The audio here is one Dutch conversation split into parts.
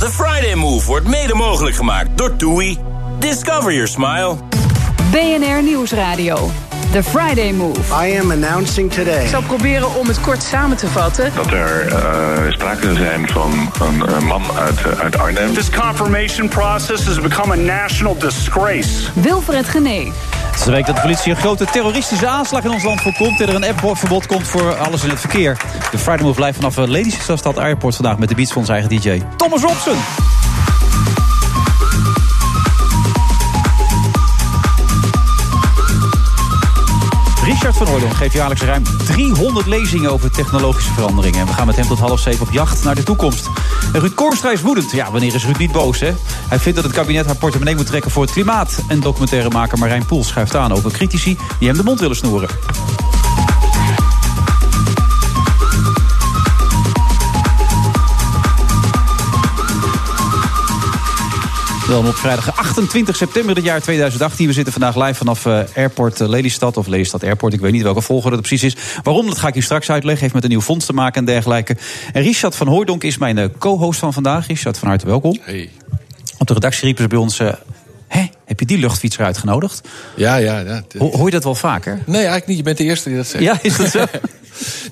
The Friday Move wordt mede mogelijk gemaakt door TUI. Discover your smile. BNR Nieuwsradio. The Friday Move. I am announcing today. Ik zal proberen om het kort samen te vatten. Dat er uh, sprake zou zijn van een uh, man uit, uh, uit Arnhem. This confirmation process has become a national disgrace. Wilfred Genee. Het is de week dat de politie een grote terroristische aanslag in ons land voorkomt... en er een appverbod komt voor alles in het verkeer. De Friday Move blijft vanaf Lelystad Stad Airport vandaag... met de beats van onze eigen DJ Thomas Robson. Richard van Oordon geeft jaarlijks ruim 300 lezingen over technologische veranderingen. En we gaan met hem tot half zeven op jacht naar de toekomst. En Ruud is woedend. Ja, wanneer is Ruud niet boos, hè? Hij vindt dat het kabinet haar portemonnee moet trekken voor het klimaat. En documentairemaker Marijn Poel schuift aan over critici die hem de mond willen snoeren. Welkom op vrijdag 28 september dit jaar 2018. We zitten vandaag live vanaf uh, Airport uh, Lelystad of Lelystad Airport. Ik weet niet welke volgorde het precies is. Waarom, dat ga ik u straks uitleggen. Heeft met een nieuw fonds te maken en dergelijke. En Richard van Hooydonk is mijn uh, co-host van vandaag. Richard, van harte welkom. Hey. Op de redactie riepen ze bij ons... Hé, heb je die luchtfietser uitgenodigd? Ja, ja. ja. Ho hoor je dat wel vaker? Nee, eigenlijk niet. Je bent de eerste die dat zegt. Ja, is dat zo?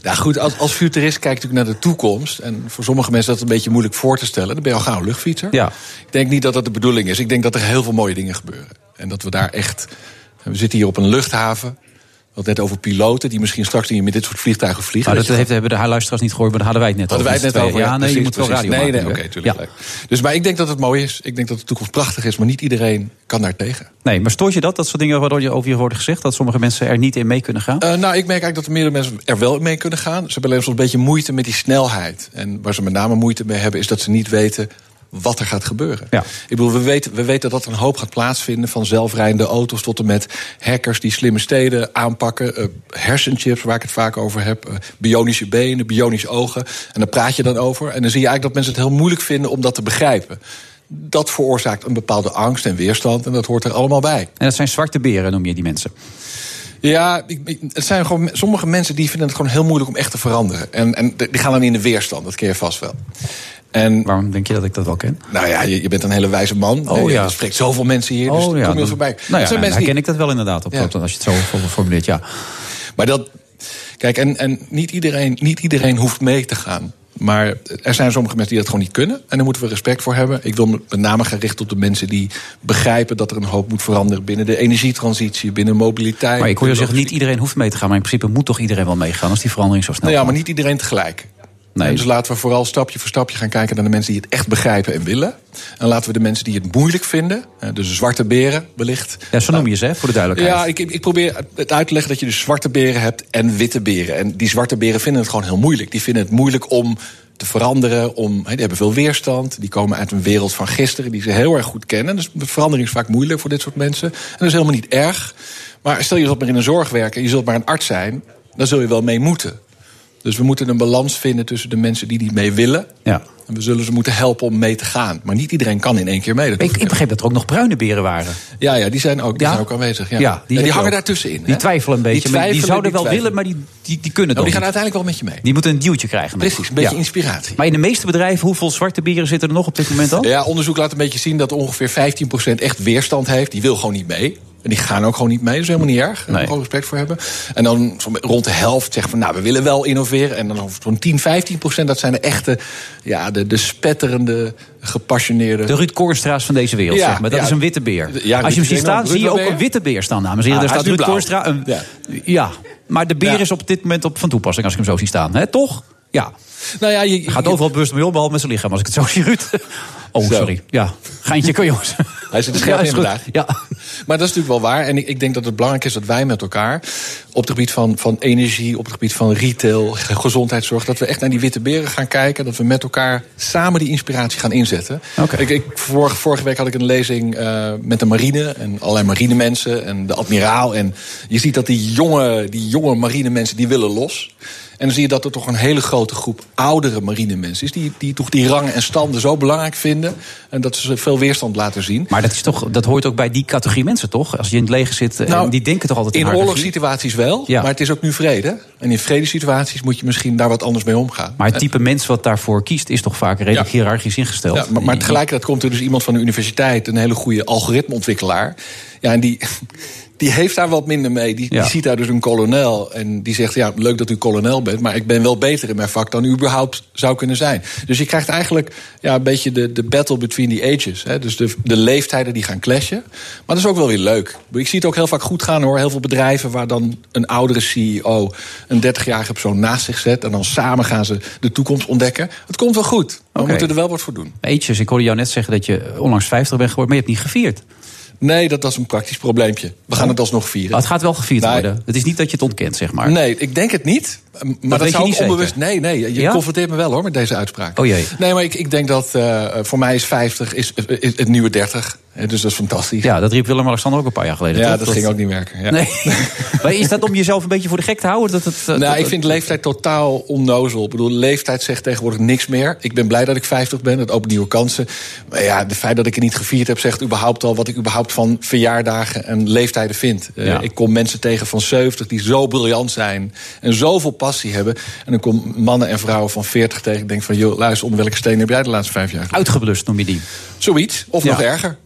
nou goed, als, als futurist kijk je natuurlijk naar de toekomst. En voor sommige mensen is dat een beetje moeilijk voor te stellen. Dan ben je al gauw luchtfietser. Ja. Ik denk niet dat dat de bedoeling is. Ik denk dat er heel veel mooie dingen gebeuren. En dat we daar echt... We zitten hier op een luchthaven. Hadden net over piloten die misschien straks niet met dit soort vliegtuigen vliegen. Maar dat heeft, hebben de luisteraars niet gehoord, maar daar hadden wij het net hadden over. Hadden wij het net over? Ja, nee, je moet wel radio Nee, maken, nee, oké, okay, tuurlijk. Ja. Dus, maar ik denk dat het mooi is. Ik denk dat de toekomst prachtig is, maar niet iedereen kan daar tegen. Nee, maar stoort je dat, dat soort dingen waardoor je over je worden gezegd? Dat sommige mensen er niet in mee kunnen gaan? Uh, nou, ik merk eigenlijk dat er meerdere mensen er wel in mee kunnen gaan. Ze hebben alleen soms een beetje moeite met die snelheid. En waar ze met name moeite mee hebben, is dat ze niet weten wat er gaat gebeuren. Ja. Ik bedoel, we weten, we weten dat er een hoop gaat plaatsvinden... van zelfrijdende auto's tot en met hackers die slimme steden aanpakken... Uh, hersenchips, waar ik het vaak over heb... Uh, bionische benen, bionische ogen. En daar praat je dan over. En dan zie je eigenlijk dat mensen het heel moeilijk vinden om dat te begrijpen. Dat veroorzaakt een bepaalde angst en weerstand en dat hoort er allemaal bij. En dat zijn zwarte beren, noem je die mensen? Ja, ik, het zijn gewoon sommige mensen die vinden het gewoon heel moeilijk om echt te veranderen. En, en die gaan dan in de weerstand, dat ken je vast wel. En, Waarom denk je dat ik dat wel ken? Nou ja, je, je bent een hele wijze man. Oh, ja. Je spreekt zoveel mensen hier, dus oh, ja, kom je dan, voorbij. Nou ja, zijn nou, ken ik dat wel inderdaad, op, ja. als je het zo formuleert, ja. Maar dat... Kijk, en, en niet, iedereen, niet iedereen hoeft mee te gaan. Maar er zijn sommige mensen die dat gewoon niet kunnen. En daar moeten we respect voor hebben. Ik wil me met name gaan richten op de mensen die begrijpen dat er een hoop moet veranderen binnen de energietransitie, binnen mobiliteit. Maar ik hoor je zeggen, niet iedereen hoeft mee te gaan. Maar in principe moet toch iedereen wel meegaan als die verandering zo snel nou ja, maar niet iedereen tegelijk. Nee. Dus laten we vooral stapje voor stapje gaan kijken naar de mensen die het echt begrijpen en willen. En laten we de mensen die het moeilijk vinden, dus zwarte beren wellicht. Ja, zo noem je ze, hè, voor de duidelijkheid. Ja, ik, ik probeer het uit te leggen dat je dus zwarte beren hebt en witte beren. En die zwarte beren vinden het gewoon heel moeilijk. Die vinden het moeilijk om te veranderen. Om, die hebben veel weerstand. Die komen uit een wereld van gisteren die ze heel erg goed kennen. Dus verandering is vaak moeilijk voor dit soort mensen. En dat is helemaal niet erg. Maar stel je zult maar in een zorg werken, je zult maar een arts zijn, dan zul je wel mee moeten. Dus we moeten een balans vinden tussen de mensen die niet mee willen. Ja. En we zullen ze moeten helpen om mee te gaan. Maar niet iedereen kan in één keer mee. Ik, ik begreep dat er ook nog bruine beren waren. Ja, ja die zijn ook, die Ja? zijn ook aanwezig. Ja. Ja, die die, heb je hangen daartussenin. Die twijfelen een beetje. maar die twijfelen, zouden wel willen, maar die, die, die kunnen Nou, het die gaan niet. uiteindelijk wel met je mee. Die moeten een duwtje krijgen. Precies, een beetje inspiratie. Maar in de meeste bedrijven, hoeveel zwarte beren zitten er nog op dit moment al? Ja, onderzoek laat een beetje zien dat ongeveer 15% echt weerstand heeft. Die wil gewoon niet mee. En die gaan ook gewoon niet mee. Dat is helemaal niet erg. Daar Nee. gewoon respect voor hebben. En dan rond de helft zegt van, nou, we willen wel innoveren. En dan zo'n 10, 15% dat zijn de echte, ja, de, de spetterende, gepassioneerde... De Ruud Koornstra's van deze wereld, Ja, zeg maar. Dat ja. is een witte beer. Ja, Als je hem ziet staan, zie je ook een witte beer staan, dames en heren. Ah, Daar hij staat Ruud blauw. Koornstra. Een, Ja. maar de beer is op dit moment op van toepassing, als ik hem zo zie staan. hè? Toch? Ja. Nou ja, je, gaat je- overal bewust mee om, behalve met zijn lichaam, als ik het zo zie, Ruud. Oh, Zo. sorry. Ja, geintje, kan jongens. Hij zit er scherp Ja, is in vandaag. Ja. Maar dat is natuurlijk wel waar. En ik, ik denk dat het belangrijk is dat wij met elkaar... op het gebied van, van energie, op het gebied van retail, gezondheidszorg... dat we echt naar die witte beren gaan kijken. Dat we met elkaar samen die inspiratie gaan inzetten. Oké. Ik, ik, vorige, vorige week had ik een lezing eh, met de marine... en allerlei marinemensen en de admiraal. En je ziet dat die jonge, die jonge marinemensen, die willen los... En dan zie je dat er toch een hele grote groep oudere marinemensen is... die, die toch die rangen en standen zo belangrijk vinden... en dat ze veel weerstand laten zien. Maar dat, is toch, dat hoort ook bij die categorie mensen, toch? Als je in het leger zit, eh, Nou, die denken toch altijd in In oorlogssituaties wel, Ja. maar het is ook nu vrede. En in vredesituaties moet je misschien daar wat anders mee omgaan. Maar het type mens wat daarvoor kiest is toch vaak redelijk Ja. hiërarchisch ingesteld. Ja, maar, maar tegelijkertijd komt er dus iemand van de universiteit... een hele goede algoritmeontwikkelaar. Ja, en die, die heeft daar wat minder mee. Die, Ja. die ziet daar dus een kolonel. En die zegt, ja, leuk dat u kolonel bent... maar ik ben wel beter in mijn vak dan u überhaupt zou kunnen zijn. Dus je krijgt eigenlijk ja, een beetje de, de battle between the ages. Hè? Dus de, de leeftijden die gaan clashen. Maar dat is ook wel weer leuk. Ik zie het ook heel vaak goed gaan, hoor. Heel veel bedrijven waar dan een oudere CEO... een 30-jarige persoon naast zich zet... en dan samen gaan ze de toekomst ontdekken. Het komt wel goed. Maar we moeten er wel wat voor doen. Eetjes, ik hoorde jou net zeggen dat je onlangs 50 bent geworden, maar je hebt niet gevierd. Nee, dat, is een praktisch probleempje. We gaan het alsnog vieren. Maar het gaat wel gevierd worden. Het is niet dat je het ontkent, zeg maar. Nee, ik denk het niet. Maar dat, je zou onbewust. zeker. Nee, nee. Je Ja? confronteert me wel hoor met deze uitspraak. Oh jee. Nee, maar ik, ik denk dat eh, voor mij is 50 is, is het nieuwe 30. Hè, Dus dat is fantastisch. Ja, dat riep Willem-Alexander ook een paar jaar geleden. Ja, toch? dat ging ook niet werken. Ja. Nee. maar is dat om jezelf een beetje voor de gek te houden? Dat het, eh, Nou, dat- ik vind leeftijd totaal onnozel. Ik bedoel, leeftijd zegt tegenwoordig niks meer. Ik ben blij dat ik 50 ben, dat opent nieuwe kansen. Maar ja, het feit dat ik het niet gevierd heb, zegt überhaupt al wat ik überhaupt van verjaardagen en leeftijden vind. Eh, ik kom mensen tegen van 70 die zo briljant zijn en zoveel passie hebben. En dan kom mannen en vrouwen van 40 tegen. Ik denk van, joh, luister, onder welke steen heb jij de laatste vijf jaar? gedaan? Uitgeblust noem je die. Zoiets, of Ja. nog erger.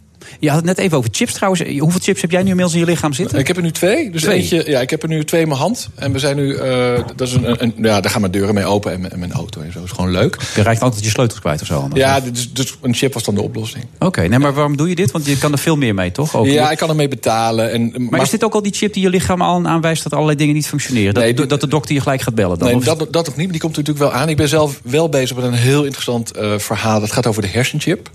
Je had het net even over chips trouwens. Hoeveel chips heb jij nu inmiddels in je lichaam zitten? Ik heb er nu twee. Dus Twee? eentje, ja, ik heb er nu twee in mijn hand. En we zijn nu, eh, dat is een, een, ja, daar gaan mijn deuren mee open en, mijn- en mijn auto en zo. Dat is gewoon leuk. Je raakt altijd je sleutels kwijt of zo. anders. Ja, dus, dus een chip was dan de oplossing. Oké, nee, maar waarom doe je dit? Want je kan er veel meer mee, toch? Ook Ja, ik kan ermee betalen. En, maar, is dit ook al die chip die je lichaam al aanwijst dat allerlei dingen niet functioneren? Dat, Nee, dat de dokter je gelijk gaat bellen dan? Nee, Of- dat, dat ook niet, maar die komt natuurlijk wel aan. Ik ben zelf wel bezig met een heel interessant eh, verhaal. Dat gaat over de hersenchip.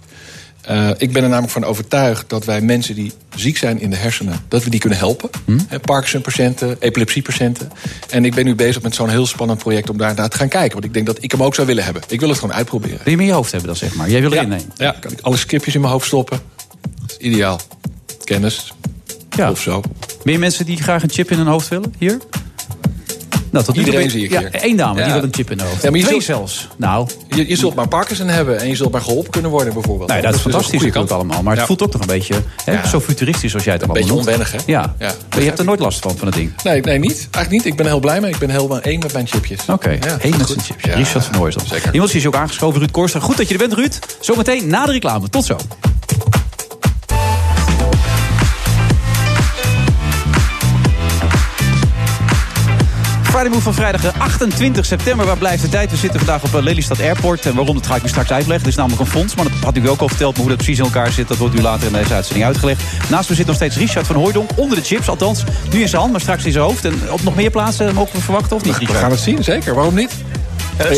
Eh, ik ben er namelijk van overtuigd dat wij mensen die ziek zijn in de hersenen... dat we die kunnen helpen. Hm? Hè, Parkinson-patiënten, epilepsie-patiënten. En ik ben nu bezig met zo'n heel spannend project om daar naar te gaan kijken. Want ik denk dat ik hem ook zou willen hebben. Ik wil het gewoon uitproberen. Wil je hem in je hoofd hebben dan, zeg maar? Jij wil Ja, erin nemen? ja, kan ik alle skipjes in mijn hoofd stoppen. Dat is ideaal. Kennis. Ja. Of zo. Meer mensen die graag een chip in hun hoofd willen? Hier? Nou, tot nu toe Iedereen zie ik ja, hier. één dame, die wil een chip in haar hoofd. Ja, maar je Twee zult- zelfs. Nou, Je, je zult maar Parkinson hebben en je zult maar geholpen kunnen worden bijvoorbeeld. nou ja, dat is fantastisch een natuurlijk allemaal. Maar het voelt ook toch een beetje hè, zo futuristisch als jij het allemaal beetje noemt. onwennig, hè? Ja. Ja. Maar je hebt er nooit last van, van het ding. Nee, nee, niet. Eigenlijk niet. Ik ben heel blij mee. Ik ben helemaal één met mijn chipjes. Oké, één met zijn chipjes. Richard van Hooijs dan. Zeker. Iemand is ook aangeschoven, Ruud Korstra. Goed dat je er bent, Ruud. Zometeen na de reclame. Tot zo. Friday Move van vrijdag eh, 28 september. Waar blijft de tijd? We zitten vandaag op eh, Lelystad Airport. En waarom, dat ga ik u straks uitleggen. Het is namelijk een fonds, maar dat had u ook al verteld. Maar hoe dat precies in elkaar zit, dat wordt u later in deze uitzending uitgelegd. Naast me zit nog steeds Richard van Hooijdonk. Onder de chips, althans. Nu in zijn hand, maar straks in zijn hoofd. En op nog meer plaatsen mogen we verwachten, of niet, We gaan het zien, zeker. Waarom niet?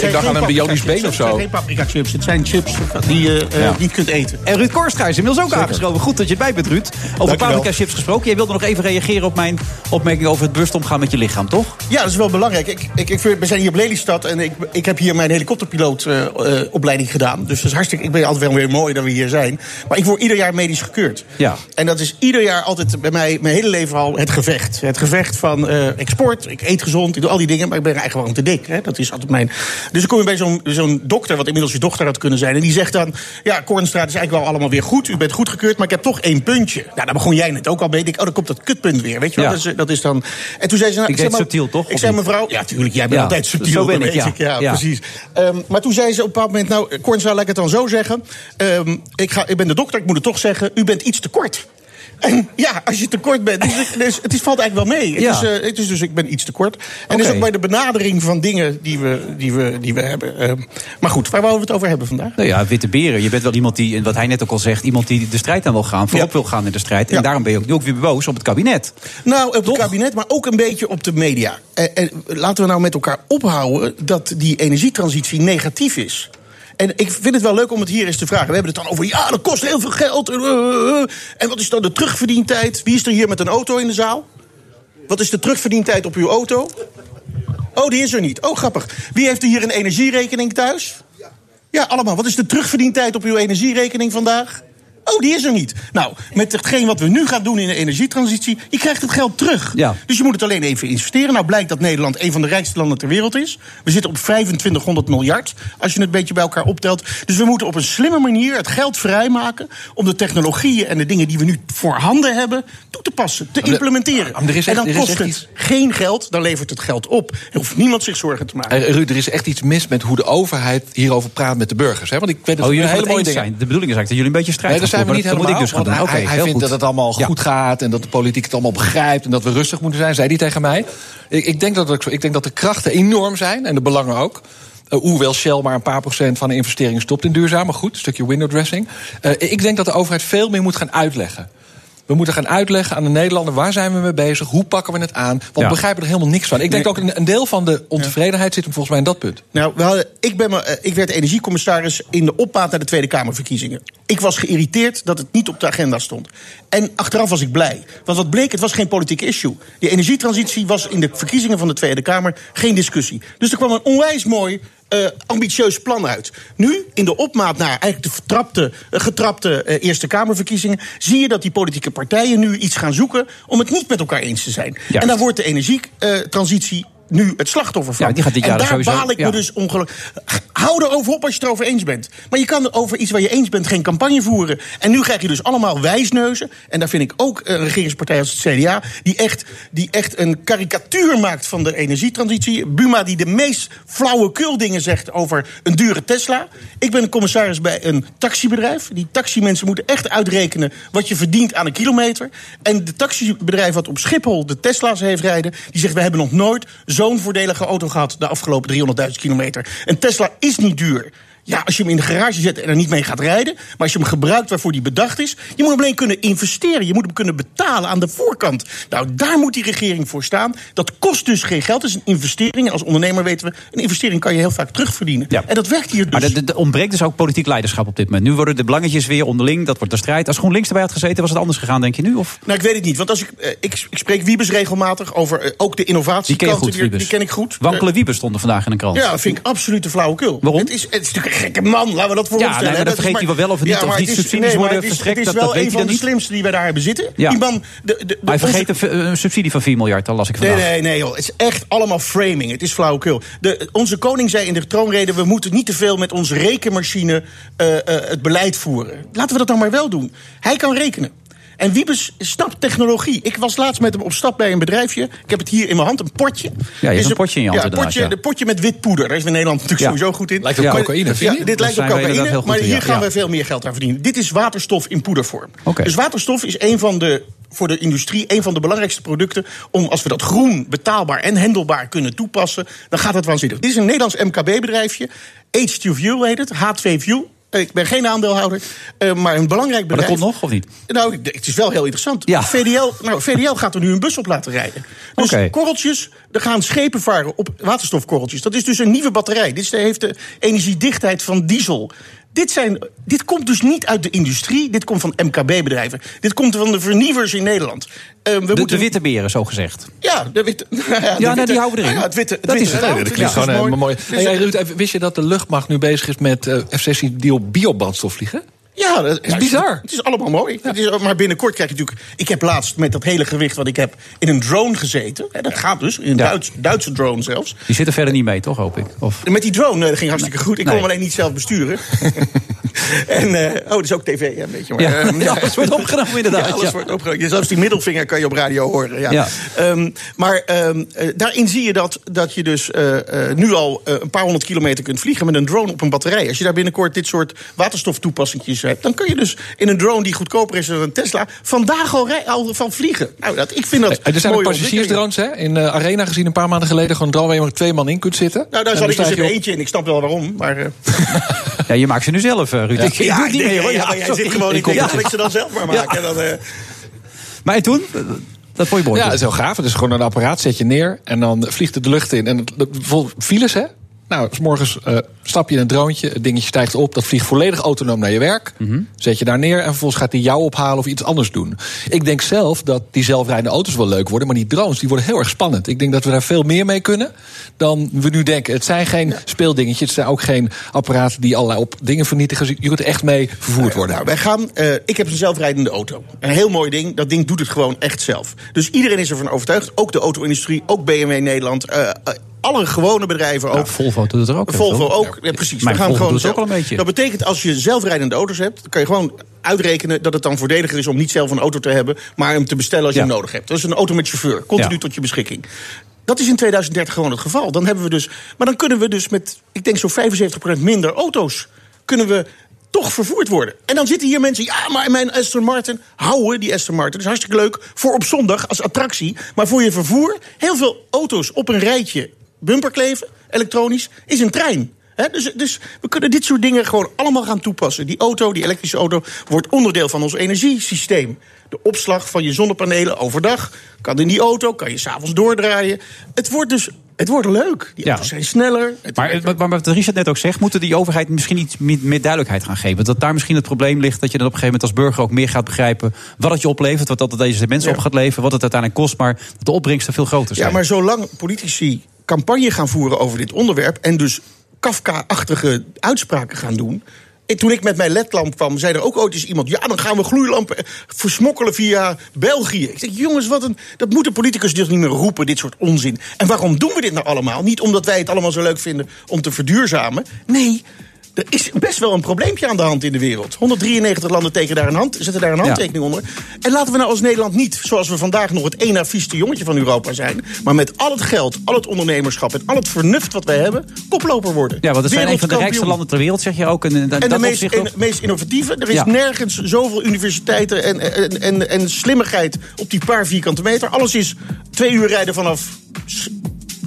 Ik dacht aan een bionisch been of Het zijn zo. geen paprika chips, het zijn chips die je eh, Ja. niet kunt eten. En Ruud Korstra is inmiddels ook aangeschoven. Goed dat je erbij bent, Ruud. Over Dankjewel. paprika chips gesproken. Jij wilde nog even reageren op mijn opmerking over het bewust omgaan met je lichaam, toch? Ja, dat is wel belangrijk. Ik, ik, ik, we zijn hier op Lelystad en ik, ik heb hier mijn helikopterpilootopleiding gedaan. Dus dat is hartstikke, ik ben altijd wel weer mooi dat we hier zijn. Maar ik word ieder jaar medisch gekeurd. Ja. En dat is ieder jaar altijd bij mij, mijn hele leven al, het gevecht. Het gevecht van, eh ik sport, ik eet gezond, ik doe al die dingen, maar ik ben eigenlijk gewoon te dik. Hè? Dat is altijd mijn... Dus dan kom je bij zo'n zo'n dokter, wat inmiddels je dochter had kunnen zijn... en die zegt dan, ja, Kornstraat is eigenlijk wel allemaal weer goed. U bent goedgekeurd, maar ik heb toch één puntje. Nou, daar begon jij net ook al mee. Ik oh, dan komt dat kutpunt weer, weet je wel? Ja. Dat, is, dat is dan... En toen zei ze... Nou, Ik maar- subtiel, toch? Ik zei, mevrouw... Ja, tuurlijk, jij bent Ja, altijd subtiel. zo ben ik, weet ja. Ja, Ja. precies. Ehm, maar toen zei ze op een bepaald moment... Nou, Kornstraat, laat ik het dan zo zeggen. Ehm, ik, ga, ik ben de dokter, ik moet het toch zeggen. U bent iets te kort. En ja, als je te kort bent, dus, dus het is, valt eigenlijk wel mee. Het, Ja. is, eh, het is dus, ik ben iets te kort. En dat Oké. is ook bij de benadering van dingen die we, die we, die we hebben. Ehm, maar goed, waar wouden we het over hebben vandaag? Nou ja, witte beren. Je bent wel iemand die, en wat hij net ook al zegt, iemand die de strijd aan wil gaan, voorop Ja. wil gaan in de strijd. En Ja. daarom ben je ook nu ook weer boos op het kabinet. Nou, op Toch? het kabinet, maar ook een beetje op de media. En, en laten we nou met elkaar ophouden dat die energietransitie negatief is. En ik vind het wel leuk om het hier eens te vragen. We hebben het dan over, ja, dat kost heel veel geld. En, uh, en wat is dan de terugverdientijd? Wie is er hier met een auto in de zaal? Wat is de terugverdientijd op uw auto? Oh, die is er niet. Oh, grappig. Wie heeft er hier een energierekening thuis? Ja, allemaal. Wat is de terugverdientijd op uw energierekening vandaag? Oh, die is er niet. Nou, met hetgeen wat we nu gaan doen in de energietransitie, je krijgt het geld terug. Ja. Dus je moet het alleen even investeren. Nou blijkt dat Nederland een van de rijkste landen ter wereld is. We zitten op 2500 miljard, als je het een beetje bij elkaar optelt. Dus we moeten op een slimme manier het geld vrijmaken om de technologieën en de dingen die we nu voorhanden hebben toe te passen, te implementeren. maar er is echt- en dan kost het iets- geen geld, dan levert het geld op. Er hoeft niemand zich zorgen te maken. Eh, Ruud, er is echt iets mis met hoe de overheid hierover praat met de burgers. Hè? Want ik weet dat Oh, jullie hele mooie dingen. zijn. De bedoeling is eigenlijk dat jullie een beetje strijd Nee, dat gaan zijn we niet voeren. helemaal. Dat moet ik dus gaan hij, vindt goed. dat het allemaal Ja. goed gaat en dat de politiek het allemaal begrijpt en dat we rustig moeten zijn, zei hij tegen mij. Ik, ik, denk, dat ik denk dat de krachten enorm zijn en de belangen ook. Eh, hoewel Shell maar een paar procent van de investeringen stopt in duurzaam, maar goed, een stukje window dressing. Eh, ik denk dat de overheid veel meer moet gaan uitleggen. We moeten gaan uitleggen aan de Nederlander waar zijn we mee bezig, hoe pakken we het aan. Want Ja. we begrijpen er helemaal niks van. Ik denk ook een, een deel van de ontevredenheid zit hem volgens mij in dat punt. Nou, we hadden, ik, ben, eh, ik werd energiecommissaris in de opmaat naar de Tweede Kamerverkiezingen. Ik was geïrriteerd dat het niet op de agenda stond. En achteraf was ik blij. Want wat bleek, het was geen politiek issue. Die energietransitie was in de verkiezingen van de Tweede Kamer geen discussie. Dus er kwam een onwijs mooi eh, ambitieus plan uit. Nu, in de opmaat naar eigenlijk de vertrapte, eh, getrapte eh, Eerste Kamerverkiezingen... zie je dat die politieke partijen nu iets gaan zoeken... om het niet met elkaar eens te zijn. Juist. En daar wordt de energietransitie nu het slachtoffer van. Ja, die gaat dit en jaar daar sowieso- baal ik ja. me dus ongelukkig. Hou erover op als je het erover eens bent. Maar je kan over iets waar je eens bent geen campagne voeren. En nu krijg je dus allemaal wijsneuzen. En daar vind ik ook een regeringspartij als het CDA... die echt, die echt een karikatuur maakt van de energietransitie. Buma die de meest flauwekul dingen zegt over een dure Tesla. Ik ben een commissaris bij een taxibedrijf. Die taximensen moeten echt uitrekenen... wat je verdient aan een kilometer. En de taxibedrijf wat op Schiphol de Tesla's heeft rijden... die zegt, we hebben nog nooit zo'n voordelige auto gehad... de afgelopen 300.000 kilometer. Een Tesla is niet duur. Ja, als je hem in de garage zet en er niet mee gaat rijden... maar als je hem gebruikt waarvoor die bedacht is... je moet hem alleen kunnen investeren. Je moet hem kunnen betalen aan de voorkant. Nou, daar moet die regering voor staan. Dat kost dus geen geld, het is een investering. En als ondernemer weten we, een investering kan je heel vaak terugverdienen. Ja. En dat werkt hier dus. Maar er- ontbreekt dus ook politiek leiderschap op dit moment. Nu worden de belangetjes weer onderling, dat wordt de strijd. Als GroenLinks erbij had gezeten, was het anders gegaan, denk je nu? Of? Nou, ik weet het niet. Want als ik, eh, ik, ik spreek Wiebes regelmatig over eh, ook de innovatie. Die ken je goed, die, ken ik goed. Wankele Wiebes stonden vandaag in een krant. Ja, dat vind ik absoluut een flauwekul. Waarom? Het is, het is natuurlijk een gekke man, laten we dat vooropstellen. nee, maar hè. dan is vergeet hij wel wel of niet, of maar niet is- subsidies worden het is- verstrekt, Het is dat- wel dat een van de slimste die wij daar hebben zitten. Ja. Die man... De, de, de, Maar hij vergeet een, een subsidie van 4 miljard, dat las ik Nee, vandaag. nee, nee, joh. Het is echt allemaal framing. Het is flauwekul. De, onze koning zei in de troonrede... we moeten niet te veel met onze rekenmachine eh, eh, het beleid voeren. Laten we dat dan maar wel doen. Hij kan rekenen. En Wiebes snapt technologie. Ik was laatst met hem op stap bij een bedrijfje. Ik heb het hier in mijn hand, een potje. hebt Is een potje in je hand Ja, een potje, ja. de potje met wit poeder. Daar is in Nederland natuurlijk Ja. sowieso goed in. Lijkt op cocaïne, vind je Ja, dit lijkt op cocaïne, maar hier ja. gaan Ja. we veel meer geld aan verdienen. Dit is waterstof in poedervorm. Oké. Dus waterstof is een van de, voor de industrie een van de belangrijkste producten... om als we dat groen, betaalbaar en hendelbaar kunnen toepassen... dan gaat het waanzinnig. Dit is een Nederlands MKB-bedrijfje. H2 Fuel heet het, H2 Fuel. Ik ben geen aandeelhouder, eh, maar een belangrijk Maar dat bedrijf. komt nog, of niet? Nou, het is wel heel interessant. Ja. VDL, nou, VDL gaat er nu een bus op laten rijden. Dus korreltjes, er gaan schepen varen op waterstofkorreltjes. Dat is dus een nieuwe batterij. Dit heeft de energiedichtheid van diesel. Dit, zijn, dit komt dus niet uit de industrie, dit komt van MKB-bedrijven. Dit komt van de vernieuwers in Nederland. Eh, we De, moeten, de witte beren, zo gezegd. Ja, de witte. Ja, de nee, witte- die houden we erin. Ja, het witte, het Dat witte is het. dat klinkt gewoon is helemaal mooi. Dus, Hey, eh, Ruud, wist je dat de luchtmacht nu bezig is met eh F-16 die op biobrandstof vliegen? Ja, dat is bizar. Het is allemaal mooi. Het is, maar binnenkort krijg je natuurlijk. Ik heb laatst met dat hele gewicht wat ik heb in een drone gezeten. Hè, dat gaat dus, in een. Duits, Duitse drone zelfs. Die zit er verder niet mee, toch, hoop ik? Of... Met die drone, eh, dat ging hartstikke goed. Ik kon Nee. hem alleen niet zelf besturen. en, eh, oh, dat is ook tv, hè, een beetje. Maar, Ja. Ja, alles wordt opgenomen, inderdaad, Ja, alles ja. wordt opgenomen. Zelfs die middelvinger kan je op radio horen. Ja. Ehm, maar ehm, eh, daarin zie je dat, dat je dus eh, eh, nu al eh, een paar honderd kilometer kunt vliegen met een drone op een batterij. Als je daar binnenkort dit soort waterstoftoepassingjes hebt, dan kun je dus in een drone die goedkoper is dan een Tesla vandaag al, rij, al van vliegen. Nou, dat, ik vind dat. Eh, er zijn ook mooie passagiersdrones hè? in de Arena gezien een paar maanden geleden. Gewoon een drone waar je maar twee man in kunt zitten. Nou, daar dan ik dus in eentje in. Ik snap wel waarom. Maar, eh, Ja, je maakt ze nu zelf, eh, Ruud. Ik, ik doe het niet meer, hoor. ja, jij zit gewoon in Ja. ik ze dan zelf maar maken. En dan, eh, Maar en toen? Dat vond je mooi. Ja, dat is heel gaaf. Het is gewoon een apparaat, zet je neer en dan vliegt het de lucht in. En het- bijvoorbeeld files, hè? Nou, s morgens uh, stap je in een droontje, het dingetje stijgt op, dat vliegt volledig autonoom naar je werk. Mhm. Zet je daar neer en vervolgens gaat hij jou ophalen of iets anders doen. Ik denk zelf dat die zelfrijdende auto's wel leuk worden, maar die drones die worden heel erg spannend. Ik denk dat we daar veel meer mee kunnen dan we nu denken. Het zijn geen speeldingetjes, het zijn ook geen apparaten die allerlei op dingen vernietigen. Je kunt er echt mee vervoerd worden. Nou, wij gaan, uh, ik heb een zelfrijdende auto. Een heel mooi ding, dat ding doet het gewoon echt zelf. Dus iedereen is ervan overtuigd, ook de auto-industrie, ook BMW Nederland. Uh, alle gewone bedrijven ook. Volvo doet het er ook. Volvo ook, ja, precies. Mijn we gaan gewoon ook al een beetje. Dat betekent als je zelfrijdende auto's hebt, dan kan je gewoon uitrekenen dat het dan voordeliger is om niet zelf een auto te hebben, maar hem te bestellen als je Ja. hem nodig hebt. Dat is een auto met chauffeur, continu tot je beschikking. Dat is in 2030 gewoon het geval. Dan hebben we dus, maar dan kunnen we dus met, ik denk zo'n 75% minder auto's, kunnen we toch vervoerd worden. En dan zitten hier mensen, ja, maar mijn Aston Martin, houden die Aston Martin. Dat is hartstikke leuk voor op zondag als attractie. Maar voor je vervoer, heel veel auto's op een rijtje bumper kleven, elektronisch, is een trein. Hè, dus, dus we kunnen dit soort dingen gewoon allemaal gaan toepassen. Die auto, die elektrische auto, wordt onderdeel van ons energiesysteem. De opslag van je zonnepanelen overdag kan in die auto, kan je s'avonds doordraaien. Het wordt dus het wordt leuk. Die Ja. auto's zijn sneller. Maar, maar wat Richard net ook zegt, moeten die overheid misschien iets meer, meer duidelijkheid gaan geven? Dat daar misschien het probleem ligt dat je dan op een gegeven moment als burger ook meer gaat begrijpen wat het je oplevert, wat dat deze mensen Ja. op gaat leveren, wat het uiteindelijk kost, maar dat de opbrengsten veel groter zijn. Ja, maar zolang politici campagne gaan voeren over dit onderwerp... en dus Kafka-achtige uitspraken gaan doen... En toen ik met mijn ledlamp kwam, zei er ook ooit eens iemand... ja, dan gaan we gloeilampen versmokkelen via België. Ik zeg, jongens, wat een, dat moeten politicus dus niet meer roepen, dit soort onzin. En waarom doen we dit nou allemaal? Niet omdat wij het allemaal zo leuk vinden om te verduurzamen. Nee, er is best wel een probleempje aan de hand in de wereld. 193 landen tekenen daar een hand, zetten daar een handtekening onder. En laten we nou als Nederland niet, zoals we vandaag nog het na vieste jongetje van Europa zijn... maar met al het geld, al het ondernemerschap en al het vernuft wat wij hebben... koploper worden. Ja, want het zijn een van de rijkste landen ter wereld, zeg je ook. En, en, En de meest, en- meest innovatieve. Er is Ja. nergens zoveel universiteiten en, en, en, en slimmigheid op die paar vierkante meter. Alles is twee uur rijden vanaf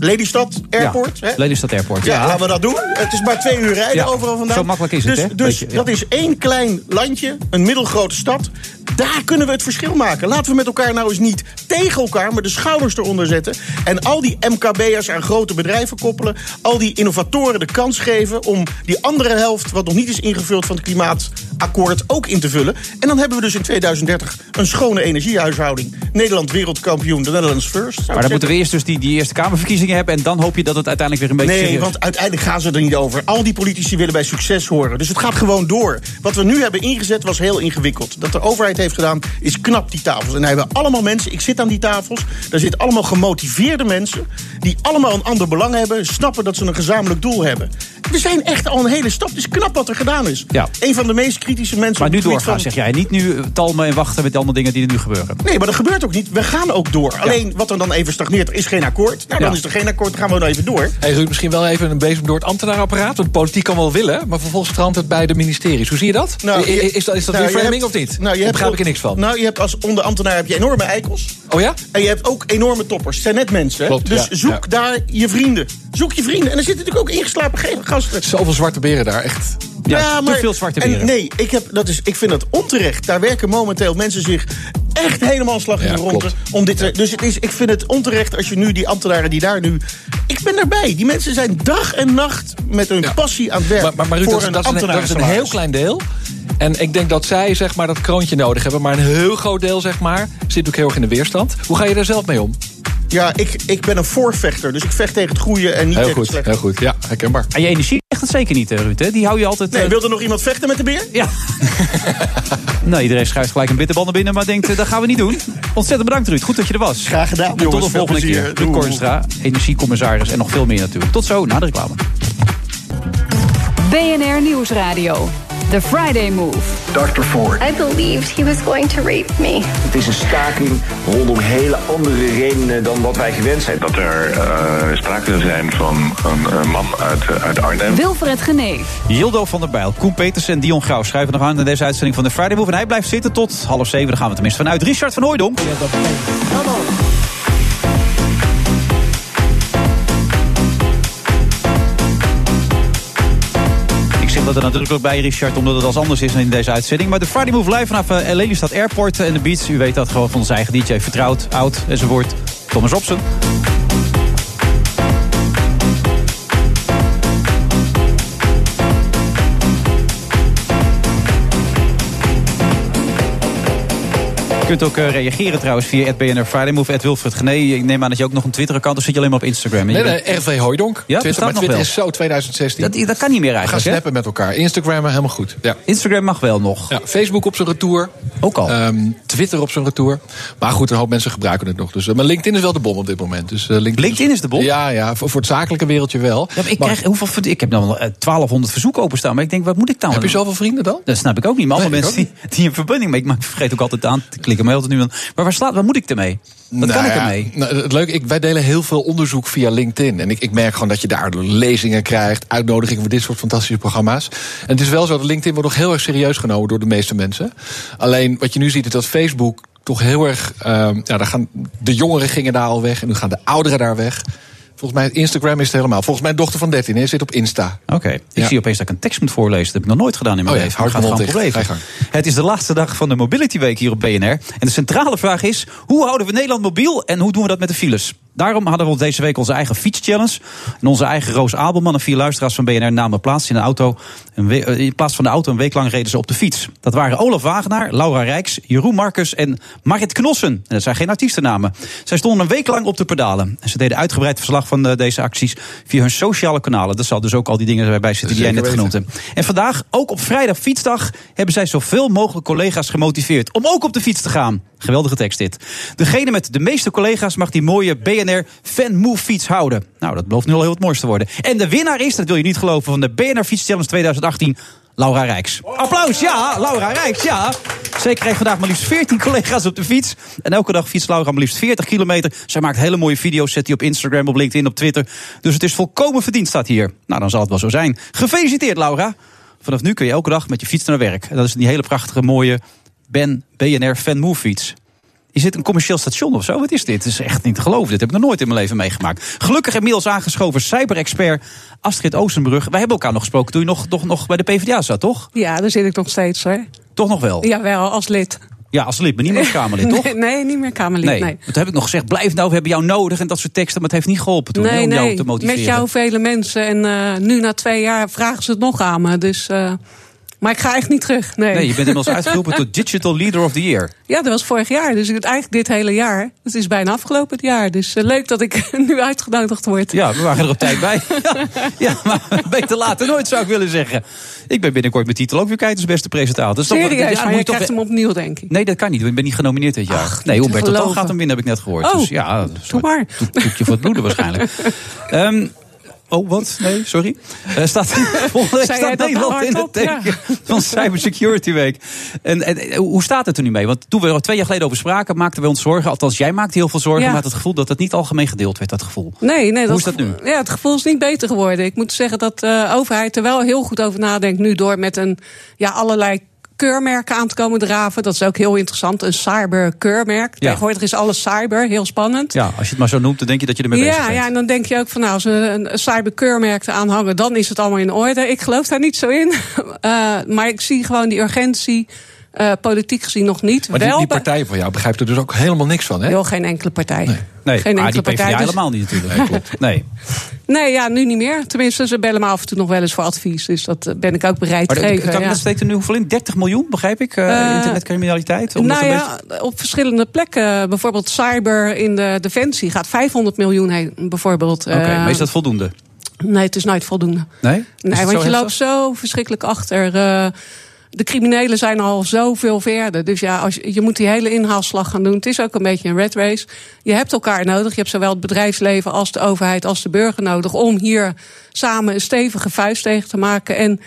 Lelystad Airport. Ja, hè? Lelystad Airport. Ja, laten we dat doen. Het is maar twee uur rijden Ja, overal vandaan. zo makkelijk is het, dus, hè? Dus ja. dat is één klein landje, een middelgrote stad. Daar kunnen we het verschil maken. Laten we met elkaar nou eens niet tegen elkaar, maar de schouders eronder zetten. En al die MKB'ers aan grote bedrijven koppelen. Al die innovatoren de kans geven om die andere helft, wat nog niet is ingevuld van het klimaatakkoord, ook in te vullen. En dan hebben we dus in 2030 een schone energiehuishouding. Nederland wereldkampioen, de Netherlands first. Maar dan zeggen. moeten we eerst dus die, die Eerste Kamerverkiezingen hebben... en dan hoop je dat het uiteindelijk weer een beetje Nee, serieus- want uiteindelijk gaan ze er niet over. Al die politici willen bij succes horen. Dus het gaat gewoon door. Wat we nu hebben ingezet was heel ingewikkeld. Dat de overheid heeft gedaan, is knap, die tafels. En daar hebben allemaal mensen, ik zit aan die tafels... daar zitten allemaal gemotiveerde mensen... die allemaal een ander belang hebben... snappen dat ze een gezamenlijk doel hebben. We zijn echt al een hele stap. Het is knap wat er gedaan is. Ja. Een van de meest kritische mensen... Maar op nu doorgaan, van- zeg jij. Niet nu talmen en wachten met allemaal dingen die er nu gebeuren. Nee, maar dat gebeurt ook niet. We gaan ook door. Alleen wat er dan even stagneert, er is geen akkoord. Nou, dan Ja. is er geen akkoord, dan gaan we dan even door. Hey Ruud, misschien wel even een bezem door het ambtenaarapparaat. Want politiek kan wel willen, maar vervolgens strandt het bij de ministeries. Hoe zie je dat? Nou, je- is dat, is dat nou, je reframing hebt- of niet? Nou, je Daar hebt begrijp ook- ik er niks van. Nou, je hebt als onderambtenaar heb je enorme eikels. oh ja? En je hebt ook enorme toppers. Het zijn net mensen. Klopt, dus ja, zoek ja. daar je vrienden. Zoek je vrienden. En er zitten natuurlijk ook ingeslapen ge- gasten. Zoveel zwarte beren daar, echt. Ja, te veel zwarte en beren. nee, ik, heb, dat is, ik vind dat onterecht. Daar werken momenteel mensen zich echt helemaal slag in Ja, de ronde. klopt. Om dit te- dus het is, ik vind het onterecht als je nu die ambtenaren die daar nu... Ik ben erbij. Die mensen zijn dag en nacht met hun Ja. passie aan het werk. Maar, maar, maar Ruud, voor dat, is- dat, is een, dat is een heel klein deel. En ik denk dat zij zeg maar, dat kroontje nodig hebben. Maar een heel groot deel zeg maar, zit ook heel erg in de weerstand. Hoe ga je daar zelf mee om? Ja, ik, ik ben een voorvechter. Dus ik vecht tegen het goede en niet Heel tegen goed, het slechte. heel goed. Ja, herkenbaar. En je energie zegt het zeker niet, eh, Ruud. Hè? Die hou je altijd... Nee, eh, wil er nog iemand vechten met de beer? Ja. nou, iedereen schuift gelijk een bitterbal naar binnen, maar denkt, eh, dat gaan we niet doen. Ontzettend bedankt, Ruud. Goed dat je er was. Graag gedaan, En tot de volgende plezier. keer. Ruud. Kornstra, energiecommissaris en nog veel meer natuurlijk. Tot zo, na de reclame. BNR Nieuwsradio. The Friday Move. Dr. Ford. I believed he was going to rape me. Het is een staking rondom hele andere redenen dan wat wij gewend zijn. Dat er eh, sprake zou zijn van een, een man uit, eh, uit Arnhem. Wilfred Geneef. Jildo van der Bijl, Koen Peters en Dion Grauw schrijven nog aan in deze uitzending van de Friday Move. En hij blijft zitten tot half zeven. Daar gaan we tenminste vanuit. Richard van Hooydonk. Ik zeg dat er nadrukkelijk bij, Richard, omdat het als anders is in deze uitzending. Maar de Friday Move live vanaf uh, Lelystad Airport en de Beach. U weet dat gewoon van onze eigen DJ, vertrouwd, oud enzovoort. Thomas Robson. Kunt ook eh, reageren trouwens via BNR Friday Move, Wilfred Gené. Ik neem aan dat je ook nog een Twitter-account, of zit je alleen maar op Instagram? Nee, nee, RV Hooidonk. Ja, Twitter, maar is zo 2016. Dat, dat kan niet meer We gaan eigenlijk, hè? snappen met elkaar. Instagram helemaal goed. Ja. Instagram mag wel nog. Ja, Facebook op zijn retour. Ook al. Ehm, Twitter op zijn retour. Maar goed, een hoop mensen gebruiken het nog. Dus, eh, maar LinkedIn is wel de bom op dit moment. Dus, eh, LinkedIn, LinkedIn is de bom? Ja, ja voor, voor het zakelijke wereldje wel. Ja, maar ik, Maar- krijg, hoeveel, ik heb dan wel, eh, 1200 verzoeken openstaan, maar ik denk, wat moet ik dan? Heb je zoveel vrienden dan? Dat snap ik ook niet. Maar ik mensen die, die een verbinding mee. Maar ik vergeet ook altijd aan te klikken. Nu dan. maar waar, slaat, waar moet ik ermee? Wat kan Nou ik ja, ermee? nou, het leuke, ik, wij delen heel veel onderzoek via LinkedIn. En ik, ik merk gewoon dat je daar lezingen krijgt, uitnodigingen voor dit soort fantastische programma's. En het is wel zo dat LinkedIn wordt nog heel erg serieus genomen door de meeste mensen. Alleen wat je nu ziet is dat Facebook toch heel erg. ehm, ja, daar gaan, de jongeren gingen daar al weg en nu gaan de ouderen daar weg. Volgens mij, Instagram is het helemaal. Volgens mij, dochter van 13 hè, zit op Insta. Oké, ik Ja. zie opeens dat ik een tekst moet voorlezen. Dat heb ik nog nooit gedaan in mijn Oh ja, leven. je gaat gewoon. Het is de laatste dag van de Mobility Week hier op BNR. En de centrale vraag is: hoe houden we Nederland mobiel en hoe doen we dat met de files? Daarom hadden we deze week onze eigen fietschallenge. En onze eigen Roos Abelman en vier luisteraars van BNR namen plaats in de auto. Eh, in plaats van de auto een week lang reden ze op de fiets. Dat waren Olaf Wagenaar, Laura Rijks, Jeroen Marcus en Marit Knossen. En dat zijn geen artiestennamen. Zij stonden een week lang op de pedalen. En ze deden uitgebreid verslag van eh, deze acties via hun sociale kanalen. Dat zal dus ook al die dingen erbij zitten die jij net genoemd hebt. En vandaag, ook op vrijdag fietsdag, hebben zij zoveel mogelijk collega's gemotiveerd om ook op de fiets te gaan. Geweldige tekst dit. Degene met de meeste collega's mag die mooie BNR Fan Move fiets houden. Nou, dat belooft nu al heel wat moois te worden. En de winnaar is, dat wil je niet geloven, van de BNR Fiets Challenge 2018. Laura Rijks. Applaus, ja, Laura Rijks, ja. Zij krijgt vandaag maar liefst 14 collega's op de fiets. En elke dag fietst Laura maar liefst 40 kilometer. Zij maakt hele mooie video's, zet die op Instagram, op LinkedIn, op Twitter. Dus het is volkomen verdiend, staat hier. Nou, dan zal het wel zo zijn. Gefeliciteerd, Laura. Vanaf nu kun je elke dag met je fiets naar werk. En dat is die hele prachtige, mooie Ben BNR Fan Move fiets. Is dit een commercieel station of zo? Wat is dit? Het is echt niet te geloven. Dit heb ik nog nooit in mijn leven meegemaakt. Gelukkig inmiddels aangeschoven cyberexpert Astrid Oostenbrug. Wij hebben elkaar nog gesproken toen je nog, nog, nog bij de PvdA zat, toch? Ja, daar zit ik nog steeds hoor. Toch nog wel? Jawel, als lid. Ja, als lid, maar niet meer als Kamerlid, toch? Nee, nee, niet meer Kamerlid. Nee, nee. Toen heb ik nog gezegd, blijf nou, we hebben jou nodig en dat soort teksten. Maar het heeft niet geholpen toen, hè, Nee, om jou te motiveren. met jou vele mensen. En eh, nu na twee jaar vragen ze het nog aan me. Dus, eh, maar ik ga echt niet terug. Nee, Nee, je bent inmiddels uitgeroepen tot Digital Leader of the Year. Ja, dat was vorig jaar. Dus het- eigenlijk dit hele jaar. Het is bijna afgelopen het jaar. Dus eh, leuk dat ik nu uitgenodigd word. Ja, we waren er op tijd bij. Ja, ja, maar beter later nooit zou ik willen zeggen. Ik ben binnenkort met titel ook weer kijkers beste presentator. Dus dan- Serieus, ja, maar je toch- krijgt hem opnieuw, denk ik. Nee, dat kan niet. Ik ben niet genomineerd dit jaar. nee, Humberto Tan gaat hem winnen, heb ik net gehoord. Oh, dus ja, doe maar. Toetje voor het bloeden waarschijnlijk. Ehm, oh, wat? Nee, sorry. Eh staat volgende staat Nederland in het? Ja. teken van Cybersecurity Week. En, en eh, hoe staat het er nu mee? Want toen we er twee jaar geleden over spraken, maakten we ons zorgen. Althans, jij maakte heel veel zorgen. Ja. Maar had het gevoel dat het niet algemeen gedeeld werd, dat gevoel. Nee, nee. Hoe is dat nu? Ja, het gevoel is niet beter geworden. Ik moet zeggen dat de overheid er wel heel goed over nadenkt nu door met een ja, allerlei keurmerken aan te komen draven. Dat is ook heel interessant. Een cyberkeurmerk. Ja. Tegenwoordig is alles cyber, heel spannend. Ja, als je het maar zo noemt, dan denk je dat je ermee bezig bent. ja, en dan denk je ook van nou, als we een cyberkeurmerk aanhangen, dan is het allemaal in orde. Ik geloof daar niet zo in. Eh, maar ik zie gewoon die urgentie, eh, politiek gezien nog niet. Maar die, wel die bij- partij van jou begrijpt er dus ook helemaal niks van, hè? Heel geen enkele partij. Nee, geen ah, enkele die PvdA partij. dus- helemaal niet natuurlijk. Nee, klopt. Nee. Nee, ja, nu niet meer. Tenminste, ze bellen me af en toe nog wel eens voor advies. Dus dat eh, ben ik ook bereid Maar te geven. het kabinet ja. steekt er nu hoeveel in? 30 miljoen, begrijp ik? eh, internetcriminaliteit? Om dat Nou ja, op verschillende plekken. Bijvoorbeeld cyber in de defensie gaat 500 miljoen heen. Bijvoorbeeld. Oké, maar is dat voldoende? Nee, het is nooit voldoende. Nee? Nee, want je heftig? loopt zo verschrikkelijk achter. eh, de criminelen zijn al zoveel verder. Dus ja, als je, je moet die hele inhaalslag gaan doen. Het is ook een beetje een red race. Je hebt elkaar nodig. Je hebt zowel het bedrijfsleven als de overheid als de burger nodig... om hier samen een stevige vuist tegen te maken. En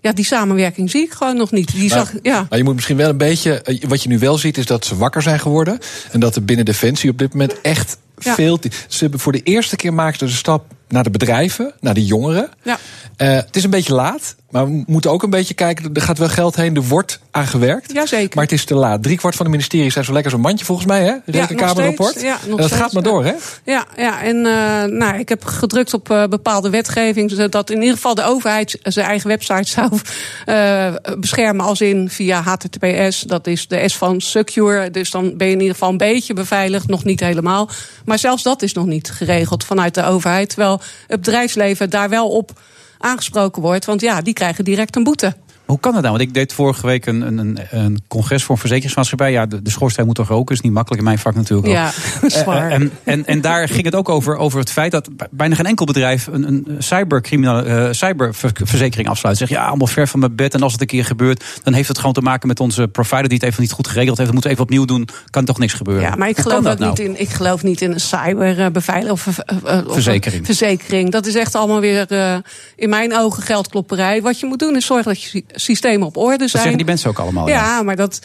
ja, die samenwerking zie ik gewoon nog niet. Die Maar, zag, ja. maar je moet misschien wel een beetje. eh, Wat je nu wel ziet, is dat ze wakker zijn geworden. En dat er binnen Defensie op dit moment echt Ja. veel. Ze hebben voor de eerste keer maken ze de stap naar de bedrijven, naar de jongeren. Ja. Eh, het is een beetje laat, maar we moeten ook een beetje kijken. Er gaat wel geld heen, er wordt aan gewerkt. Jazeker. Maar het is te laat. Drie kwart van de ministeries zijn zo lekker zo'n mandje volgens mij, hè? Rekenkamerrapport. Ja, nog en dat steeds, gaat maar door, hè? Ja, ja en eh, nou, ik heb gedrukt op eh, bepaalde wetgeving. zodat in ieder geval de overheid zijn eigen website zou eh, beschermen. Als in via HTTPS. Dat is de S van Secure. Dus dan ben je in ieder geval een beetje beveiligd. Nog niet helemaal. Maar zelfs dat is nog niet geregeld vanuit de overheid. Terwijl het bedrijfsleven daar wel op aangesproken wordt. Want ja, die krijgen direct een boete. Hoe kan dat nou? Want ik deed vorige week een, een, een congres voor een verzekeringsmaatschappij. Ja, de, de schoorsteen moet toch roken, is niet makkelijk in mijn vak natuurlijk ook. Ja, zwaar. en, en, en daar ging het ook over, over het feit dat bijna geen enkel bedrijf een, een uh, cyberverzekering afsluit. Zeg ja, allemaal ver van mijn bed. En als het een keer gebeurt, dan heeft het gewoon te maken met onze provider die het even niet goed geregeld heeft. We moeten even opnieuw doen. Kan toch niks gebeuren. Ja, maar ik geloof, ook dat nou? niet in, ik geloof niet in een cyberbeveiliging of, eh, eh, Verzekering. verzekering. Dat is echt allemaal weer eh, in mijn ogen geldklopperij. Wat je moet doen is zorgen dat je systemen op orde Dat zijn. zeggen die mensen ook allemaal. Ja, maar dat.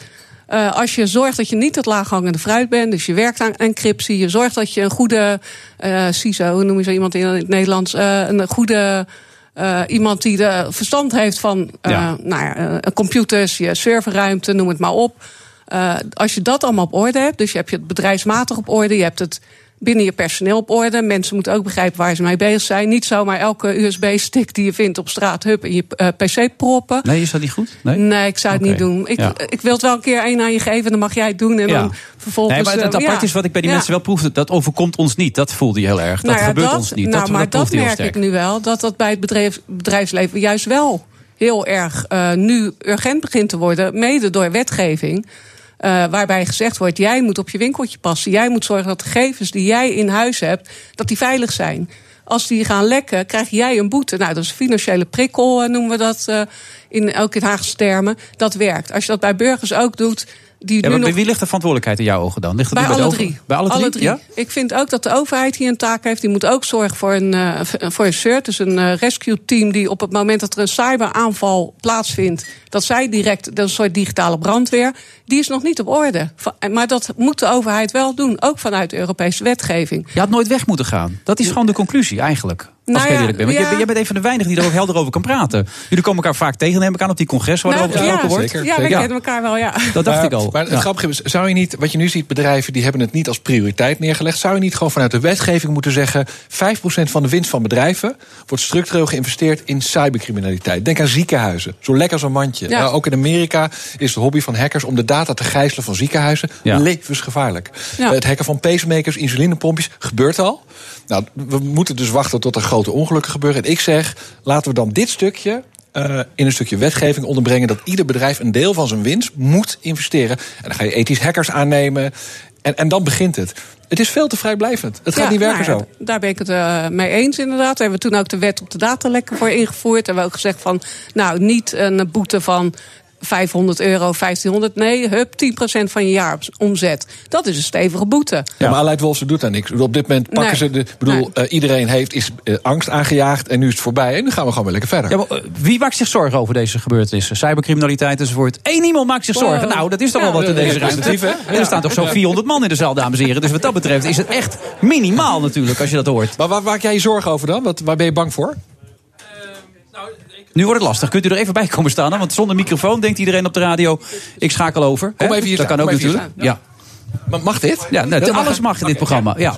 eh, als je zorgt dat je niet het laaghangende fruit bent, dus je werkt aan encryptie, je zorgt dat je een goede eh CISO, hoe noem je zo iemand in het Nederlands, eh, een goede iemand die de verstand heeft van Ja. nou ja, computers, je serverruimte, noem het maar op. Als je dat allemaal op orde hebt, dus je hebt het bedrijfsmatig op orde, je hebt het binnen je personeel op orde. Mensen moeten ook begrijpen waar ze mee bezig zijn. Niet zomaar elke USB-stick die je vindt op straat, hup, in je eh, PC proppen. Nee, is dat niet goed? Nee, Nee, ik zou het niet doen. Ik, ja. ik wil het wel een keer één aan je geven, dan mag jij het doen. En Ja. dan vervolgens. Nee, maar het eh, apart is wat ik bij die mensen wel proefde. Dat overkomt ons niet. Dat voelde je heel erg. Dat Nou gebeurt ons niet. Nou, dat, maar dat dat, merk ik nu wel. Dat dat bij het bedrijf, bedrijfsleven juist wel heel erg eh, nu urgent begint te worden. Mede door wetgeving. Eh, waarbij gezegd wordt, jij moet op je winkeltje passen. Jij moet zorgen dat de gegevens die jij in huis hebt, dat die veilig zijn. Als die gaan lekken, krijg jij een boete. Nou, dat is financiële prikkel, eh, noemen we dat eh, in, in Haagse termen. Dat werkt. Als je dat bij burgers ook doet, die Ja, nu nog wie ligt de verantwoordelijkheid in jouw ogen dan? Ligt het bij alle drie. Bij alle drie? Ja? Ik vind ook dat de overheid hier een taak heeft. Die moet ook zorgen voor een, eh, voor een CERT, dus een eh, rescue team... die op het moment dat er een cyberaanval plaatsvindt... dat zij direct, dat een soort digitale brandweer... die is nog niet op orde. Maar dat moet de overheid wel doen, ook vanuit de Europese wetgeving. Je had nooit weg moeten gaan. Dat is gewoon de conclusie eigenlijk. Als Nou ik heel ja, eerlijk ben. Want ja. jij, jij bent een van de weinigen die er ook helder over kan praten. Jullie komen elkaar vaak tegen, neem ik aan, op die congres waar er Nou, over gesproken wordt. ja, we kennen elkaar wel, ja. Dat dacht maar, ik al. Maar het Ja. grappige is, zou je niet, wat je nu ziet, bedrijven die hebben het niet als prioriteit neergelegd. Zou je niet gewoon vanuit de wetgeving moeten zeggen: 5% van de winst van bedrijven wordt structureel geïnvesteerd in cybercriminaliteit. Denk aan ziekenhuizen. Zo lekker zo'n mandje. Ja. Nou, ook in Amerika is de hobby van hackers om de data te gijzelen van ziekenhuizen Ja. levensgevaarlijk. Ja. Het hacken van pacemakers, insulinepompjes gebeurt al. Nou, we moeten dus wachten tot er grote ongelukken gebeuren. En ik zeg, laten we dan dit stukje eh, in een stukje wetgeving onderbrengen dat ieder bedrijf een deel van zijn winst moet investeren. En dan ga je ethisch hackers aannemen. En, en dan begint het. Het is veel te vrijblijvend. Het gaat Ja, niet werken nou zo. Daar ben ik het eh, mee eens inderdaad. Daar hebben we toen ook de wet op de datalekken voor ingevoerd. Hebben we ook gezegd van, nou, niet een boete van 500 euro, 1500. Nee, hup, 10% van je jaaromzet. Dat is een stevige boete. Ja, maar Aleid Wolfsen doet daar niks. Op dit moment pakken Nee. ze de. Ik bedoel, eh, iedereen heeft is, eh, angst aangejaagd en nu is het voorbij. En nu gaan we gewoon weer lekker verder. Ja, maar, eh, wie maakt zich zorgen over deze gebeurtenissen? Cybercriminaliteit enzovoort. Eén iemand maakt zich zorgen. Nou, dat is toch Ja, wel wat in deze ruimte. En er staan toch zo'n 400 man in de zaal, dames en heren. Dus wat dat betreft is het echt minimaal natuurlijk, als je dat hoort. Maar waar maak jij je zorgen over dan? Wat, waar ben je bang voor? Nu wordt het lastig. Kunt u er even bij komen staan? hè? Want zonder microfoon denkt iedereen op de radio... ik schakel over. Kom even hier Dat kan ook hier natuurlijk. Ja. Ma- Mag dit? Ja, nee, alles mag in dit programma. Ja.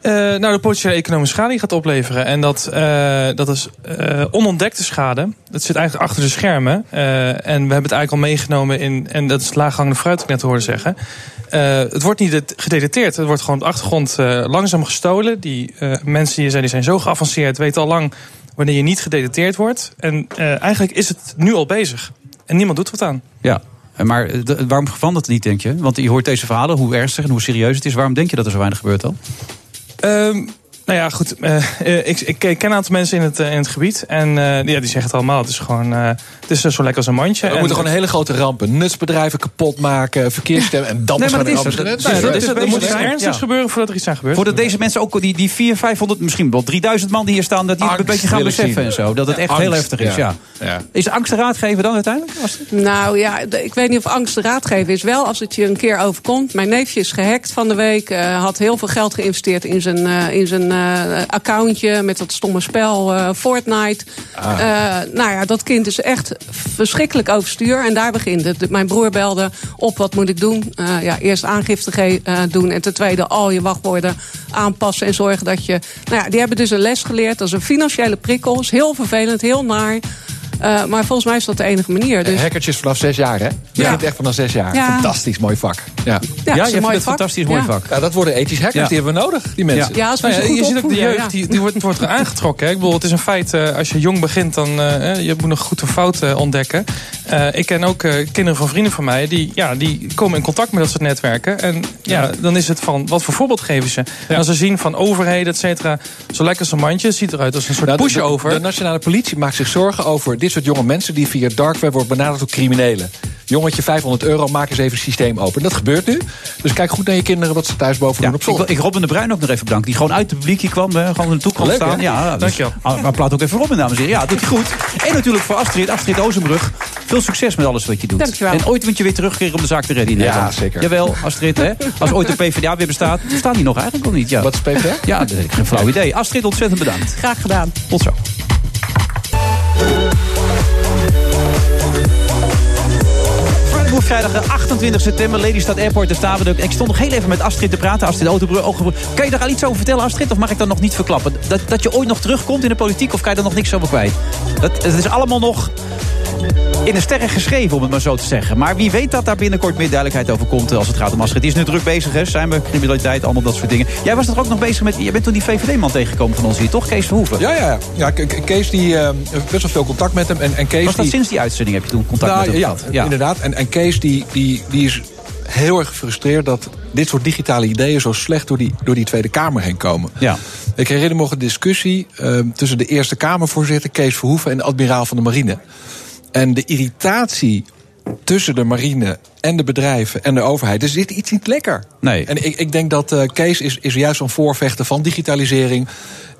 Eh, nou, de potentiële economische schade die gaat opleveren. En dat, eh, dat is eh, onontdekte schade. Dat zit eigenlijk achter de schermen. Eh, en we hebben het eigenlijk al meegenomen in... en dat is het laaghangende fruit, ik net hoorde zeggen. Eh, het wordt niet det- gedetecteerd. Het wordt gewoon op de achtergrond eh, langzaam gestolen. Die eh, mensen die zijn, die zijn zo geavanceerd, weten al lang... wanneer je niet gedetecteerd wordt. En eh, eigenlijk is het nu al bezig. En niemand doet wat aan. ja. Maar de- waarom verandert het niet, denk je? Want je hoort deze verhalen, hoe ernstig en hoe serieus het is. Waarom denk je dat er zo weinig gebeurt dan? Ehm, nou ja, goed. eh, eh, ik, ik ken een aantal mensen in het, eh, in het gebied. En eh, ja, die zeggen het allemaal. Het is gewoon eh, het is zo lekker als een mandje. We En- moeten gewoon een hele grote rampen. Nutsbedrijven kapot maken, verkeersstemmen. En dan Nee, maar gaan dat is rampen. er moet iets Ja. ernstigs gebeuren voordat er iets aan gebeurt. Voordat deze mensen ook, die, die 400, 500, misschien wel 3000 man die hier staan... dat die het een beetje gaan beseffen en zo. Dat het echt Angst, heel heftig is, ja. ja. Ja. Is angst de raadgever dan uiteindelijk? Nou ja, ik weet niet of angst de raadgever is. Wel als het je een keer overkomt. Mijn neefje is gehackt van de week. eh, had heel veel geld geïnvesteerd in zijn, eh, in zijn accountje. Met dat stomme spel eh, Fortnite. Ah. Eh, nou ja, dat kind is echt verschrikkelijk overstuur. En daar begint het. Mijn broer belde op, wat moet ik doen? Eh, ja, eerst aangifte eh, doen. En ten tweede al je wachtwoorden aanpassen. En zorgen dat je... Nou ja, die hebben dus een les geleerd. Dat is een financiële prikkel. is heel vervelend, heel naar. Eh, maar volgens mij is dat de enige manier. Dus Hackertjes vanaf zes jaar, hè? Je begint echt vanaf zes jaar. Ja. Fantastisch, mooi vak. Ja, Ja, Ja, je een vindt het vak. fantastisch mooi Ja. vak. Ja, dat worden ethisch hackers, Ja. die hebben we nodig, die mensen. Ja, als we Nou ze ja, goed je ziet ook de jeugd, ja. die, die wordt, wordt er aangetrokken. Hè. Ik bedoel, het is een feit, eh, als je jong begint, dan uh, je moet nog goed een fout uh, ontdekken. Uh, ik ken ook uh, kinderen van vrienden van mij, die, ja, die komen in contact met dat soort netwerken. En ja, dan is het van, wat voor voorbeeld geven ze? En als ze zien van overheden, et cetera, zo lekker als een mandje, ziet eruit als een soort Nou, de- pushover. De, de nationale politie maakt zich zorgen over dit soort jonge mensen... die via dark web wordt benaderd door criminelen. Jongetje, 500 euro, maak eens even het systeem open. Dat gebeurt nu. Dus kijk goed naar je kinderen wat ze thuis boven doen op Ik, wil, zolder. ik Robin de Bruin ook nog even bedanken. Die gewoon uit het publiek hier kwam. Hè, gewoon in de toekomst Leuk, hè? staan. Ja, dus, Dankjewel. ah, Maar plaat ook even Robin, dames en heren. Ja, doet hij goed. En natuurlijk voor Astrid, Astrid Ozenbrug. Veel succes met alles wat je doet. Dankjewel. En ooit moet je weer terugkeren om de zaak te redden Ja, zeker. Jawel, Astrid. Hè? Als ooit de PvdA weer bestaat. Bestaan die nog eigenlijk of niet? Ja. Wat is PvdA? Ja, dat heb ik geen flauw idee. Astrid, ontzettend bedankt. Graag gedaan. Tot zo. Vrijdag de 28 september, Lelystad Airport, staan we. Ik stond nog heel even met Astrid te praten. Astrid Autobrug. Kan je daar al iets over vertellen, Astrid? Of mag ik dat nog niet verklappen? Dat, dat je ooit nog terugkomt in de politiek of kan je daar nog niks over kwijt? Dat, het is allemaal nog in de sterren geschreven, om het maar zo te zeggen. Maar wie weet dat daar binnenkort meer duidelijkheid over komt als het gaat om Astrid. Die is nu druk bezig, hè? Zijn we criminaliteit, allemaal dat soort dingen. Jij was er ook nog bezig met... Je bent toen die VVD-man tegengekomen van ons hier, toch? Kees Verhoeven. Ja, ja, ja. ja Ke- Ke- Kees die eh, best wel veel contact met hem. En, en Kees Was dat die, sinds die uitzending heb je toen contact Nou, met hem ja, gehad? inderdaad. En, en Kees die, die, die is heel erg gefrustreerd dat dit soort digitale ideeën zo slecht door die, door die Tweede Kamer heen komen. Ja. Ik herinner me nog een discussie eh, tussen de Eerste Kamervoorzitter Kees Verhoeven en de admiraal van de marine. En de irritatie tussen de marine en de bedrijven en de overheid. Er zit iets niet lekker. Nee. En ik, ik denk dat eh, Kees is, is juist een voorvechter van digitalisering.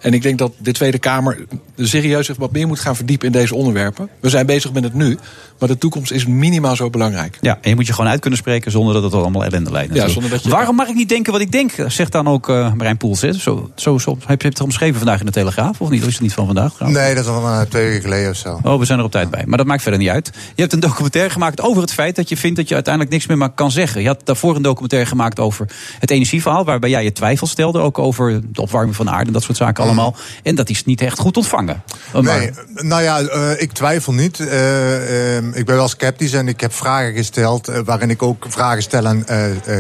En ik denk dat de Tweede Kamer serieus zich wat meer moet gaan verdiepen in deze onderwerpen. We zijn bezig met het nu, maar de toekomst is minimaal zo belangrijk. Ja, en je moet je gewoon uit kunnen spreken zonder dat het allemaal ellende leidt. natuurlijk. zonder dat je- Waarom mag ik niet denken wat ik denk? Zegt dan ook eh Marijn Poels. hè? Zo, zo, zo, heb je het omschreven vandaag in de Telegraaf? Of niet? Of is het niet van vandaag? trouwens? Nee, dat is al uh, twee weken geleden of zo. Oh, we zijn er op tijd bij. Maar dat maakt verder niet uit. Je hebt een documentaire gemaakt over het feit dat je vindt dat je uiteindelijk niks meer maar kan zeggen. Je had daarvoor een documentaire gemaakt over het energieverhaal, waarbij jij je twijfels stelde. Ook over de opwarming van de aarde en dat soort zaken allemaal. En dat is niet echt goed ontvangen. Maar- Nee, nou ja, eh, ik twijfel niet. Eh, eh, ik ben wel sceptisch en ik heb vragen gesteld... waarin ik ook vragen stel aan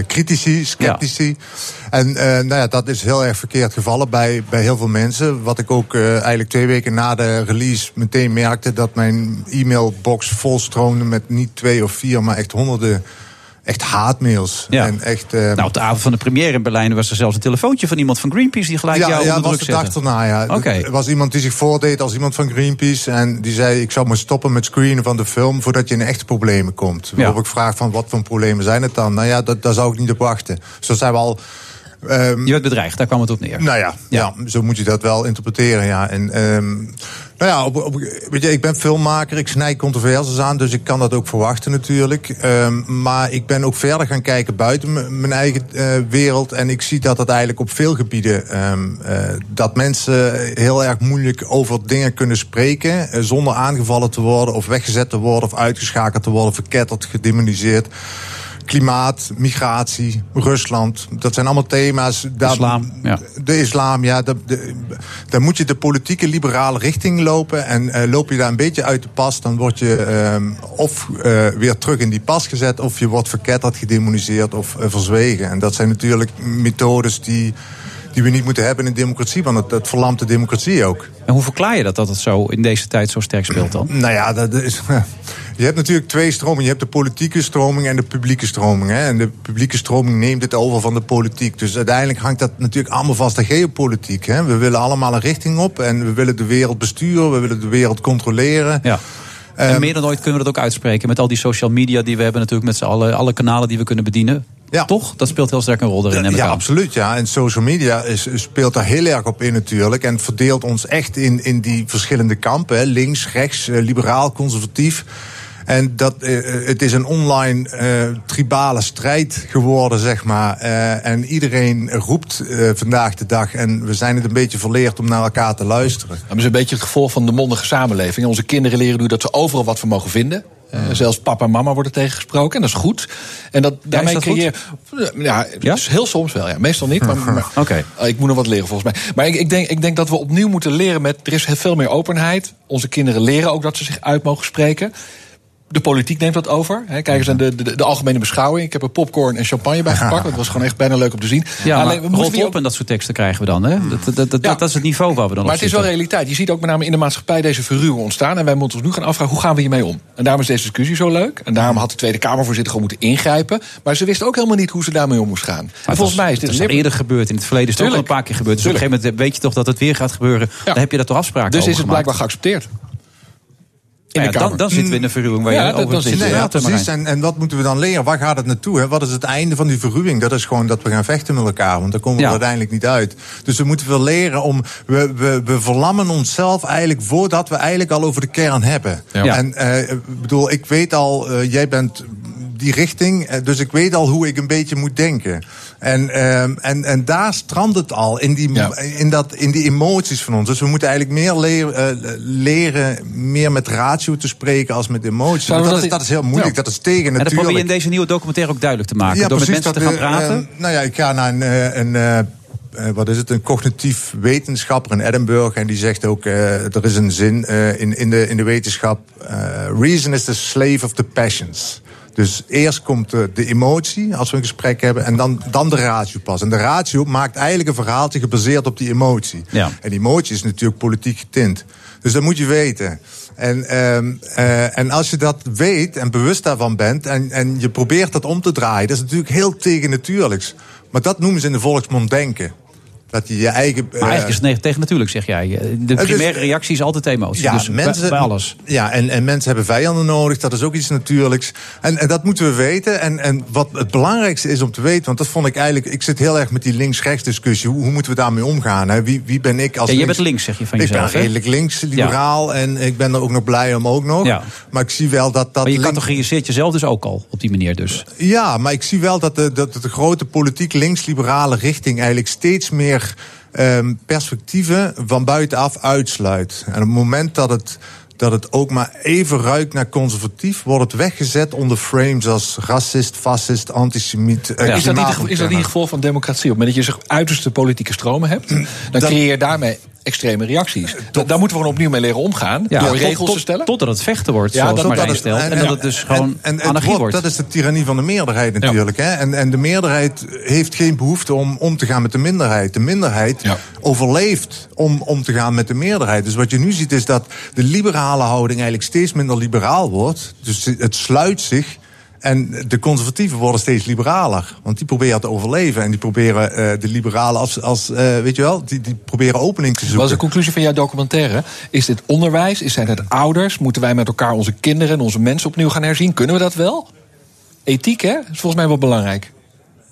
critici, sceptici. En nou ja, dat is heel erg verkeerd gevallen bij, bij heel veel mensen. Wat ik ook eigenlijk twee weken na de release meteen merkte... dat mijn e-mailbox volstroomde met niet twee of vier, maar echt honderden... Echt haatmails. Ja. En echt, eh, Nou, op de avond van de première in Berlijn was er zelfs een telefoontje van iemand van Greenpeace die gelijk ja, jou ja, onder was druk de dag zette. erna, ja. Oké. Er was iemand die zich voordeed als iemand van Greenpeace. En die zei, ik zou maar stoppen met screenen van de film... voordat je in echte problemen komt. Waarop ik vraag van, wat voor problemen zijn het dan? Nou ja, dat, daar zou ik niet op wachten. Dus dat zijn we al... ehm, Je werd bedreigd, daar kwam het op neer. nou ja, ja. zo moet je dat wel interpreteren, ja. En, ehm, nou ja, op, op, weet je, ik ben filmmaker, ik snij controversies aan... dus ik kan dat ook verwachten natuurlijk. Ehm, maar ik ben ook verder gaan kijken buiten mijn eigen eh, wereld... en ik zie dat het eigenlijk op veel gebieden... eh, dat mensen heel erg moeilijk over dingen kunnen spreken... eh, zonder aangevallen te worden of weggezet te worden... of uitgeschakeld te worden, verketterd, gedemoniseerd klimaat, migratie, Rusland. Dat zijn allemaal thema's. Daar, Islam, ja. De islam, ja. de- de- dan moet je de politieke liberale richting lopen. En eh, loop je daar een beetje uit de pas, dan word je ehm, of eh, weer terug in die pas gezet... of je wordt verketterd, gedemoniseerd of eh, verzwegen. En dat zijn natuurlijk methodes die, die we niet moeten hebben in een democratie... want het, het verlamt de democratie ook. En hoe verklaar je dat dat het zo in deze tijd zo sterk speelt dan? Nou ja, dat is, je hebt natuurlijk twee stromingen. Je hebt de politieke stroming en de publieke stroming. Hè? En de publieke stroming neemt het over van de politiek. Dus uiteindelijk hangt dat natuurlijk allemaal vast aan geopolitiek. Hè? We willen allemaal een richting op en we willen de wereld besturen. We willen de wereld controleren. Ja. En meer dan ooit kunnen we dat ook uitspreken. Met al die social media die we hebben natuurlijk met z'n allen. Alle kanalen die we kunnen bedienen. Ja. Toch? Dat speelt heel sterk een rol erin. Ja, aan. absoluut. Ja. En social media is, speelt daar heel erg op in natuurlijk. En verdeelt ons echt in, in die verschillende kampen. Hè. Links, rechts, eh, liberaal, conservatief. En dat, eh, het is een online eh, tribale strijd geworden, zeg maar. Eh, en iedereen roept eh, vandaag de dag. En we zijn het een beetje verleerd om naar elkaar te luisteren. Dat is een beetje het gevolg van de mondige samenleving. Onze kinderen leren nu dat ze overal wat van mogen vinden. Eh, zelfs papa en mama worden tegengesproken. En dat is goed. En dat, daarmee dat creëer Ja, dus heel soms wel. Ja. Meestal niet. Maar, maar- Oké. Oh, ik moet nog wat leren volgens mij. Maar ik, ik, denk, ik denk dat we opnieuw moeten leren met... Er is veel meer openheid. Onze kinderen leren ook dat ze zich uit mogen spreken. De politiek neemt dat over. Hè. Kijk eens aan de, de, de algemene beschouwing. Ik heb er popcorn en champagne bij gepakt. Dat was gewoon echt bijna leuk om te zien. Ja, Alleen, maar we rot niet op en dat soort teksten krijgen we dan. Hè? Dat, dat, dat, dat is het niveau waar we dan Maar op het is wel realiteit. Je ziet ook met name in de maatschappij deze verruwing ontstaan. En wij moeten ons nu gaan afvragen, hoe gaan we hiermee om? En daarom is deze discussie zo leuk. En daarom had de Tweede Kamervoorzitter gewoon moeten ingrijpen. Maar ze wisten ook helemaal niet hoe ze daarmee om moest gaan. En Maar volgens mij is dit dat een is eerder gebeurd. In het verleden is het ook al een paar keer gebeurd. Dus op een gegeven moment weet je toch dat het weer gaat gebeuren. Dan heb je daar toch afspraken Dus over is het gemaakt. blijkbaar geaccepteerd. In Nou de ja, Kamer. dan, dan zitten we in een verruwing waar Ja, je dat- over zit te je- Ja, precies. En, en wat moeten we dan leren? Waar gaat het naartoe? Hè? Wat is het einde van die verruwing? Dat is gewoon dat we gaan vechten met elkaar. Want daar komen we Ja. er uiteindelijk niet uit. Dus we moeten wel leren om... We, we, we verlammen onszelf eigenlijk voordat we eigenlijk al over de kern hebben. Ja. En eh, ik bedoel, ik weet al... eh, jij bent die richting, eh, dus ik weet al hoe ik een beetje moet denken. En, ehm, en, en daar strandt het al, in die, in, dat, in die emoties van ons. Dus we moeten eigenlijk meer leren, eh, leren meer met ratio te spreken als met we Dat, dat is, dat is heel moeilijk, Ja. dat is tegen En dat natuurlijk. probeer je in deze nieuwe documentaire ook duidelijk te maken. door met mensen te gaan we, praten. eh, nou ja, ik ga naar een, eh, een eh, wat is het, een cognitief wetenschapper in Edinburgh. En die zegt ook, er is een zin in, in, de, in de wetenschap... reason is the slave of the passions. Dus eerst komt de, de emotie, als we een gesprek hebben... en dan, dan de ratio pas. En de ratio maakt eigenlijk een verhaaltje gebaseerd op die emotie. Ja. En die emotie is natuurlijk politiek getint. Dus dat moet je weten. En, ehm, eh, en als je dat weet en bewust daarvan bent... En, en je probeert dat om te draaien... dat is natuurlijk heel tegennatuurlijks. Maar dat noemen ze in de volksmond denken. Dat je je eigen... Maar eigenlijk is het neg- tegen natuurlijk, zeg jij. De Het is- primaire reactie is altijd emotie. Ja, dus mensen, bij alles. Ja, en, en mensen hebben vijanden nodig. Dat is ook iets natuurlijks. En, en dat moeten we weten. En, en wat het belangrijkste is om te weten... want dat vond ik eigenlijk... Ik zit heel erg met die links-rechts discussie. Hoe, hoe moeten we daarmee omgaan? Hè? Wie, wie ben ik als Ja, links- bent links, zeg je van ik jezelf. ben hè? redelijk links, liberaal. En ik ben er ook nog blij om ook nog. Ja. Maar ik zie wel dat... dat Maar je links- categoriseert jezelf dus ook al op die manier dus. ja, maar ik zie wel dat de, dat de grote politiek links-liberale richting eigenlijk steeds meer ehm, perspectieven van buitenaf uitsluit. En op het moment dat het, dat het ook maar even ruikt naar conservatief, wordt het weggezet onder frames als racist, fascist, antisemiet. eh, is, dat niet, is dat niet klimaatontkenner. het gevolg van democratie? Op het moment dat je uiterste politieke stromen hebt, dan Dat- creëer je daarmee extreme reacties. Da- daar moeten we gewoon opnieuw mee leren omgaan. door tot- regels tot- te stellen. Totdat het vechten wordt, Ja, zoals dat- Marijn dat- stelt. En, en- dat het dus gewoon en, en het anarchie wordt- wordt. Dat is de tirannie van de meerderheid natuurlijk. Hè? En, en de meerderheid heeft geen behoefte om om te gaan met de minderheid. De minderheid overleeft om om te gaan met de meerderheid. Dus wat je nu ziet is dat de liberale houding eigenlijk steeds minder liberaal wordt. Dus het sluit zich. En de conservatieven worden steeds liberaler. Want die proberen te overleven. En die proberen eh, de liberalen als, als eh, weet je wel, die, die proberen opening te zoeken. Wat is de conclusie van jouw documentaire? Is dit onderwijs? Is- Zijn het ouders? Moeten wij met elkaar onze kinderen en onze mensen opnieuw gaan herzien? Kunnen we dat wel? Ethiek, hè? is volgens mij wel belangrijk.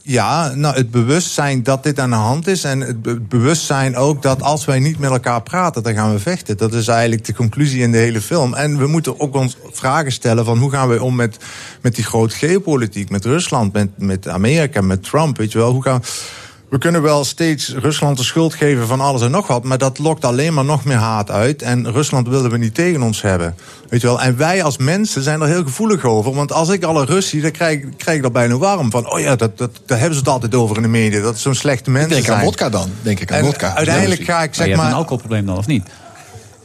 Ja, nou, het bewustzijn dat dit aan de hand is. En het be- bewustzijn ook dat als wij niet met elkaar praten, dan gaan we vechten. Dat is eigenlijk de conclusie in de hele film. En we moeten ook ons vragen stellen van hoe gaan we om met, met die grote geopolitiek, met Rusland, met, met Amerika, met Trump. Weet je wel, hoe gaan we kunnen wel steeds Rusland de schuld geven van alles en nog wat, maar dat lokt alleen maar nog meer haat uit. En Rusland willen we niet tegen ons hebben. Weet je wel? En wij als mensen zijn er heel gevoelig over. Want als ik alle Rus zie, dan krijg, ik- krijg ik er bijna warm van. Oh ja, dat, dat, daar hebben ze het altijd over in de media. Dat het zo'n slechte mensen denk aan zijn. wodka dan. Denk ik aan En wodka. Uiteindelijk ga ik Maar zeg je hebt maar. een alcoholprobleem dan, of niet?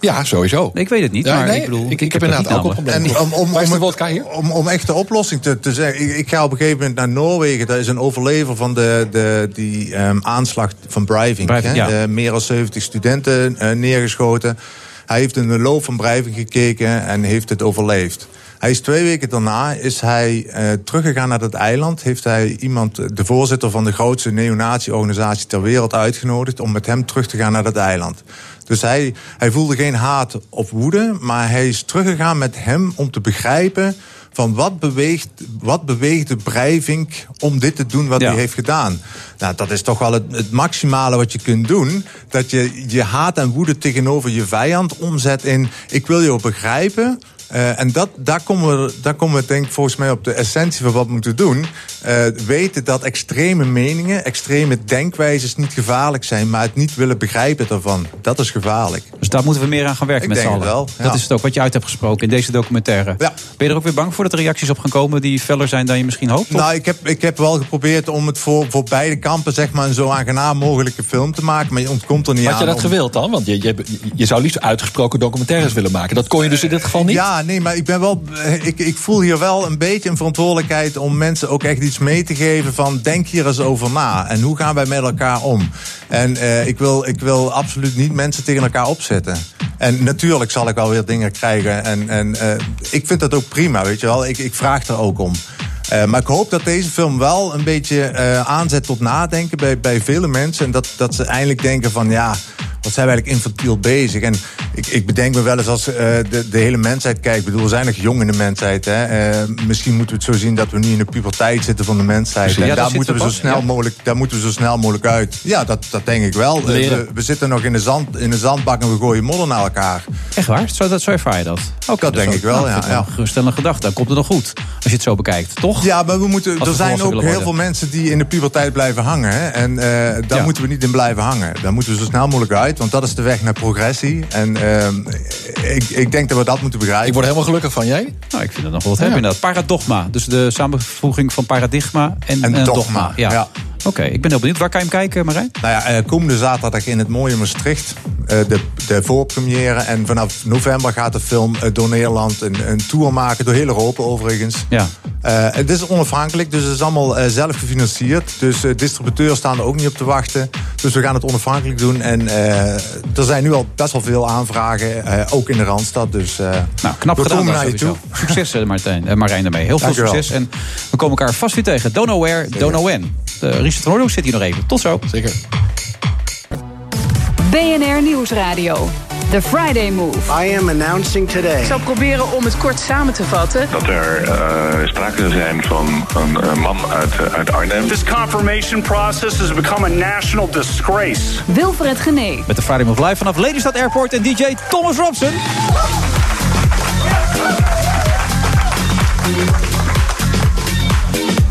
Ja, sowieso. Ik weet het niet, Ja, maar nee, ik bedoel... ik- ik heb inderdaad niet namelijk. alcoholprobleem. En om, om, Waar is om, hier? om, om echt de oplossing te, te zeggen. Ik, ik ga op een gegeven moment naar Noorwegen. Daar is een overlever van de, de, die ehm, aanslag van Breivik. Breivik, hè? ja. Eh, meer dan 70 studenten eh, neergeschoten. Hij heeft in de loop van Breivik gekeken en heeft het overleefd. Hij is twee weken daarna is hij eh, teruggegaan naar dat eiland. Heeft hij iemand, de voorzitter van de grootste neonazi-organisatie ter wereld, uitgenodigd om met hem terug te gaan naar dat eiland. Dus hij, hij voelde geen haat of woede, maar hij is teruggegaan met hem om te begrijpen van wat beweegt, wat beweegde Breivink om dit te doen wat Ja. hij heeft gedaan. Nou, dat is toch wel het, het maximale wat je kunt doen. Dat je je haat en woede tegenover je vijand omzet in ik wil je begrijpen. Eh, en dat, daar, komen we, daar komen we denk ik volgens mij op de essentie van wat we moeten doen. eh, weten dat extreme meningen, extreme denkwijzes niet gevaarlijk zijn, maar het niet willen begrijpen daarvan, dat is gevaarlijk. Dus daar moeten we meer aan gaan werken Ik met z'n allen. het wel, ja. Dat is het ook wat je uit hebt gesproken in deze documentaire. Ben je er ook weer bang voor dat er reacties op gaan komen die feller zijn dan je misschien hoopt? Nou, ik heb, ik heb wel geprobeerd om het voor, voor beide kampen zeg maar, een zo aangenaam mogelijke film te maken. Maar je ontkomt er niet aan. Had je dat om- gewild dan? Want je, je, je zou liefst uitgesproken documentaires willen maken. Dat kon je dus in dit geval niet? Ja, nee, maar ik ben wel. eh, Ik, ik voel hier wel een beetje een verantwoordelijkheid om mensen ook echt iets mee te geven van denk hier eens over na. En hoe gaan wij met elkaar om? En eh, ik, wil, ik wil absoluut niet mensen tegen elkaar opzetten. En natuurlijk zal ik wel weer dingen krijgen. En, en eh, ik vind dat ook prima, weet je wel. Ik, ik vraag er ook om. Maar ik hoop dat deze film wel een beetje aanzet tot nadenken bij, bij vele mensen. En dat, dat ze eindelijk denken van ja, wat zijn we eigenlijk infantiel bezig? En ik, ik bedenk me wel eens als eh, de, de hele mensheid kijkt. Ik bedoel, we zijn nog jong in de mensheid. Hè? Eh, misschien moeten we het zo zien dat we nu in de puberteit zitten van de mensheid. Ja, en daar daar moeten, we zo snel ja. mogelijk, daar moeten we zo snel mogelijk uit. Ja, dat, dat denk ik wel. Eh. We, we zitten nog in de, zand, in de zandbak en we gooien modder naar elkaar. Echt waar? Zo, dat, zo ervaar je dat? Oké, Dat denk ik wel, ja, ja. Een geruststellende gedachte. Dan komt het nog goed. Als je het zo bekijkt, toch? Ja, maar we moeten, er zijn ook heel worden. veel mensen die in de puberteit blijven hangen. Hè? En daar Ja. moeten we niet in blijven hangen. Daar moeten we zo snel mogelijk uit, want dat is de weg naar progressie. En ehm, ik, ik denk dat we dat moeten begrijpen. Ik word helemaal gelukkig van jij. Nou, ik vind het nog wel wat hebben inderdaad. Paradogma. Dus de samenvoeging van paradigma en, En en dogma, dogma. Ja. ja. Oké, ik ben heel benieuwd. Waar kan je hem kijken, Marijn? Nou ja, eh, komende zaterdag in het mooie Maastricht. eh, de, de voorpremière. En vanaf november gaat de film eh, door Nederland een, een tour maken. Door heel Europa overigens. Ja. Het is onafhankelijk, dus het is allemaal zelf gefinancierd. Dus distributeurs staan er ook niet op te wachten. Dus we gaan het onafhankelijk doen. En er zijn nu al best wel veel aanvragen, ook in de Randstad. Dus Nou, knap we gedaan. naar je toe. sowieso. Succes, Martijn, Marijn, daarmee. Heel veel Dank succes. En we komen elkaar vast weer tegen. Don't know where, don't know when. Uh, Richard van zit hier nog even. Tot zo. Zeker. BNR Nieuwsradio. The Friday Move. I am announcing today. Ik zal proberen om het kort samen te vatten. Dat er eh, sprake zijn van een eh, man uit, eh, uit Arnhem. This confirmation process has become a national disgrace. Wilfred Genee. Met de Friday Move Live vanaf Lelystad Airport en DJ Thomas Robson.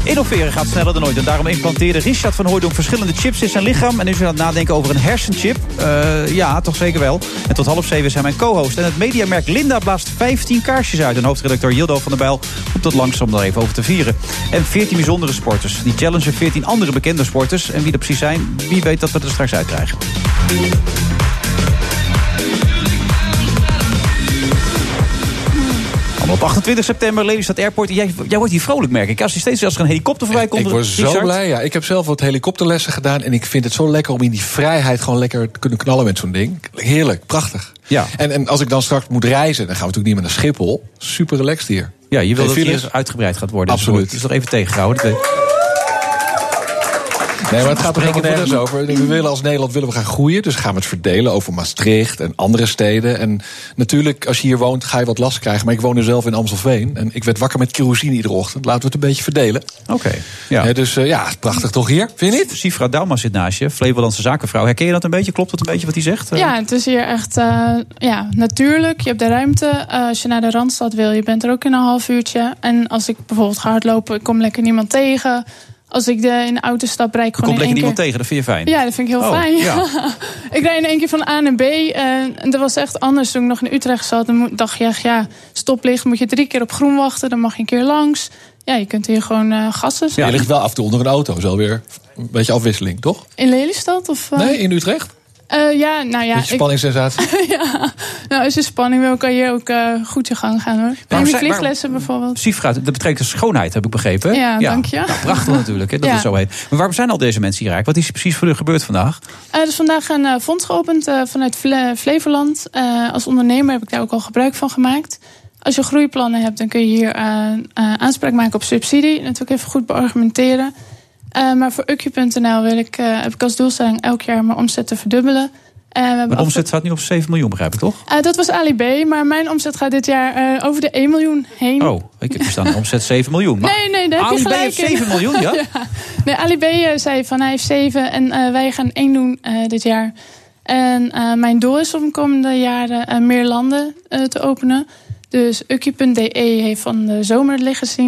Innoveren gaat sneller dan ooit. En daarom implanteerde Richard van Hooydonk verschillende chips in zijn lichaam. En nu is aan het nadenken over een hersenchip. Eh, ja, toch zeker wel. En tot half zeven hij mijn co-host. En het mediamerk Linda blaast 15 kaarsjes uit. En hoofdredacteur Jildo van der Bijl komt dat langs om daar even over te vieren. En 14 bijzondere sporters. Die challengen 14 andere bekende sporters. En wie er precies zijn, wie weet dat we er straks uit krijgen. Allemaal Op 28 september, Lelystad Airport. Jij, jij wordt hier vrolijk, merk ik. Als je steeds als er een helikopter voorbij komt... Ik word zo blij. Ja. Ik heb zelf wat helikopterlessen gedaan. En ik vind het zo lekker om in die vrijheid gewoon lekker te kunnen knallen met zo'n ding. Heerlijk, prachtig. Ja. En, en als ik dan straks moet reizen, dan gaan we natuurlijk niet meer naar Schiphol. Super relaxed hier. Ja, je wil dat hier uitgebreid gaat worden. Absoluut. Het is nog even tegengehouden. Nee, maar het gaat er helemaal nergens over. We willen als Nederland willen we gaan groeien. Dus gaan we het verdelen over Maastricht en andere steden. En natuurlijk, als je hier woont, ga je wat last krijgen. Maar ik woon er zelf in Amstelveen. En ik werd wakker met kerosine iedere ochtend. Laten we het een beetje verdelen. Oké. Ja. Hè, dus eh, ja, prachtig toch hier? Vind je niet? Sifra Dauma zit naast je, Flevolandse zakenvrouw. Herken je dat een beetje? Klopt dat een beetje wat hij zegt? Ja, het is hier echt eh, ja, natuurlijk. Je hebt de ruimte. Eh, als je naar de Randstad wil, je bent er ook in een half uurtje. En als ik bijvoorbeeld ga hardlopen, ik kom lekker niemand tegen. Als ik de, in de auto stap, rijd ik Er gewoon komt in lekker keer... tegen, dat vind je fijn? Ja, dat vind ik heel Oh, fijn. ja. ik rijd in één keer van A naar B. eh, En dat was echt anders toen ik nog in Utrecht zat. Dan dacht je echt, ja, stoplicht moet je drie keer op groen wachten. Dan mag je een keer langs. Ja, je kunt hier gewoon eh gassen. Ja, je ligt wel af en toe onder een auto. Is wel weer een beetje afwisseling, toch? In Lelystad? Of, eh? Nee, in Utrecht? Eh, ja, nou ja. Beetje ik- spanningssensatie. ja, nou als je spanning wil, kan je ook eh, goed je gang gaan hoor. Neem je vlieglessen bijvoorbeeld. Sifra, dat betrekt de schoonheid, heb ik begrepen. Ja, dank je. Nou, prachtig natuurlijk, hè, dat Ja. het zo heet. Maar waarom zijn al deze mensen hier eigenlijk? Wat is er precies voor u gebeurd vandaag? Er is vandaag een eh, fonds geopend eh, vanuit Fle- Flevoland. Eh, als ondernemer heb ik daar ook al gebruik van gemaakt. Als je groeiplannen hebt, dan kun je hier aanspraak maken op subsidie. Natuurlijk even goed beargumenteren. Eh, maar voor Ukje.nl wil ik, eh, heb ik als doelstelling elk jaar mijn omzet te verdubbelen. Mijn omzet staat nu op 7 miljoen, begrijp ik toch? Dat was Ali B, maar mijn omzet gaat dit jaar over de 1 miljoen heen. Oh, ik heb staan omzet 7 miljoen. Maar Nee, nee, daar heb je Ali B heeft in. 7 miljoen, ja? Nee, Ali B zei van hij heeft 7 en wij gaan 1 doen dit jaar. En mijn doel is om de komende jaren meer landen te openen. Dus Ukkie.de heeft van de zomer het licht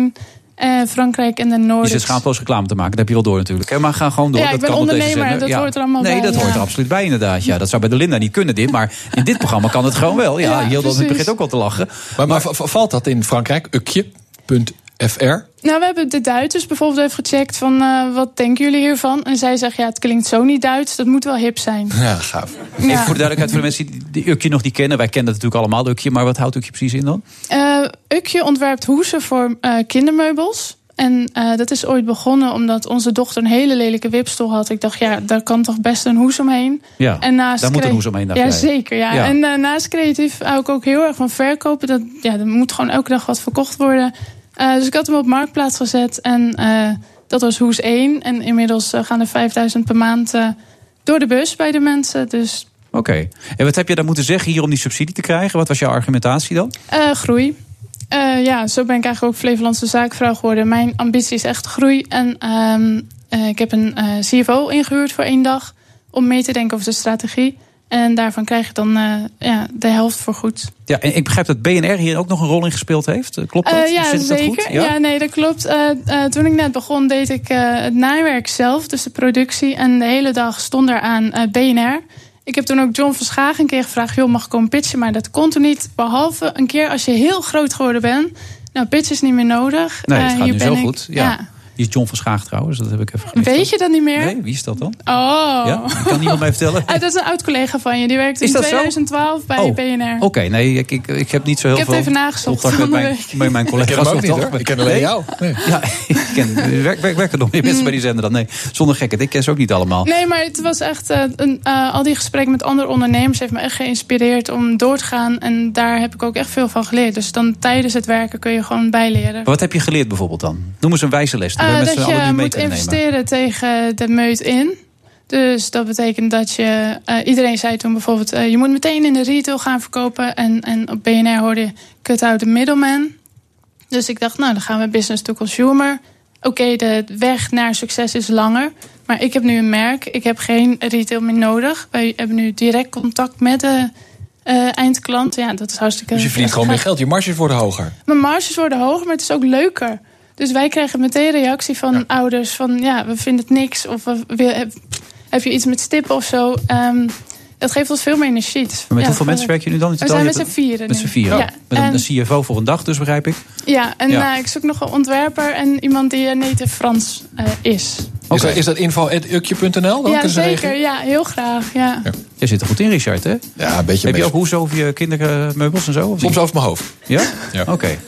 En Frankrijk en de Je Noorden. zit schaamteloos reclame te maken, dat heb je wel door natuurlijk. Hè? Maar ga gewoon door. Ja, dat ik ben kan ondernemer, zender. dat hoort er allemaal nee, bij, dat hoort er absoluut bij inderdaad. Ja, dat zou bij de Linda niet kunnen dit, maar in dit programma kan het gewoon wel. Ja, Ja, heel dat begint ook al te lachen. Maar, valt dat in Frankrijk? Ukje.fr? Nou, we hebben de Duitsers bijvoorbeeld even gecheckt van eh, wat denken jullie hiervan? En zij zeggen ja, het klinkt zo niet Duits, dat moet wel hip zijn. Ja, gaaf. Ja. Even voor de duidelijkheid voor de mensen die die Ukje nog niet kennen. Wij kennen dat natuurlijk allemaal, Ukje. Maar wat houdt Ukje precies in dan? Eh Ukje ontwerpt hoesen voor eh, kindermeubels. En eh, dat is ooit begonnen omdat onze dochter een hele lelijke wipstoel had. Ik dacht, ja, daar kan toch best een hoes omheen. Ja, en naast daar moet een hoes omheen, dacht Ja, jij. zeker. Ja. Ja. En eh, naast creatief hou ik ook heel erg van verkopen. Dat, ja, er moet gewoon elke dag wat verkocht worden. Eh, dus ik had hem op Marktplaats gezet. En eh, dat was hoes 1. En inmiddels eh, gaan er 5000 per maand door de bus bij de mensen. Dus Oké. En wat heb je dan moeten zeggen hier om die subsidie te krijgen? Wat was jouw argumentatie dan? Groei. Ja, zo ben ik eigenlijk ook Flevolandse zaakvrouw geworden. Mijn ambitie is echt groei. En ehm, eh, ik heb een CFO ingehuurd voor één dag om mee te denken over de strategie. En daarvan krijg je dan eh, ja, de helft voor goed. Ja, en ik begrijp dat BNR hier ook nog een rol in gespeeld heeft. Eh, Klopt dat? Eh, ja, Zit ik dat goed? Ja? nee, dat klopt. Toen ik net begon, deed ik het naaiwerk zelf, dus de productie. En de hele dag stond er aan BNR. Ik heb toen ook John Verschagen een keer gevraagd: joh, mag ik komen pitchen? Maar dat kon toen niet. Behalve een keer als je heel groot geworden bent. Nou, pitchen is niet meer nodig. Nee, het gaat nu ben zo ik. goed. Ja. Die is John van Schaag trouwens, dat heb ik even gelezen. Weet je dat niet meer? Nee, wie is dat dan? Oh. Ja? Kan niemand mij vertellen? Ah, dat is een oud collega van je. Die werkte in dat zo? 2012 bij Oh, BNR. Oké, nee, ik, ik, ik heb niet zo heel Ik heb veel het even nagezocht contact met mijn, met mijn collega's. Ik ken hem ook van niet, het hoor. Ik ken alleen Nee? jou. Nee. Ja, ik ken, er werk, werk, werken nog meer mensen bij die zender dan. Nee, zonder gekheid. Ik ken ze ook niet allemaal. Nee, maar het was echt. eh, een, eh, al die gesprekken met andere ondernemers heeft me echt geïnspireerd om door te gaan. En daar heb ik ook echt veel van geleerd. Dus dan tijdens het werken kun je gewoon bijleren. Maar wat heb je geleerd bijvoorbeeld dan? Noem eens een wijze les. Die Eh, we met dat je moet nemen. investeren tegen de meut in. Dus dat betekent dat je. eh, iedereen zei toen bijvoorbeeld. eh, je moet meteen in de retail gaan verkopen. En, en op BNR hoorde je cut out the middleman. Dus ik dacht, nou dan gaan we business to consumer. Oké, de weg naar succes is langer. Maar ik heb nu een merk. Ik heb geen retail meer nodig. Wij hebben nu direct contact met de eh, eindklant. Ja, dat is hartstikke. Dus je verdient gewoon meer geld. Je marges worden hoger. mijn marges worden hoger, maar het is ook leuker. Dus wij krijgen meteen reactie van ouders van ja, we vinden het niks. Of we, wil- heb, heb je iets met stippen of zo. Ehm, dat geeft ons veel meer energie. Maar met ja, hoeveel mensen werk je nu dan? in We zijn Je met hebt- z'n vieren Met z'n vieren. Ja, Met een, en- een CFO voor een dag dus, begrijp ik. Ja, en Ja. eh, ik zoek nog een ontwerper en iemand die eh, native Frans eh, is. Is, dat, is dat info.ukje.nl? dan? ja, zeker. Ja, heel graag. Ja. Jij zit er goed in, Richard, hè? Ja, een beetje. Heb je ook hoes over je kindermeubels en zo? Of Soms niet? over mijn hoofd. Ja? Ja. Oké.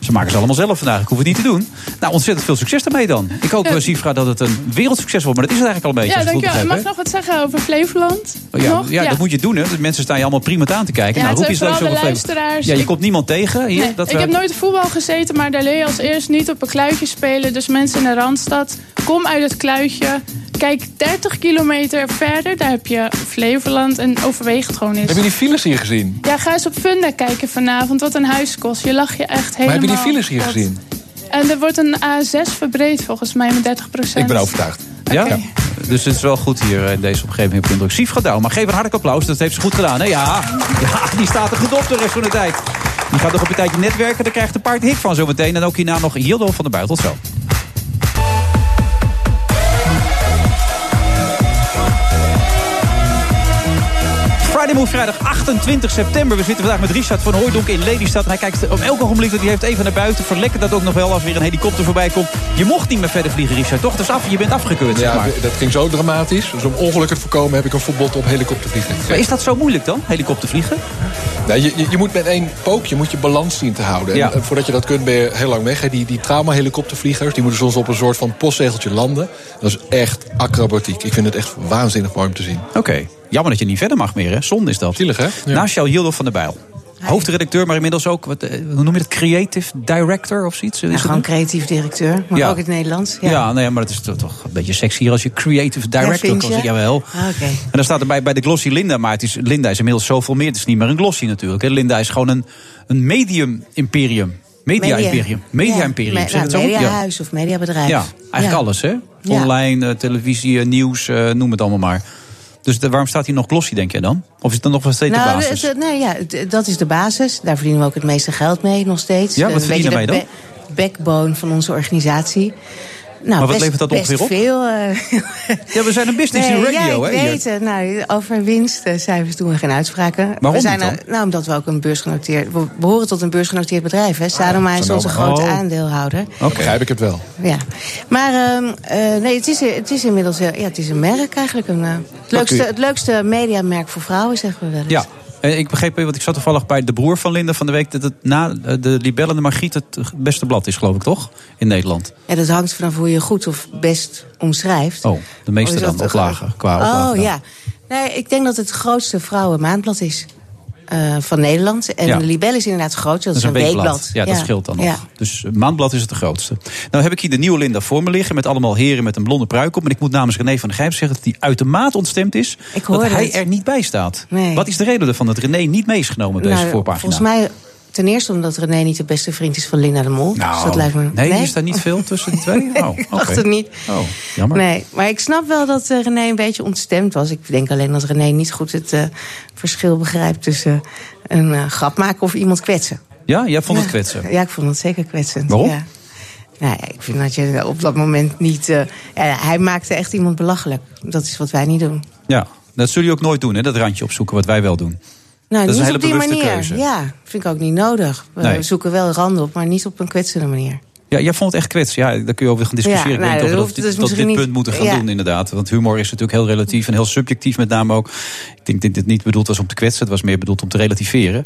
Ze maken ze allemaal zelf vandaag. Ik hoef het niet te doen. Nou, ontzettend veel succes daarmee dan. Ik hoop, Ja. eh, Sifra, dat het een wereldsucces wordt. Maar dat is het eigenlijk al een beetje. Ja, ik dankjewel. Mag ik hè? nog wat zeggen over Flevoland? Oh, Ja, nog? ja, dat moet je doen. Hè. De mensen staan je allemaal prima aan te kijken. Ja, nou, roep je luisteraars. Ja, je komt niemand tegen hier. Nee, dat ik we- heb nooit voetbal gezeten, maar daar leer je als eerst niet op een kluitje spelen. Dus mensen in de Randstad, kom uit het kluitje. Kijk 30 kilometer verder, daar heb je Flevoland en overweeg het gewoon eens. Heb je die files hier gezien? Ja, ga eens op Funda kijken vanavond, wat een huis kost. Je lach je echt helemaal Maar heb je die files hier kapot. gezien? En er wordt een A6 verbreed volgens mij met 30% Ik ben overtuigd. Ja? Dus het is wel goed hier in deze omgeving op indruk. Sief Gadouw, maar geef een hartelijk applaus. Dat heeft ze goed gedaan. Hè? Ja. ja, die staat er goed op de rest van de tijd. Die gaat nog op een tijdje netwerken. Daar krijgt een paard hik van zometeen. En ook hierna nog Hildo van der Buil. Tot zo. Move vrijdag 28 september. We zitten vandaag met Richard van Hooijdonk in Lelystad. En hij kijkt om elk ogenblik dat hij heeft even naar buiten. Verlekkert dat ook nog wel als weer een helikopter voorbij komt. Je mocht niet meer verder vliegen, Richard. Toch? Dus af, je bent afgekeurd, zeg Ja, maar. dat ging zo dramatisch. Dus om ongelukken te voorkomen heb ik een verbod op helikoptervliegen. Maar is dat zo moeilijk dan, helikoptervliegen? Nou, je, je, je moet met één pookje moet je balans zien te houden. Ja. En, eh, voordat je dat kunt ben je heel lang weg. Hè. Die, die trauma-helikoptervliegers die moeten soms op een soort van postzegeltje landen. Dat is echt acrobatiek. Ik vind het echt waanzinnig mooi om te zien. Oké. Jammer dat je niet verder mag meer, hè? Zonde is dat. Zielig, hè? Naast jou Hildo van der Bijl. Hoofdredacteur, maar inmiddels ook, wat, eh, hoe noem je dat, creative director of zoiets? Is Ja, gewoon creatief directeur, maar Ja. ook in het Nederlands. Ja. Ja, nee, maar het is toch, toch een beetje sexier als je creative director vind kan zeggen. Jawel. Ah, Oké. En dan staat erbij bij de Glossy Linda, maar het is, Linda is inmiddels zoveel meer. Het is niet meer een Glossy natuurlijk. Hè. Linda is gewoon een, een medium-imperium. Media-imperium. Media-imperium. Ja, zeg het zo? nou, Ja. mediahuis of mediabedrijf. Ja, eigenlijk Ja. alles, hè? Ja. Online, eh, televisie, eh, nieuws, noem het allemaal maar. Dus de- waarom staat hier nog Glossy, denk jij dan? Of is het dan nog wel steeds de Nou, basis? het- nee, ja, dat is de basis. Daar verdienen we ook het meeste geld mee nog steeds. Ja, wat Een verdien je beetje daarmee de backbone van onze organisatie. Nou, Maar wat best, levert dat ongeveer op? veel. eh, Ja, we zijn een business Nee, in radio, ja, ik hè? weet het. Nou, over winstcijfers doen we geen uitspraken. Waarom we zijn niet dan? er- nou, omdat we ook een beursgenoteerd... We behoren tot een beursgenoteerd bedrijf. Hè. Sadoma is onze grote Oh. aandeelhouder. Oké. Begrijp ik het wel. Ja. Maar ehm, eh, nee, het is, het is inmiddels eh, ja, het is een merk eigenlijk. Een, het, leukste, het leukste mediamerk voor vrouwen, zeggen we wel eens. Ja. Eh, Ik begreep, want ik zat toevallig bij de broer van Linda van de week... dat het na eh, de Libelle en de Margriet het beste blad is, geloof ik, toch? In Nederland. En dat hangt vanaf hoe je goed of best omschrijft. Oh, de meeste dan, dat- oplagen, qua Oh dan. ja. Nee, ik denk dat het het grootste vrouwenmaandblad is. Eh, van Nederland. En Ja. de Libelle is inderdaad groot. Dat, is een weekblad. Ja, dat scheelt dan nog. Ja. Dus eh, Maandblad is het de grootste. Nou heb ik hier de nieuwe Linda voor me liggen... met allemaal heren met een blonde pruik op. En ik moet namens René van der Gijp zeggen dat hij uitermate ontstemd is... dat hij er niet bij staat. Nee. Wat is de reden ervan dat René niet mee is genomen op deze Nou, voorpagina? Volgens mij ten eerste omdat René niet de beste vriend is van Linda de Mol. Nou, dus dat lijkt me... nee, is daar niet veel tussen die twee? Oh, oké. Ik dacht het niet. Oh, jammer. Nee, maar ik snap wel dat eh, René een beetje ontstemd was. Ik denk alleen dat René niet goed het eh, verschil begrijpt tussen eh, een grap maken of iemand kwetsen. Ja, jij vond het kwetsen? Ja, ik vond het zeker kwetsend. Waarom? Ja. Nou ja, ik vind dat je op dat moment niet... ja, hij maakte echt iemand belachelijk. Dat is wat wij niet doen. Ja, dat zullen jullie ook nooit doen, hè? dat randje opzoeken wat wij wel doen. Nou, dat is niet een hele op die manier. keuze. Ja, vind ik ook niet nodig. We Nee. zoeken wel randen op, maar niet op een kwetsende manier. Ja, jij vond het echt kwets. Ja, daar kun je over gaan discussiëren. Ja, ik weet nou, dat we dat, dus dit misschien punt moeten gaan ja. doen, inderdaad. Want humor is natuurlijk heel relatief en heel subjectief met name ook. Ik denk dat dit niet bedoeld was om te kwetsen. Het was meer bedoeld om te relativeren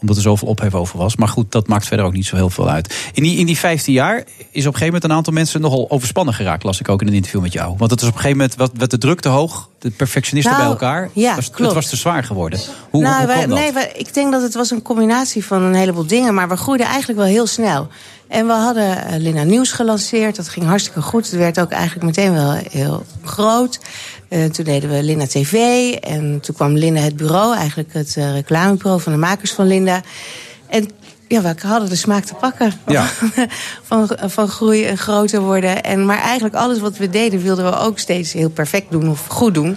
omdat er zoveel ophef over was. Maar goed, dat maakt verder ook niet zo heel veel uit. In die, in die 15 jaar is op een gegeven moment een aantal mensen nogal overspannen geraakt. Las ik ook in een interview met jou. Want het is op een gegeven moment wat, werd de druk te hoog. De perfectionisten Nou, bij elkaar. ja, Het was, klopt. het was te zwaar geworden. Hoe, nou, hoe wij- dat? nee, wij- ik denk dat het was een combinatie van een heleboel dingen. Maar we groeiden eigenlijk wel heel snel. En we hadden eh, Linda Nieuws gelanceerd. Dat ging hartstikke goed. Het werd ook eigenlijk meteen wel heel groot. Eh, toen deden we Linda TV. En toen kwam Linda het bureau. Eigenlijk het eh, reclamebureau van de makers van Linda. En ja, we hadden de smaak te pakken. Ja. van, van groeien en groter worden. En, maar eigenlijk alles wat we deden wilden we ook steeds heel perfect doen of goed doen.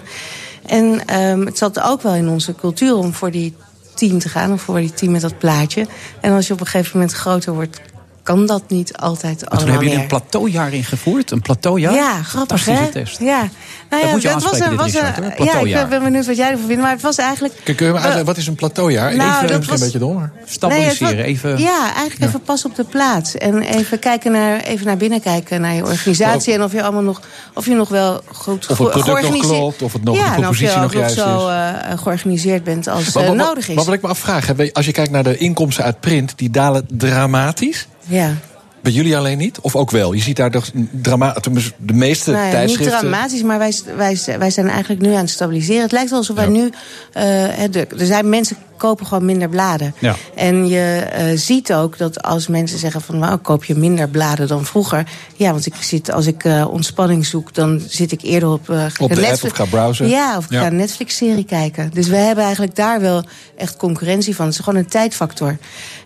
En ehm, het zat ook wel in onze cultuur om voor die team te gaan. Of voor die team met dat plaatje. En als je op een gegeven moment groter wordt, kan dat niet altijd Maar toen allemaal hebben jullie meer. een plateaujaar ingevoerd. Een plateaujaar? Ja, grappig hè? Fantastische test. Ja, nou ja, moet je dat was aanspreken, een, dit, was een, ja, ik Plateaujaar. ben benieuwd wat jij ervan vindt. Maar het was eigenlijk. Kun kun je me Eh, uitleggen, wat is een plateaujaar? nou, even dat misschien was- een beetje door. maar- Stabiliseren, Nee, even... Ja, eigenlijk even pas op de plaats. En even, kijken naar, even naar binnen kijken naar je organisatie. En of je, allemaal nog, of je nog wel goed Of het product nog georganiseerd- klopt, of het nog- ja, de je nog juist zo eh, georganiseerd bent als Maar eh, nodig is. Maar wat ik me afvraag, hè, als je kijkt naar de inkomsten uit print, die dalen dramatisch. Ja. Bij jullie alleen niet? Of ook wel? Je ziet daar toch drama de meeste Nou ja, niet tijdschriften... dramatisch, maar wij, wij, wij zijn eigenlijk nu aan het stabiliseren. Het lijkt wel alsof wij nu... eh, er zijn mensen kopen gewoon minder bladen. Ja. En je eh, ziet ook dat als mensen zeggen van... nou, koop je minder bladen dan vroeger. Ja, want ik zit, als ik eh, ontspanning zoek... dan zit ik eerder op... eh, Op de app Netflix- of ga browsen. Ja, of ik ga een Netflix-serie kijken. Dus we hebben eigenlijk daar wel echt concurrentie van. Het is gewoon een tijdfactor.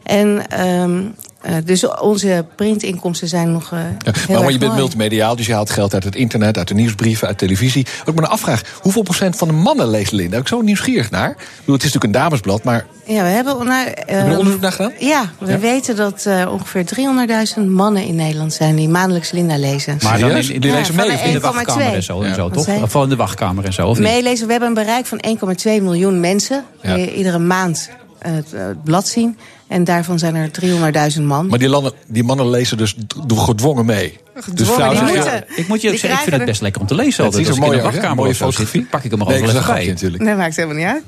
En... ehm, eh, dus onze printinkomsten zijn nog eh Ja, heel maar, je bent mooi. multimediaal, dus je haalt geld uit het internet, uit de nieuwsbrieven, uit televisie. Ook maar een afvraag, hoeveel procent van de mannen leest Linda? Daar ben ik zo nieuwsgierig naar. Ik bedoel, het is natuurlijk een damesblad, maar Ja, we hebben, nou, hebben we ehm, onderzoek naar gedaan? Ja, we Ja. weten dat eh, ongeveer 300.000 mannen in Nederland zijn die maandelijks Linda lezen. Maar dan die Ja, lezen van mee in de 1,2. wachtkamer en zo, en zo Wat toch? Of in de wachtkamer en zo, of niet? Meelezen, we hebben een bereik van 1,2 miljoen mensen iedere maand het, eh, het blad zien. En daarvan zijn er 300.000 man. Maar die, landen, die mannen lezen dus gedwongen mee. Dus vrouwen die zeggen, moeten. ja, Ik moet je ook zeggen, ik vind het best lekker om te lezen. het altijd. is een mooie, wachtkamer mooie zit, fotografie. pak ik hem er Nee, dat bij. natuurlijk. Nee, maakt helemaal niet uit.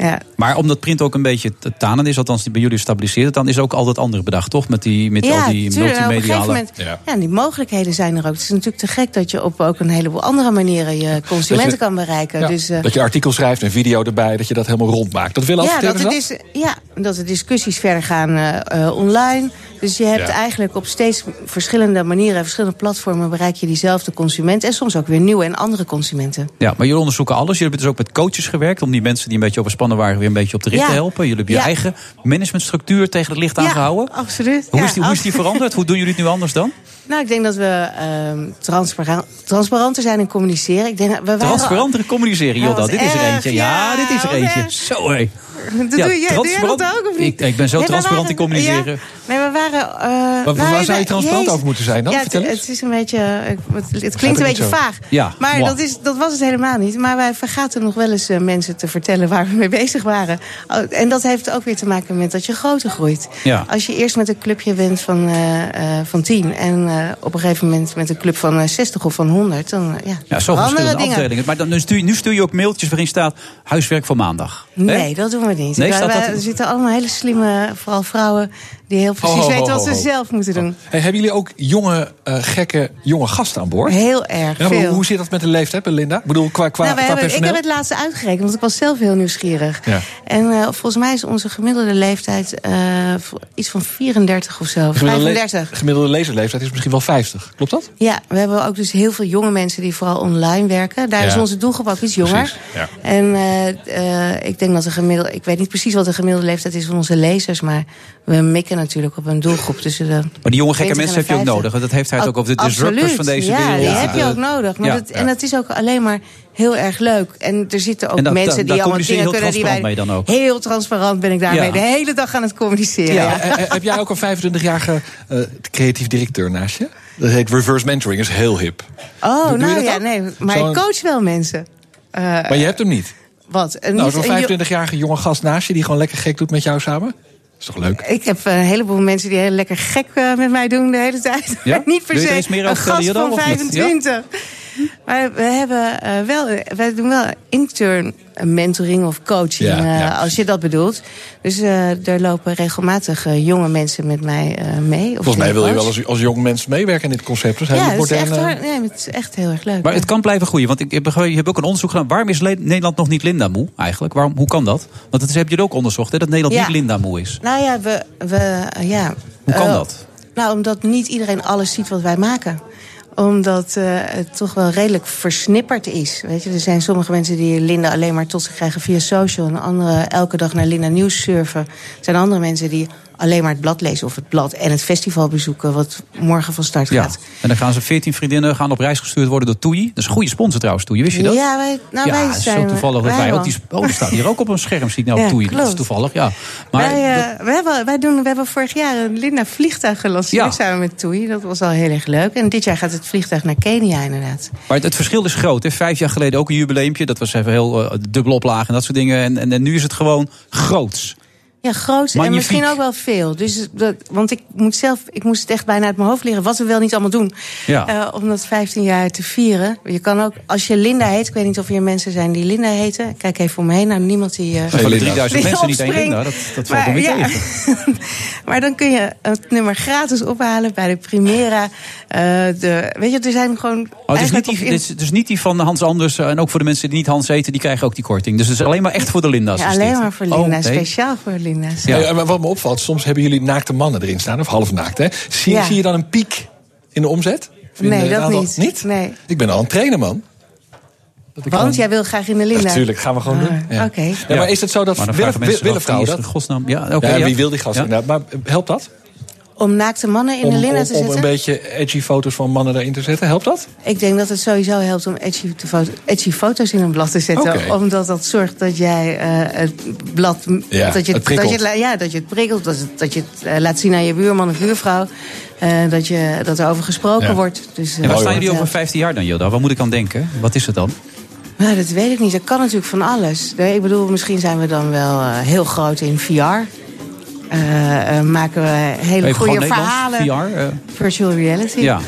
Ja. Maar omdat print ook een beetje te tanen is, althans die bij jullie stabiliseert, dan is ook altijd andere bedacht, toch? Met, die, met al die tuurlijk. Nou, op een gegeven multimediale... moment, Ja. ja. die mogelijkheden zijn er ook. Het is natuurlijk te gek dat je op ook een heleboel andere manieren je consumenten Dat je- kan bereiken. Ja, Dus, eh, dat je artikel schrijft, een video erbij, dat je dat helemaal rondmaakt. Dat willen ja, adverteerders dat, het is, ja, dat de discussies verder gaan eh, eh, online. Dus je hebt Ja. eigenlijk op steeds verschillende manieren, verschillende platformen bereik je diezelfde consument. En soms ook weer nieuwe en andere consumenten. Ja, maar jullie onderzoeken alles. Jullie hebben dus ook met coaches gewerkt... om die mensen die een beetje overspannen waren... weer een beetje op de rit Ja. te helpen. Jullie hebben je Ja. eigen managementstructuur tegen het licht aangehouden. absoluut. Hoe, Ja, is die, hoe is die veranderd? Hoe doen jullie het nu anders dan? Nou, ik denk dat we transparant, transparanter zijn in communiceren. Ik denk, we waren- Transparanter communiceren, Ja, wat Dit is er eentje. ja, Ja, dit is er eentje. Zo hé. Dat doe, jij, doe jij dat ook, of niet? Ik, ik ben zo Nee, transparant in communiceren. Ja, nee, we eh, waar nou, zou je transparant over moeten zijn dan? Ja, het, is een beetje... eh, Het, klinkt een beetje vaag. Ja, maar dat, is, dat was het helemaal niet. Maar wij vergaten nog wel eens eh, mensen te vertellen waar we mee bezig waren. Oh, En dat heeft ook weer te maken met dat je groter groeit. Ja. Als je eerst met een clubje bent van, eh, eh, van 10... en eh, op een gegeven moment met een club van eh, 60 of van 100... dan eh, ja, Ja, zo verschillende dingen. afdelingen. Maar dan, nu, stuur je, nu stuur je ook mailtjes waarin staat huiswerk voor maandag. Nee, dat doen we niet. Nee, Wij- staat wij- dat- Er zitten allemaal hele slimme, vooral vrouwen... die heel precies weten wat ze zelf moeten doen. Hey, hebben jullie ook jonge, eh, gekke, jonge gasten aan boord? Heel erg, Ja, veel. hoe zit dat met de leeftijd, Belinda? Ik bedoel, qua, qua, nou, wij qua hebben, ik heb het laatste uitgerekend, want ik was zelf heel nieuwsgierig. Ja. En eh, volgens mij is onze gemiddelde leeftijd eh, iets van 34 of zo. Gemiddelde le- 35. Gemiddelde lezerleeftijd is misschien wel 50. Klopt dat? Ja, we hebben ook dus heel veel jonge mensen die vooral online werken. Daar Ja. is onze doelgroep ook iets jonger. En ik denk dat de gemiddelde... Ik weet niet precies wat de gemiddelde leeftijd is van onze lezers... maar we mikken natuurlijk op een doelgroep tussen de Maar die jonge gekke 20 mensen en heb je ook 50. nodig. Want dat heeft hij het ook over de disruptors Absoluut. van deze ja, wereld. die heb je ook nodig. Maar Ja. dat, en dat is ook alleen maar heel erg leuk. En er zitten ook En dat- mensen daar- die allemaal dingen heel kunnen die wij... transparant mee dan ook. Heel transparant ben ik daarmee Ja. de hele dag aan het communiceren. Ja. Ja. Eh, eh, heb jij ook een 25-jarige eh, creatief directeur naast je? Dat heet reverse mentoring, is heel hip. Oh, Doe- nou dat ja, ook? nee. Maar ik coach wel mensen. Eh, Maar je hebt hem niet. wat? Een Nou, zo'n een jo- 25-jarige jonge gast naast je die gewoon lekker gek doet met jou samen? Is toch leuk? Ik heb een heleboel mensen die heel lekker gek eh, met mij doen de hele tijd. Ja? Niet per se er meer een gast van of niet? 25. Maar we hebben eh, wel, wij doen wel intern mentoring of coaching, Ja, eh, ja. als je dat bedoelt. Dus eh, er lopen regelmatig eh, jonge mensen met mij eh, mee. Of Volgens mij wil je wel als, als jong mens meewerken in dit concept. Dus Ja, het is, echt, nee, het is echt heel erg leuk. Maar het kan blijven groeien. Want ik heb, je hebt ook een onderzoek gedaan. Waarom is Nederland nog niet Linda moe eigenlijk? Waarom, hoe kan dat? Want dat is, heb je ook onderzocht, hè, dat Nederland Ja. niet Linda moe is. Nou ja, we, we eh, ja. Hoe kan dat? Nou, omdat niet iedereen alles ziet wat wij maken omdat eh, het toch wel redelijk versnipperd is. Weet je, er zijn sommige mensen die Linda alleen maar tot zich krijgen via social. En anderen elke dag naar Linda Nieuws surfen. Er zijn andere mensen die alleen maar het blad lezen. Of het blad en het festival bezoeken. Wat morgen van start Ja. gaat. En dan gaan ze 14 vriendinnen gaan op reis gestuurd worden door Toei. Dat is een goede sponsor trouwens, Toei. Wist je dat? Ja, wij, nou, ja, wij het is zijn... zo toevallig dat wij ook wel. die... Oh, dat staat hier ook op een scherm. Zie ik nou Ja, Toei. Dat is toevallig, ja. Maar wij, eh, we, hebben, wij doen, we hebben vorig jaar een Linda vliegtuig gelanceerd Ja. samen met Toei. Dat was al heel erg leuk. En dit jaar gaat het vliegtuig naar Kenia inderdaad. Maar het, het verschil is groot. Hè. Vijf jaar geleden ook een jubileumpje. Dat was even heel uh, dubbel oplagen en dat soort dingen. En, en, en nu is het gewoon groots. Ja, groot en misschien ook wel veel. Dus dat, want ik moet zelf, ik moest het echt bijna uit mijn hoofd leren wat we wel niet allemaal doen. Ja. Eh, om dat 15 jaar te vieren. Je kan ook, als je Linda heet, ik weet niet of hier mensen zijn die Linda heten. Kijk even om me heen, nou niemand die. eh, Van de die 3000 mensen niet één. Linda. Dat, dat valt Maar, weer ja. tegen. maar dan kun je het nummer gratis ophalen bij de Primera. Eh, de, weet je, er zijn gewoon. Oh, het, is niet die, op in- het is dus niet die van Hans Anders. eh, En ook voor de mensen die niet Hans eten, die krijgen ook die korting. Dus het is alleen maar echt voor de Linda's. ja, alleen dit. maar voor Oh, Linda, speciaal voor Ja. en wat me opvalt, soms hebben jullie naakte mannen erin staan, of half naakt. Hè? Zie, Ja. zie je dan een piek in de omzet? In Nee, het dat niet. Niet? Nee. Ik ben al een trainer, man. Want jij wil graag in de Linda. Natuurlijk, gaan we gewoon Ah, doen. Ja. Oké. Ja, maar is het zo dat Maar willen, vrouwen dat? godsnaam? Ja, oké, ja, ja. wie wil die gast Ja. inderdaad. Maar helpt dat? Om naakte mannen in om, de om, te om zetten? een beetje edgy foto's van mannen erin te zetten, helpt dat? Ik denk dat het sowieso helpt om edgy, te foto- edgy foto's in een blad te zetten. Omdat dat zorgt dat jij eh, het blad... Ja, dat je het dat prikkelt. je het, la- ja, dat je het prikkelt. Dat, het- dat je het eh, laat zien aan je buurman of buurvrouw. eh, dat, je, dat er over gesproken Ja. wordt. Dus, eh, En waar staan dat jullie over helpt. 15 jaar dan, Joda? Waar moet ik aan denken? Wat is het dan? Nou, dat weet ik niet. Dat kan natuurlijk van alles. Nee, ik bedoel, misschien zijn we dan wel eh, heel groot in VR. Eh, eh, maken we hele Even goede verhalen. VR, eh. Virtual reality. Ja.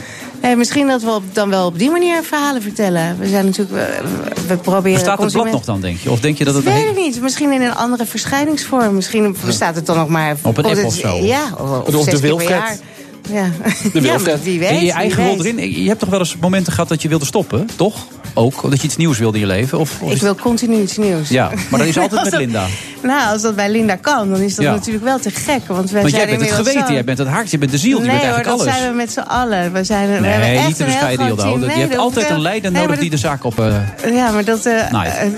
Misschien dat we op, dan wel op die manier verhalen vertellen. We zijn natuurlijk. We, we proberen. Bestaat het blad nog dan, denk je? Of denk je dat het... Weet ik niet. Misschien in een andere verschijningsvorm. Misschien bestaat het dan nog maar... Op een app of zo. Ja, of, of, Of de Wilfred. Ja. De wie weet. En je eigen rol erin. Je hebt toch wel eens momenten gehad dat je wilde stoppen, toch? Ook? Dat je iets nieuws wilde in je leven? Of, of Ik wil continu iets nieuws. Ja, maar dat is altijd met dat- Linda. Nou, als dat bij Linda kan, dan is dat Ja. natuurlijk wel te gek. Want, wij Want jij bent het geweten, zo- jij bent het hart, je bent de ziel, je nee bent hoor, eigenlijk dat alles. zijn we met z'n allen. We, zijn, we hebben Nee, echt niet te bescheiden, Hilda. Je hebt dat altijd een leider nodig die de zaak op... eh, dat- Ja, maar dat... eh, eh,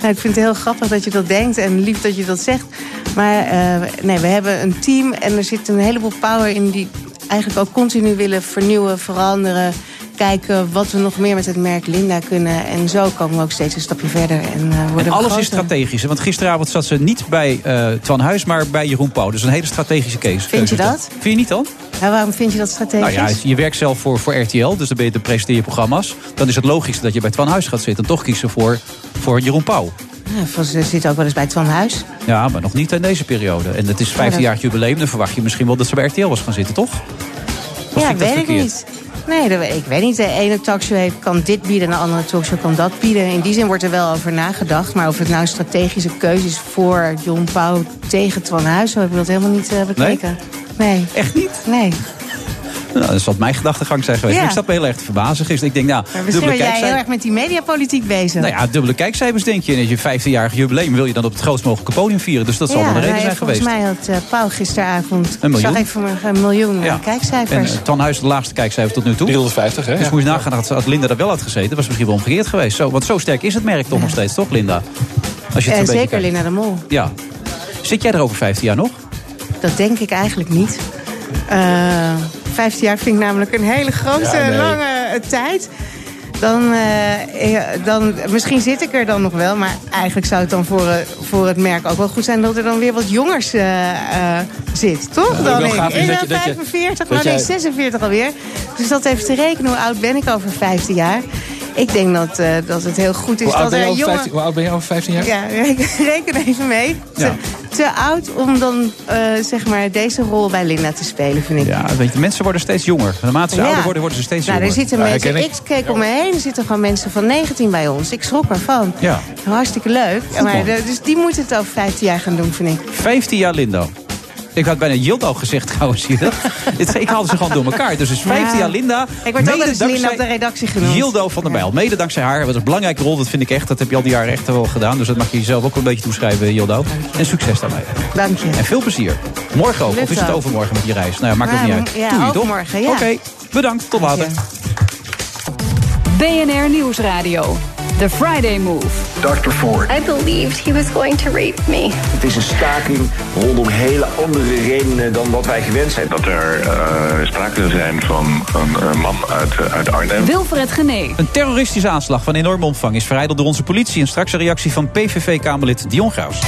nou, ik vind het heel grappig dat je dat denkt en lief dat je dat zegt. Maar eh, nee, we hebben een team en er zit een heleboel power in die eigenlijk ook continu willen vernieuwen, veranderen. kijken wat we nog meer met het merk Linda kunnen. En zo komen we ook steeds een stapje verder. En, eh, worden En alles groter. is strategisch. hè? Want gisteravond zat ze niet bij eh Twan Huis, maar bij Jeroen Pauw. Dus een hele strategische case. Vind je dat? Vind je niet dan? Ja, waarom vind je dat strategisch? Nou ja, je werkt zelf voor, voor RTL, dus dan ben je te presenteer je programma's. Dan is het logisch dat je bij Twan Huis gaat zitten. En toch kiezen voor, voor Jeroen Pauw. Ja, ze zit ook wel eens bij Twan Huis. Ja, maar nog niet in deze periode. En het is 15 jaar jubileum, dan verwacht je misschien wel dat ze bij RTL was gaan zitten, toch? Of ja, ik weet ik niet. Nee, dat, ik weet niet. De ene talkshow heeft, kan dit bieden en de andere talkshow kan dat bieden. In die zin wordt er wel over nagedacht. Maar of het nou een strategische keuze is voor John Pauw tegen Twan Huis... zo heb ik dat helemaal niet eh, bekeken. Nee. Echt niet? Nee. Nou, dat zal mijn gedachtegang zijn geweest. Ja. Ik zat me heel erg te verbazen gisteren. Ik denk, nou, Maar misschien ben dubbele jij heel erg met die mediapolitiek bezig. Nou ja, dubbele kijkcijfers denk je. En als je 15-jarig jubileum wil je dan op het grootst mogelijke podium vieren. Dus dat zal wel de reden nou ja, zijn geweest. Volgens mij had Pauw gisteravond... Een miljoen. zag ik vanmorgen een miljoen eh, Ja. kijkcijfers. En uh, Tan Huis de laagste kijkcijfer tot nu toe. 350, hè? Dus moet je nagaan, had, had Linda er wel had gezeten, was het misschien wel omgekeerd geweest. Zo, want zo sterk is het merk toch nog steeds, toch Linda? Als je het zeker kijkt. Linda de Mol. Ja. Zit jij er over 15 jaar nog? Dat denk ik eigenlijk niet. Eh 15 jaar vind ik namelijk een hele grote, Ja, nee. lange eh, tijd. Dan, eh, dan, misschien zit ik er dan nog wel, maar eigenlijk zou het dan voor, voor het merk ook wel goed zijn dat er dan weer wat jongers zit, toch? Dan ik. ben je- dat je- 45, dat nou nee, jij- 46 alweer. Dus dat even te rekenen, hoe oud ben ik over 15 jaar? Ik denk dat, eh, dat het heel goed is Hoe oud, dat ben er jongen... 15, hoe oud ben je over 15 jaar? Ja, reken, reken even mee. Te, Ja. te oud om dan eh, zeg maar deze rol bij Linda te spelen, vind ik. Ja, weet je, mensen worden steeds jonger. Naarmate ze Ja. ouder worden, worden ze steeds Nou, er jonger. zitten Ja, mensen, herken ik keek om me heen, er zitten gewoon mensen van 19 bij ons. Ik schrok ervan. Ja. Hartstikke leuk. Goed, maar, de- dus die moeten het over 15 jaar gaan doen, vind ik. 15 jaar Linda. Ik had bijna Yildo gezegd trouwens. Je dat? Het- ik haalde ze gewoon door elkaar. Dus het is 15 Ja. jaar Linda. Ik word ook eens Linda op de redactie genoemd. Yildo van der Bijl. Mede dankzij haar. Wat een belangrijke rol, dat vind ik echt. Dat heb je al die jaren echt wel gedaan. Dus dat mag je jezelf ook wel een beetje toeschrijven, Yildo. En succes daarmee. Dank je. En veel plezier. Morgen ook. Of is het overmorgen met je reis? Nou ja, maakt ook Ja, niet uit. ja, Doei, toch? Oké, bedankt. Tot later. BNR Nieuwsradio. The Friday Move. Dr. Ford. I believed he was going to rape me. Het is een staking rondom hele andere redenen dan wat wij gewend zijn. Dat er eh, sprake zou zijn van een man uit, eh, uit Arnhem. Wilfred Genee. Een terroristische aanslag van enorme omvang is verijdeld door onze politie. En straks een reactie van PVV-Kamerlid Dion Graus.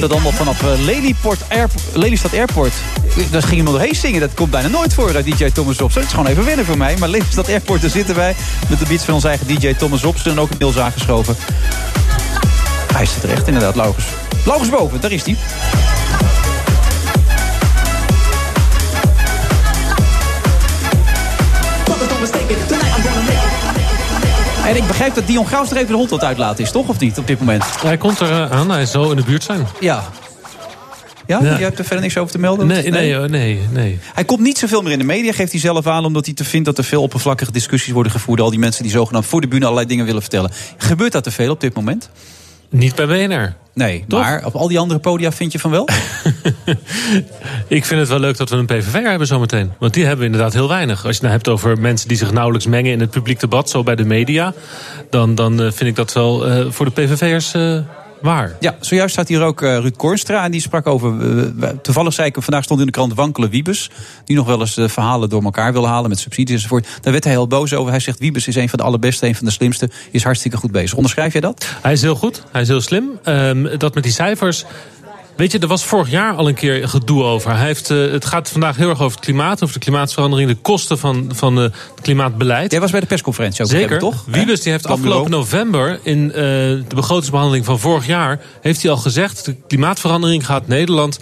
Maar dat allemaal vanaf eh, Lelyport Airp- Lelystad Airport. Daar ging iemand doorheen zingen. Dat komt bijna nooit voor, eh, DJ Thomas Opsen. Het is gewoon even winnen voor mij. Maar Lelystad Airport, daar zitten wij. Met de beats van onze eigen DJ Thomas Opsen. En ook inmiddels aangeschoven. Hij zit er echt inderdaad, Laurens. Laurens boven, daar is hij. En ik begrijp dat Dion Graus er even de hond wat uitlaten is, toch? Of niet, op dit moment? Hij komt er eh, aan, hij zal in de buurt zijn. Ja. Ja? Ja. Je hebt er verder niks over te melden? Nee, nee, eh, nee, nee. Hij komt niet zoveel meer in de media, geeft hij zelf aan... omdat hij te vindt dat er veel oppervlakkige discussies worden gevoerd... al die mensen die zogenaamd voor de bühne allerlei dingen willen vertellen. Gebeurt dat te veel op dit moment? Niet bij BNR. Nee, maar op al die andere podia vind je van wel? Ik vind het wel leuk dat we een PVV hebben zometeen. Want die hebben we inderdaad heel weinig. Als je het nou hebt over mensen die zich nauwelijks mengen in het publiek debat, zo bij de media, dan, dan eh, vind ik dat wel eh, voor de PVV'ers eh, waar. Ja, zojuist staat hier ook eh, Ruud Kornstra en die sprak over... toevallig zei ik, vandaag stond in de krant Wankelen Wiebes... die nog wel eens de verhalen door elkaar wil halen met subsidies enzovoort. Daar werd hij heel boos over. Hij zegt Wiebes is een van de allerbeste, een van de slimste... is hartstikke goed bezig. Onderschrijf jij dat? Hij is heel goed, hij is heel slim. Ehm, dat met die cijfers. Weet je, er was vorig jaar al een keer gedoe over. Hij heeft, eh, het gaat vandaag heel erg over het klimaat, over de klimaatverandering, de kosten van, van eh, het klimaatbeleid. Jij was bij de persconferentie ook, Zeker. toch? Wiebes die heeft afgelopen november in eh, de begrotingsbehandeling van vorig jaar... heeft hij al gezegd, de klimaatverandering gaat Nederland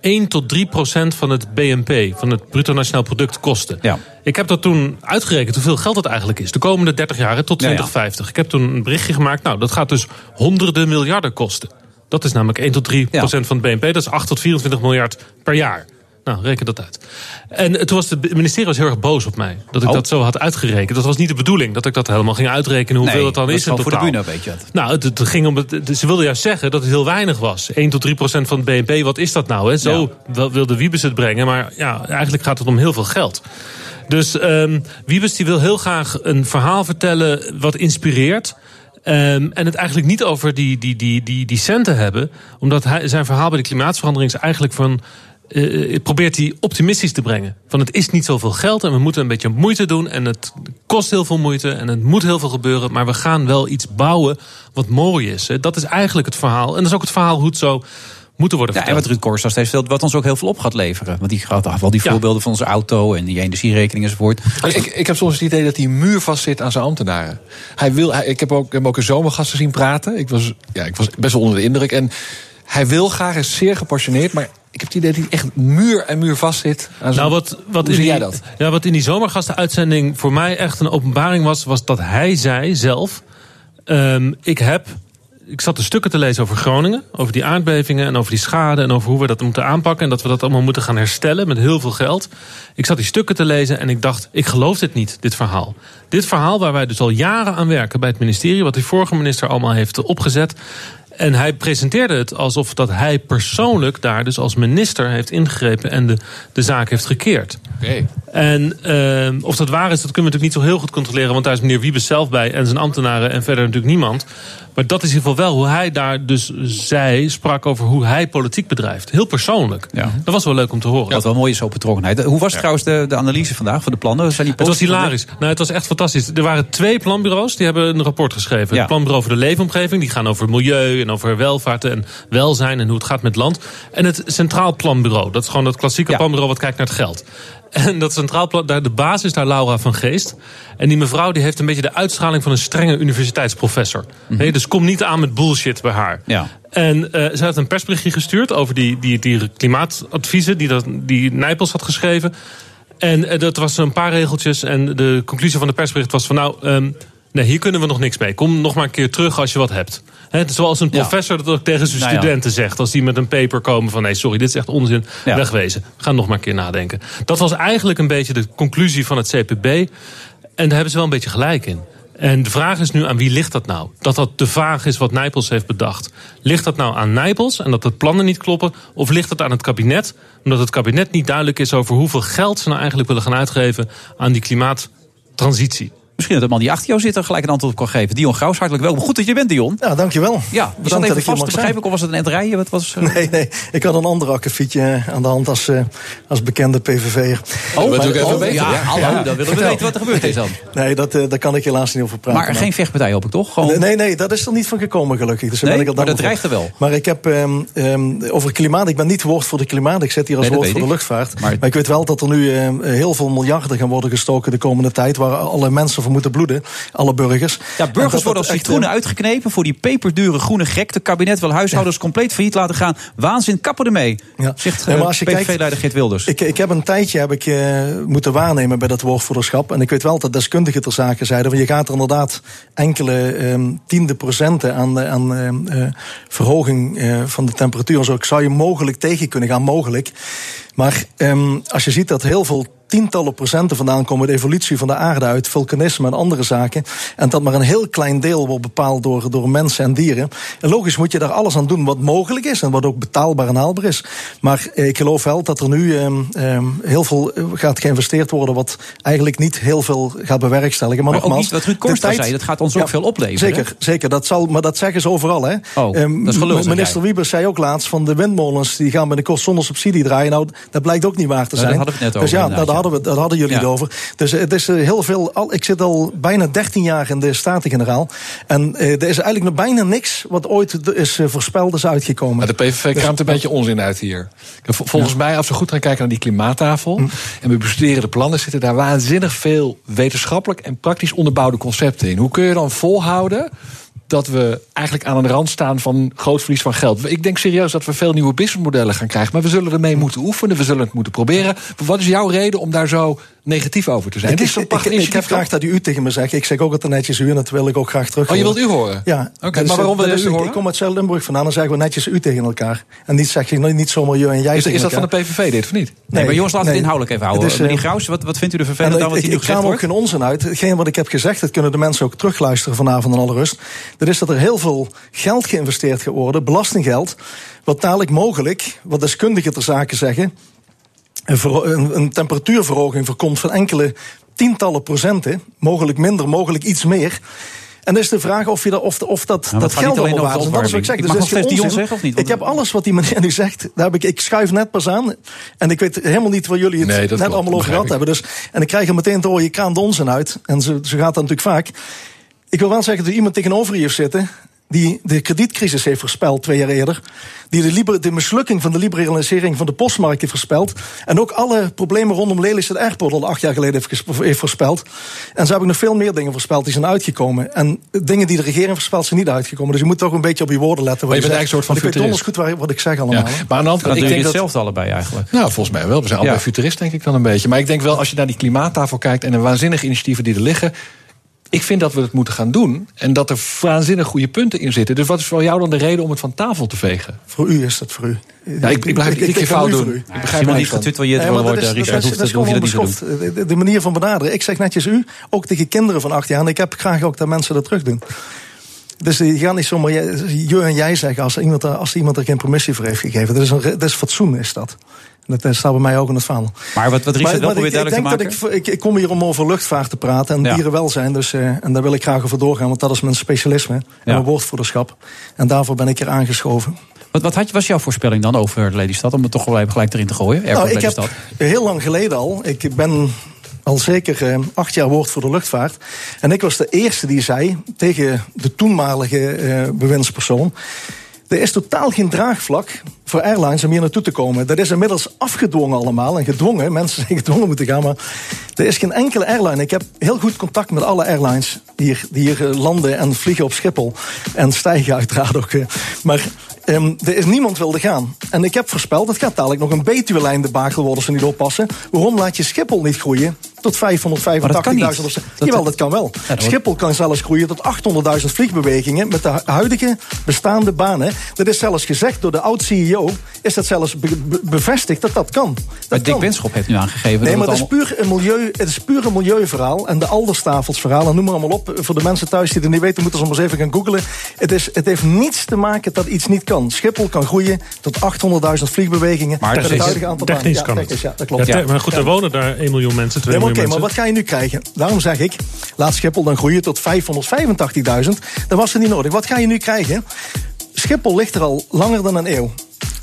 1 tot 3 procent van het BNP, van het bruto nationaal product, kosten. Ja. Ik heb dat toen uitgerekend hoeveel geld dat eigenlijk is. De komende 30 jaar tot Ja, ja. 2050. Ik heb toen een berichtje gemaakt. Nou, dat gaat dus honderden miljarden kosten. Dat is namelijk 1 tot 3 procent van het BNP. Dat is 8 tot 24 miljard per jaar. Nou, reken dat uit. En toen was het ministerie was heel erg boos op mij. Dat ik Oh. dat zo had uitgerekend. Dat was niet de bedoeling. Dat ik dat helemaal ging uitrekenen hoeveel Nee, het dan dat is gewoon voor de bühne, weet je het. Nou, het, het ging om het, het- ze wilden juist zeggen dat het heel weinig was. 1 tot 3 procent van het BNP, wat is dat nou? Hè? Zo wilde Wiebes het brengen. Maar ja, eigenlijk gaat het om heel veel geld. Dus ehm Wiebes die wil heel graag een verhaal vertellen wat inspireert. Ehm, en het eigenlijk niet over die, die, die, die, die centen hebben. Omdat hij, zijn verhaal bij de klimaatverandering is eigenlijk van. eh, probeert hij optimistisch te brengen. Van het is niet zoveel geld en we moeten een beetje moeite doen. En het kost heel veel moeite en het moet heel veel gebeuren. Maar we gaan wel iets bouwen wat mooi is. Hè. Dat is eigenlijk het verhaal. En dat is ook het verhaal hoe het zo moeten worden Ja, en verteld. wat Ruud Korstas heeft verteld, wat ons ook heel veel op gaat leveren. Want die gaat af, wel die voorbeelden van onze auto en die energierekening enzovoort. Ik, ik heb soms het idee dat hij muur vastzit aan zijn ambtenaren. Hij wil, hij, ik heb ook, hem ook een zomergasten zien praten. Ik was, ja, ik was best wel onder de indruk. En hij wil graag, is zeer gepassioneerd. Maar ik heb het idee dat hij echt muur en muur vastzit aan zijn Nou, wat, wat, Hoe in zie die, jij dat? Ja, wat in die zomergastenuitzending voor mij echt een openbaring was, was dat hij zei zelf: ehm, Ik heb. Ik zat de stukken te lezen over Groningen, over die aardbevingen en over die schade en over hoe we dat moeten aanpakken en dat we dat allemaal moeten gaan herstellen met heel veel geld. Ik zat die stukken te lezen en ik dacht: ik geloof dit niet, dit verhaal. Dit verhaal waar wij dus al jaren aan werken bij het ministerie, wat die vorige minister allemaal heeft opgezet. En hij presenteerde het alsof dat hij persoonlijk daar dus als minister heeft ingegrepen en de, de zaak heeft gekeerd. Oké. En ehm, of dat waar is, dat kunnen we natuurlijk niet zo heel goed controleren. Want daar is meneer Wiebes zelf bij en zijn ambtenaren en verder natuurlijk niemand. Maar dat is in ieder geval wel hoe hij daar dus zei, sprak over hoe hij politiek bedrijft. Heel persoonlijk. Dat was wel leuk om te horen. Wat wel mooi is, zo betrokkenheid. Hoe was trouwens de, de analyse vandaag van de plannen? Zijn die Het was hilarisch. Nou, het was echt fantastisch. Er waren twee planbureaus die hebben een rapport geschreven. Ja. Het planbureau voor de leefomgeving, die gaan over milieu en over welvaart en welzijn en hoe het gaat met land. En het Centraal Planbureau, dat is gewoon dat klassieke planbureau wat kijkt naar het geld. En dat Centraal Plan, de basis is daar Laura van Geest. En die mevrouw die heeft een beetje de uitstraling van een strenge universiteitsprofessor. Nee, dus kom niet aan met bullshit bij haar. Ja. En eh ze heeft een persberichtje gestuurd over die, die, die klimaatadviezen die, dat, die Nijpels had geschreven. En eh, dat was een paar regeltjes. En de conclusie van de persbericht was van nou, ehm, nee, hier kunnen we nog niks mee. Kom nog maar een keer terug als je wat hebt. Zoals een professor dat ook tegen zijn Nou ja. studenten zegt. Als die met een paper komen van nee, sorry, dit is echt onzin. Ja. Wegwezen. Ga nog maar een keer nadenken. Dat was eigenlijk een beetje de conclusie van het CPB. En daar hebben ze wel een beetje gelijk in. En de vraag is nu aan wie ligt dat nou? Dat dat te vaag is wat Nijpels heeft bedacht. Ligt dat nou aan Nijpels en dat de plannen niet kloppen? Of ligt het aan het kabinet? Omdat het kabinet niet duidelijk is over hoeveel geld ze nou eigenlijk willen gaan uitgeven aan die klimaattransitie. Misschien dat de man die achter jou zit er gelijk een antwoord op kan geven. Dion Graus, hartelijk welkom. Goed dat je bent, Dion. Ja, dankjewel. Ja, we zaten even ik vast mag te begrijpen. Of was het een entrijden? Wat was, eh, Nee, nee. Ik had een ander akkefietje aan de hand als, eh, als bekende PVV'er. Oh, Maar- dat even oh, weten. Ja, hallo, dan willen we weten wat er gebeurd is dan. Nee, dat, eh, daar kan ik helaas niet over praten. Maar geen vechtpartij hoop ik toch? Gewoon... Nee, nee, nee, dat is er niet van gekomen gelukkig. Dus Nee, ben ik al maar dat dreigt er wel. Maar ik heb ehm, ehm, over klimaat, ik ben niet woord voor de klimaat. Ik zit hier als Nee, woord voor de ik. luchtvaart. Maar- Maar, ik weet wel dat er nu ehm, heel veel miljarden gaan worden gestoken de komende tijd. Waar alle mensen voor moeten bloeden. Alle burgers. Ja, burgers worden als citroenen eh, uitgeknepen voor die peperdure groene gek. De kabinet wil huishoudens compleet failliet laten gaan. Waanzin, kappen ermee. Zegt Nee, eh, kijkt- PVV-leider Geert Wilders. Ik, ik heb een tijdje heb ik, eh, moeten waarnemen bij dat woordvoerderschap. En ik weet wel dat deskundigen ter zake zeiden... van je gaat er inderdaad enkele ehm, tiende procenten aan, aan ehm, eh, verhoging van de temperatuur. en Zo Ik zou je mogelijk tegen kunnen gaan, mogelijk. Maar ehm, als je ziet dat heel veel tientallen procenten vandaan komen... de evolutie van de aarde uit, vulkanisme en andere zaken... en dat maar een heel klein deel wordt bepaald door, door mensen en dieren. En logisch moet je daar alles aan doen wat mogelijk is... en wat ook betaalbaar en haalbaar is. Maar eh, ik geloof wel dat er nu ehm, ehm, heel veel eh, gaat geïnvesteerd worden... wat eigenlijk niet heel veel gaat bewerkstelligen. Maar, Maar nogmaals, wat Ruud de Korster tijd- zei, dat gaat ons ook veel opleveren, Zeker, zeker dat zal, maar dat zeggen ze overal. Hè. Oh, Ehm, dat is Minister. Wiebers zei ook laatst van de windmolens... die gaan binnenkort zonder subsidie draaien. Nou, dat blijkt ook niet waar te zijn. daar hadden we het net dus over, ja, inderdaad, daar hadden, we, daar hadden jullie Ja. het over. Dus het is eh, heel veel... Al, ik zit al bijna 13 jaar in de Staten-Generaal. En eh, er is eigenlijk nog bijna niks... wat ooit is eh, voorspeld is uitgekomen. Maar de PVV kraamt een beetje onzin uit hier. Vol- Volgens mij, als we goed gaan kijken naar die klimaattafel... en we bestuderen de plannen... zitten daar waanzinnig veel wetenschappelijk... en praktisch onderbouwde concepten in. Hoe kun je dan volhouden dat we eigenlijk aan de rand staan van groot verlies van geld. Ik denk serieus dat we veel nieuwe businessmodellen gaan krijgen. Maar we zullen ermee moeten oefenen, we zullen het moeten proberen. Wat is jouw reden om daar zo negatief over te zijn? Ik, Het is een ik, ik heb graag dat u tegen me zegt. Ik zeg ook altijd netjes u en dat wil ik ook graag terug Oh, je wilt u horen? Ja. Oké, maar waarom wil je is- u ik- horen? Ik kom uit Zuid-Limburg vandaan, dan zeggen we netjes u tegen elkaar. En niet zeg je niet, niet zomaar je en jij Is, tegen is dat van de PVV dit of niet? Nee, maar jongens, laten we het inhoudelijk even houden. Is, eh, Meneer Graus, wat, wat vindt u er vervelend En aan wat hier nu ik, ik ga gezegd ook wordt? geen onzin uit. Hetgeen wat ik heb gezegd, dat kunnen de mensen ook terugluisteren vanavond in alle rust. Dat is dat er heel veel geld geïnvesteerd gaat worden, belastinggeld. Wat dadelijk mogelijk, wat deskundigen ter zake zeggen, een, verho- een, een temperatuurverhoging voorkomt van enkele tientallen procenten. Mogelijk minder, mogelijk iets meer. En dan is de vraag of, je dat, of, of dat, maar dat geld niet alleen allemaal over waard is. de Dat is wat ik zeg. Dus Mag dat is onzin. zeggen of niet? Ik heb alles wat die meneer nu zegt. Daar heb ik, ik schuif net pas aan. En ik weet helemaal niet waar jullie het Nee, net klopt, allemaal over gehad hebben. Dus, en ik krijg er meteen te horen, je kraan de onzin uit. En zo, zo gaat dat natuurlijk vaak. Ik wil wel zeggen dat er iemand tegenover je heeft zitten die de kredietcrisis heeft voorspeld twee jaar eerder. Die de, liber, de mislukking van de liberalisering van de postmarkt heeft voorspeld. En ook alle problemen rondom Lelystad Airport al acht jaar geleden heeft, voorspeld. En zo heb ik nog veel meer dingen voorspeld die zijn uitgekomen. En dingen die de regering voorspelt zijn niet uitgekomen. Dus je moet toch een beetje op je woorden letten. Maar wat je bent zegt. eigenlijk een soort van Want Ik weet donders goed wat ik zeg allemaal. Ja, maar aan de andere kant, doe ik je denk dat, hetzelfde allebei eigenlijk. Nou, volgens mij wel. We zijn allebei Ja. futurist, denk ik dan een beetje. Maar ik denk wel, als je naar die klimaattafel kijkt en de waanzinnige initiatieven die er liggen. Ik vind dat we het moeten gaan doen. En dat er waanzinnig goede punten in zitten. Dus wat is voor jou dan de reden om het van tafel te vegen? Voor u is dat voor u. Ja, ik, ik blijf iedere keer fout doen. u. Ik begrijp niet Nee, dat worden, is- dat is- dat is je niet gewoon onbeschoft. De, de manier van benaderen. Ik zeg netjes u, ook tegen kinderen van acht jaar. En ik heb graag ook dat mensen dat terug doen. Dus die gaan niet zomaar je je en jij zeggen als iemand, er- als iemand er geen permissie voor heeft gegeven. Dat is, een, dat is fatsoen, is dat. Dat eh, staat bij mij ook in het vaandel. Maar wat, wat Richard wel ik, probeert ik duidelijk te denk maken... dat ik, ik, ik kom hier om over luchtvaart te praten en Ja. dierenwelzijn. Dus, eh, en daar wil ik graag over doorgaan, want dat is mijn specialisme en Ja. mijn woordvoerderschap. En daarvoor ben ik hier aangeschoven. Wat, wat had was jouw voorspelling dan over Lelystad? Om het toch wel even gelijk erin te gooien. Nou, ik heb heel lang geleden al, ik ben al zeker eh, acht jaar woord voor de luchtvaart. En ik was de eerste die zei tegen de toenmalige eh bewindspersoon. Er is totaal geen draagvlak voor airlines om hier naartoe te komen. Dat is inmiddels afgedwongen allemaal. En gedwongen, mensen zijn gedwongen moeten gaan. Maar er is geen enkele airline. Ik heb heel goed contact met alle airlines die hier, die hier eh, landen en vliegen op Schiphol. En stijgen uiteraard ook. eh. Maar ehm, er is niemand wilde gaan. En ik heb voorspeld, het gaat dadelijk nog een Betuwe-lijn debakel worden als ze niet oppassen. Waarom laat je Schiphol niet groeien tot 585.000 of zo? Jawel, dat kan wel. Schiphol kan zelfs groeien tot 800.000 vliegbewegingen met de hu- huidige bestaande banen. Dat is zelfs gezegd door de oud-CEO, is dat zelfs be- be- bevestigd dat dat kan. Dat Maar Dick kan. Benschop heeft nu aangegeven... Nee, dat maar het het is, puur een milieu, het is puur een milieuverhaal. En de Alderstafelsverhaal, en noem maar allemaal op. Voor de mensen thuis die het niet weten, moeten ze maar eens even gaan googlen. Het, is, het heeft niets te maken dat iets niet kan. Schiphol kan groeien tot 800.000 vliegbewegingen. Maar het is- huidige aantal technisch. Ja, kan technisch, Ja, dat klopt. Ja, te- maar goed, er wonen daar 1 miljoen mensen, 2 Nee, maar miljoen Oké, maar mensen. wat ga je nu krijgen? Daarom zeg ik, laat Schiphol dan groeien tot 585.000. Dat was er niet nodig. Wat ga je nu krijgen? Schiphol ligt er al langer dan een eeuw.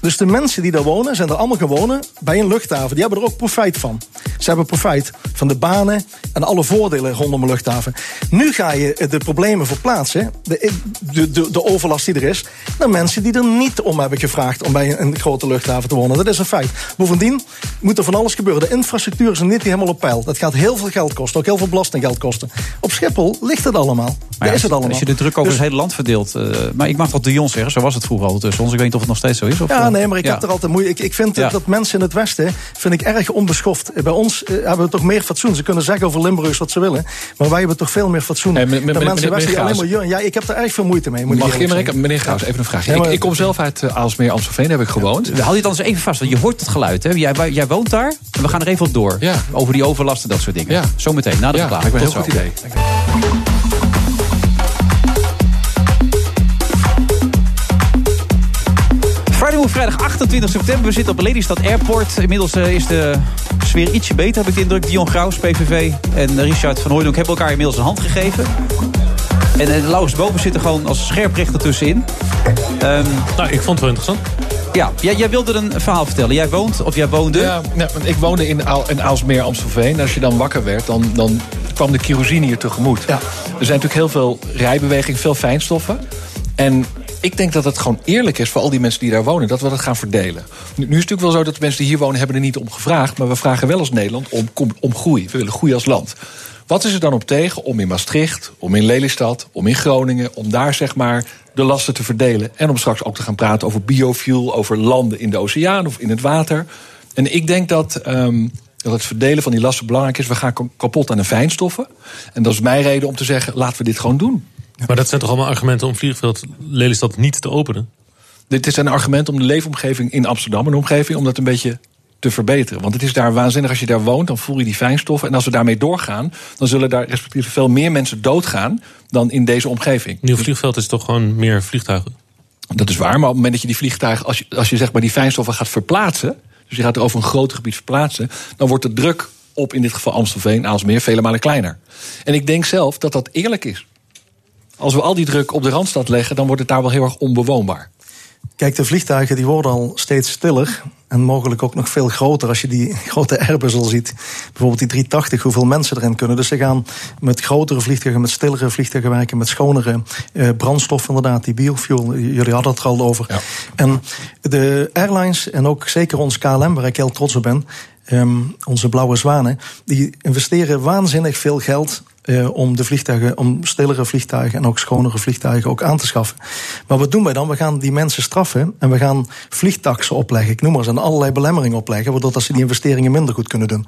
Dus de mensen die daar wonen, zijn er allemaal gewonnen bij een luchthaven. Die hebben er ook profijt van. Ze hebben profijt van de banen en alle voordelen rondom een luchthaven. Nu ga je de problemen verplaatsen, de, de, de, de overlast die er is, naar mensen die er niet om hebben gevraagd om bij een grote luchthaven te wonen. Dat is een feit. Bovendien moet er van alles gebeuren. De infrastructuur is niet helemaal op peil. Dat gaat heel veel geld kosten, ook heel veel belastinggeld kosten. Op Schiphol ligt het allemaal. Maar ja, is het allemaal. Als je de druk over Dus- het hele land verdeelt. eh, maar ik mag toch de Jon zeggen, zo was het vroeger al tussen ons. Ik weet niet of het nog steeds zo is. Of, Ja, eh, nee, maar ik ja. heb er altijd moeite. Ik, ik vind Ja. dat mensen in het Westen vind ik erg onbeschoft. Bij ons eh, hebben we toch meer fatsoen. Ze kunnen zeggen over Limburgers wat ze willen. Maar wij hebben toch veel meer fatsoen. Hey, dan mensen in het Westen die meneer alleen maar... Ja, ik heb er erg veel moeite mee. Moet ik Mag ik meneer, Graus, even een vraagje. Ja, ik, ik kom zelf uit uh, Aalsmeer, Amstelveen, heb ik gewoond. Houd je het anders even vast, want je hoort het geluid. Hè? Jij, jij woont daar en we gaan er even op door. Ja. Over die overlast en dat soort dingen. Ja. Zometeen, na de Ja, reclame. ben heel zo. goed idee. Move, vrijdag 28 september. We zitten op Lelystad Airport. Inmiddels eh, is de sfeer ietsje beter, heb ik de indruk. Dion Graus, PVV en Richard van Hooydonk hebben elkaar inmiddels een hand gegeven. En Laurens Boven zit er gewoon als scherprechter tussenin. Ehm, Nou, ik vond het wel interessant. ja, jij, jij wilde een verhaal vertellen. Jij woont, of jij woonde... Ja, ik woonde in, Aal, in Aalsmeer, Amstelveen. En als je dan wakker werd, dan, dan kwam de kerosine hier tegemoet. Er zijn natuurlijk heel veel rijbeweging, veel fijnstoffen. En ik denk dat het gewoon eerlijk is voor al die mensen die daar wonen... dat we dat gaan verdelen. Nu, nu is het natuurlijk wel zo dat de mensen die hier wonen... hebben er niet om gevraagd. Maar we vragen wel als Nederland om, om, groei. We willen groei als land. Wat is er dan op tegen om in Maastricht, om in Lelystad, om in Groningen... om daar zeg maar de lasten te verdelen. En om straks ook te gaan praten over biofuel... over landen in de oceaan of in het water. En ik denk dat... ehm, dat het verdelen van die lasten belangrijk is. We gaan kapot aan de fijnstoffen. En dat is mijn reden om te zeggen, laten we dit gewoon doen. Maar dat zijn toch allemaal argumenten om vliegveld Lelystad niet te openen? Dit is een argument om de leefomgeving in Amsterdam en de omgeving... om dat een beetje te verbeteren. Want het is daar waanzinnig als je daar woont, dan voel je die fijnstoffen. En als we daarmee doorgaan, dan zullen daar respectief veel meer mensen doodgaan... dan in deze omgeving. Nieuw vliegveld is toch gewoon meer vliegtuigen? Dat is waar, maar op het moment dat je die vliegtuigen... als je, als je zeg maar die fijnstoffen gaat verplaatsen... dus je gaat er over een groter gebied verplaatsen... dan wordt de druk op in dit geval Amstelveen, Aalsmeer... vele malen kleiner. En ik denk zelf dat dat eerlijk is. Als we al die druk op de Randstad leggen, dan wordt het daar wel heel erg onbewoonbaar. Kijk, de vliegtuigen die worden al steeds stiller. En mogelijk ook nog veel groter als je die grote Airbus al ziet. Bijvoorbeeld die 380, hoeveel mensen erin kunnen. Dus ze gaan met grotere vliegtuigen, met stillere vliegtuigen werken, met schonere eh, brandstof inderdaad, die biofuel. Jullie hadden het er al over. Ja. En de airlines en ook zeker ons KLM, waar ik heel trots op ben, um, onze blauwe zwanen, die investeren waanzinnig veel geld uh, om de vliegtuigen, om stillere vliegtuigen en ook schonere vliegtuigen ook aan te schaffen. Maar wat doen wij dan? We gaan die mensen straffen en we gaan vliegtaxen opleggen. Ik noem maar eens, en allerlei belemmeringen opleggen, waardoor dat ze die investeringen minder goed kunnen doen.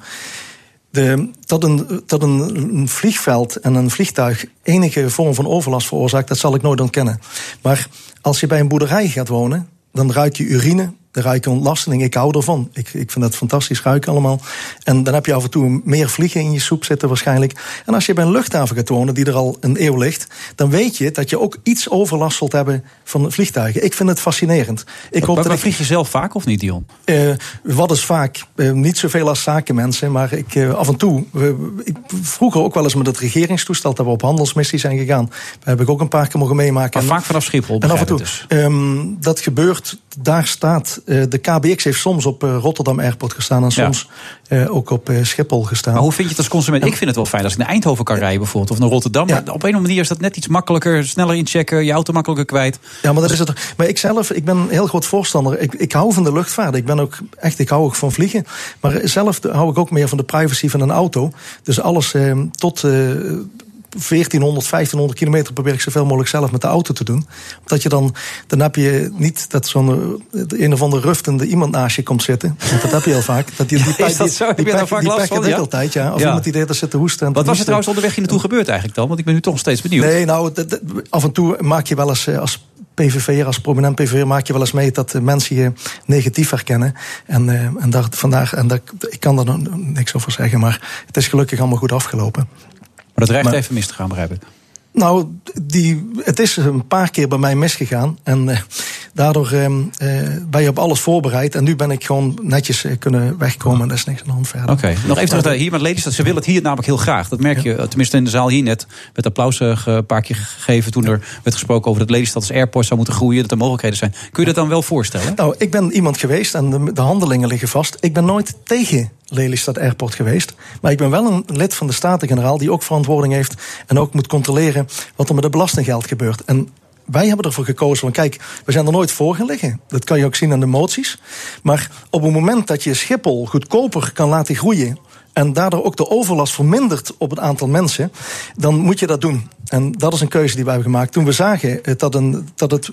De, dat een, dat een, vliegveld en een vliegtuig enige vorm van overlast veroorzaakt, dat zal ik nooit ontkennen. Maar als je bij een boerderij gaat wonen, dan ruik je urine, de ruiken ontlasting. Ik hou ervan. Ik, ik vind dat fantastisch ruiken allemaal. En dan heb je af en toe meer vliegen in je soep zitten waarschijnlijk. En als je bij een luchthaven gaat wonen die er al een eeuw ligt... dan weet je dat je ook iets overlast zult hebben van vliegtuigen. Ik vind het fascinerend. Ik hoop maar, dat vlieg je zelf vaak of niet, Dion? Uh, wat is vaak? Uh, niet zoveel als zakenmensen, maar ik, uh, af en toe... ik, vroeger ook wel eens met het regeringstoestel... dat we op handelsmissie zijn gegaan. Daar heb ik ook een paar keer mogen meemaken. Maar vaak vanaf Schiphol, En af en toe. Dus. Um, dat gebeurt, daar staat uh, de KBX heeft soms op uh, Rotterdam Airport gestaan en soms ja. uh, ook op Schiphol gestaan. Maar hoe vind je het als consument? Ik vind het wel fijn als ik naar Eindhoven kan rijden bijvoorbeeld of naar Rotterdam. Ja. Maar op een of andere manier is dat net iets makkelijker, sneller inchecken, je auto makkelijker kwijt. Ja, maar dat is het. Maar ik zelf, ik ben een heel groot voorstander. Ik, ik hou van de luchtvaart. Ik ben ook echt, ik hou ook van vliegen. Maar zelf hou ik ook meer van de privacy van een auto. Dus alles ehm, tot 1400, 1500 kilometer probeer ik zoveel mogelijk zelf met de auto te doen. Omdat je dan, dan heb je niet dat zo'n een of andere ruftende iemand naast je komt zitten. Want dat heb je heel vaak. Dat die, die, Is dat zo? Die, die, die, vaak die last van, van, ja? altijd, ja. Of ja. iemand die de zit te hoesten. En Wat was er hoesten. trouwens onderweg hier naartoe gebeurd eigenlijk dan? Want ik ben nu toch steeds benieuwd. Nee, nou, dat, dat, af en toe maak je wel eens eh, als PVV'er, als prominent PVV'er, maak je wel eens mee dat mensen je negatief herkennen. En, uh, en daar, vandaag, en daar, ik kan er niks over zeggen, maar het is gelukkig allemaal goed afgelopen. Maar dat maar, even mis te gaan, begrijp ik. Nou, die, het is een paar keer bij mij misgegaan. En daardoor uh, ben je op alles voorbereid. En nu ben ik gewoon netjes uh, kunnen wegkomen. En daar is niks aan de hand verder. Oké, okay. nog even terug hier met Lelystad. Ze willen het hier namelijk heel graag. Dat merk je, tenminste in de zaal hier net. Werd applaus een paar keer gegeven toen er werd gesproken over dat Lelystad als airport zou moeten groeien. Dat er mogelijkheden zijn. Kun je dat dan wel voorstellen? Nou, ik ben iemand geweest en de, de handelingen liggen vast. Ik ben nooit tegen Lelystad Airport geweest. Maar ik ben wel een lid van de Staten-Generaal die ook verantwoording heeft en ook moet controleren wat er met het belastinggeld gebeurt. En wij hebben ervoor gekozen, van kijk, we zijn er nooit voor gelegen. Dat kan je ook zien aan de moties. Maar op het moment dat je Schiphol goedkoper kan laten groeien en daardoor ook de overlast vermindert op het aantal mensen, dan moet je dat doen. En dat is een keuze die wij hebben gemaakt. Toen we zagen dat, een, dat het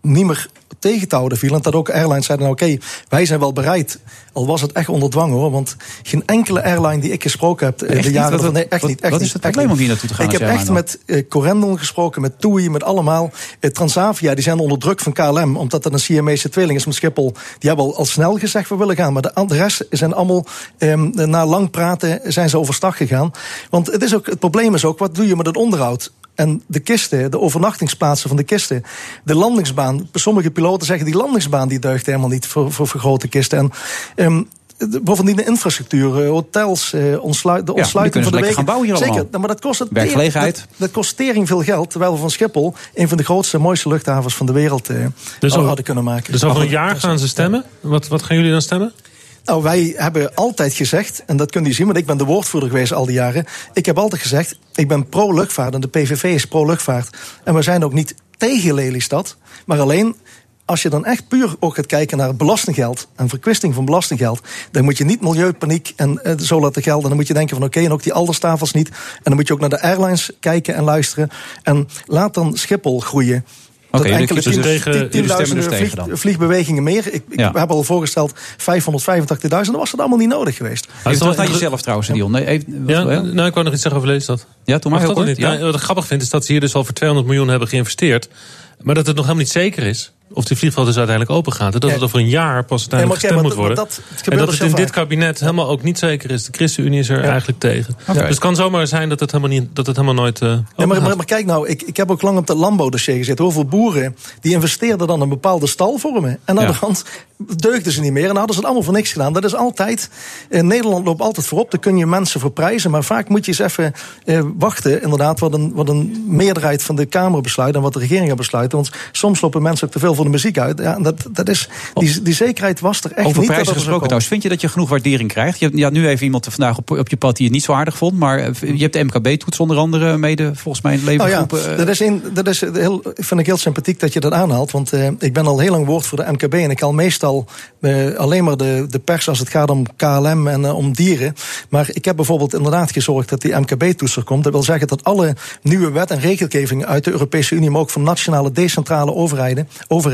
niet meer tegen te houden viel. En dat ook airlines zeiden, nou, oké, okay, wij zijn wel bereid. Al was het echt onder dwang hoor. Want geen enkele airline die ik gesproken heb echt de jaren... Niet, wat, nee, echt wat, niet. Echt wat is het probleem om hier naartoe te gaan? Ik heb echt met uh, Corendon gesproken, met TUI, met allemaal. Uh, Transavia, die zijn onder druk van KLM. Omdat dat een Siamese tweeling is met Schiphol. Die hebben al, al snel gezegd, we willen gaan. Maar de, de rest zijn allemaal, um, na lang praten, zijn ze overstag gegaan. Want het, is ook, het probleem is ook, wat doe je met het onderhoud? En de kisten, de overnachtingsplaatsen van de kisten. De landingsbaan. Sommige piloten zeggen die landingsbaan die deugt helemaal niet voor, voor, voor grote kisten. En um, bovendien de infrastructuur, hotels, uh, ontsluit, de ontsluiting ja, van de wegen. gaan bouwen hier Zeker, allemaal. maar dat kost het Werkgelegenheid. Dat, dat, kost tering veel geld. Terwijl we van Schiphol een van de grootste, mooiste luchthavens van de wereld uh, dus al hadden kunnen maken. Dus over een jaar gaan ze stemmen? Wat, wat gaan jullie dan stemmen? Nou, wij hebben altijd gezegd, en dat kunt u zien, want ik ben de woordvoerder geweest al die jaren. Ik heb altijd gezegd, ik ben pro-luchtvaart en de PVV is pro-luchtvaart. En we zijn ook niet tegen Lelystad, maar alleen als je dan echt puur ook gaat kijken naar belastinggeld en verkwisting van belastinggeld, dan moet je niet milieupaniek en uh, zo laten gelden. Dan moet je denken van oké, en ook die alderstafels niet. En dan moet je ook naar de airlines kijken en luisteren. En laat dan Schiphol groeien. Oké, okay, enkele dus tegen, tienduizenden dus vlieg, vliegbewegingen meer. Ik, ik Ja. heb al voorgesteld 585.000. Dan was dat allemaal niet nodig geweest. Even terug naar jezelf trouwens, Dion. Nee, even, Ja, ja, nou, ik wou nog iets zeggen over Lelystad. ja, toen maar Mag heel dat kort. niet? Ja. Ja, wat ik grappig vind is dat ze hier dus al voor 200 miljoen hebben geïnvesteerd. Maar dat het nog helemaal niet zeker is of die vliegveld dus uiteindelijk open gaat. En dat Ja. het over een jaar pas uiteindelijk Nee, maar gestemd moet worden. dat- dat en dat het in dit kabinet helemaal ook niet zeker is. De ChristenUnie is er Ja. eigenlijk tegen. Dus het kan zomaar zijn dat het helemaal, niet, dat het helemaal nooit uh, Ja, maar, maar, maar kijk nou, ik, ik heb ook lang op dat landbouwdossier gezeten. Hoeveel boeren die investeerden dan een bepaalde stalvormen. En aan Ja. de hand deugden ze niet meer. En dan hadden ze het allemaal voor niks gedaan. Dat is altijd. In Nederland loopt altijd voorop. Daar kun je mensen voor prijzen. Maar vaak moet je eens even eh, wachten. Inderdaad, wat een, wat een meerderheid van de Kamer besluit. En wat de regeringen besluiten. Want soms lopen mensen ook te veel voor de muziek uit. Ja, dat, dat is, die, die zekerheid was er echt Over niet. prijzen dat dat er zou gesproken trouwens. Vind je dat je genoeg waardering krijgt? Je hebt ja, nu even iemand vandaag op, op je pad die het niet zo aardig vond. Maar eh, je hebt de MKB-toets onder andere mede volgens mij in het Nou ja, eh, dat is, een, dat is heel, vind ik heel sympathiek dat je dat aanhaalt. Want eh, ik ben al heel lang woord voor de MKB. En ik haal meestal alleen maar de, de pers als het gaat om KLM en om dieren. Maar ik heb bijvoorbeeld inderdaad gezorgd dat die MKB-toets er komt. Dat wil zeggen dat alle nieuwe wet en regelgeving uit de Europese Unie, maar ook van nationale decentrale overheden, overheden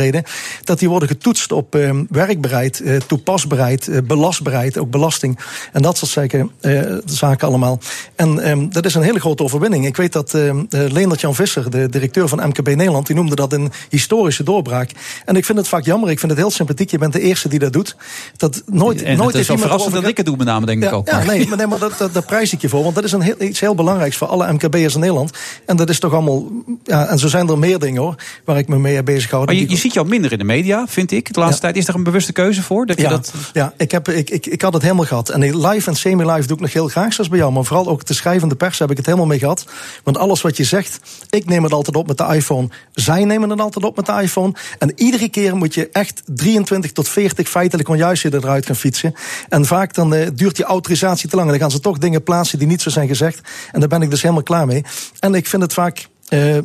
dat die worden getoetst op eh, werkbereid, eh, toepasbaarheid, eh, belastbaarheid, ook belasting. En dat soort zaken, eh, zaken allemaal. En ehm, dat is een hele grote overwinning. Ik weet dat eh, eh, Leendert Jan Visser, de directeur van MKB Nederland, die noemde dat een historische doorbraak. En ik vind het vaak jammer. Ik vind het heel sympathiek. Je bent de eerste die dat doet. Dat nooit, en nooit het is wel verrassend dat ik het doe met name, denk ik ook. Ja, nee, maar, nee, maar dat, dat, daar prijs ik je voor. Want dat is een heel, iets heel belangrijks voor alle MKB'ers in Nederland. En dat is toch allemaal. Ja, en zo zijn er meer dingen hoor, waar ik me mee heb bezig. Maar je, je ziet jou minder in de media, vind ik. De laatste tijd is er een bewuste keuze voor. Dat je Ja, dat... ja ik, heb, ik, ik, ik had het helemaal gehad. En live en semi-live doe ik nog heel graag, zoals bij jou. Maar vooral ook de schrijvende pers heb ik het helemaal mee gehad. Want alles wat je zegt, ik neem het altijd op met de iPhone. Zij nemen het altijd op met de iPhone. En iedere keer moet je echt 23 tot 40 feitelijk onjuistheden eruit gaan fietsen. En vaak dan eh, duurt die autorisatie te lang. En dan gaan ze toch dingen plaatsen die niet zo zijn gezegd. En daar ben ik dus helemaal klaar mee. En ik vind het vaak. eh,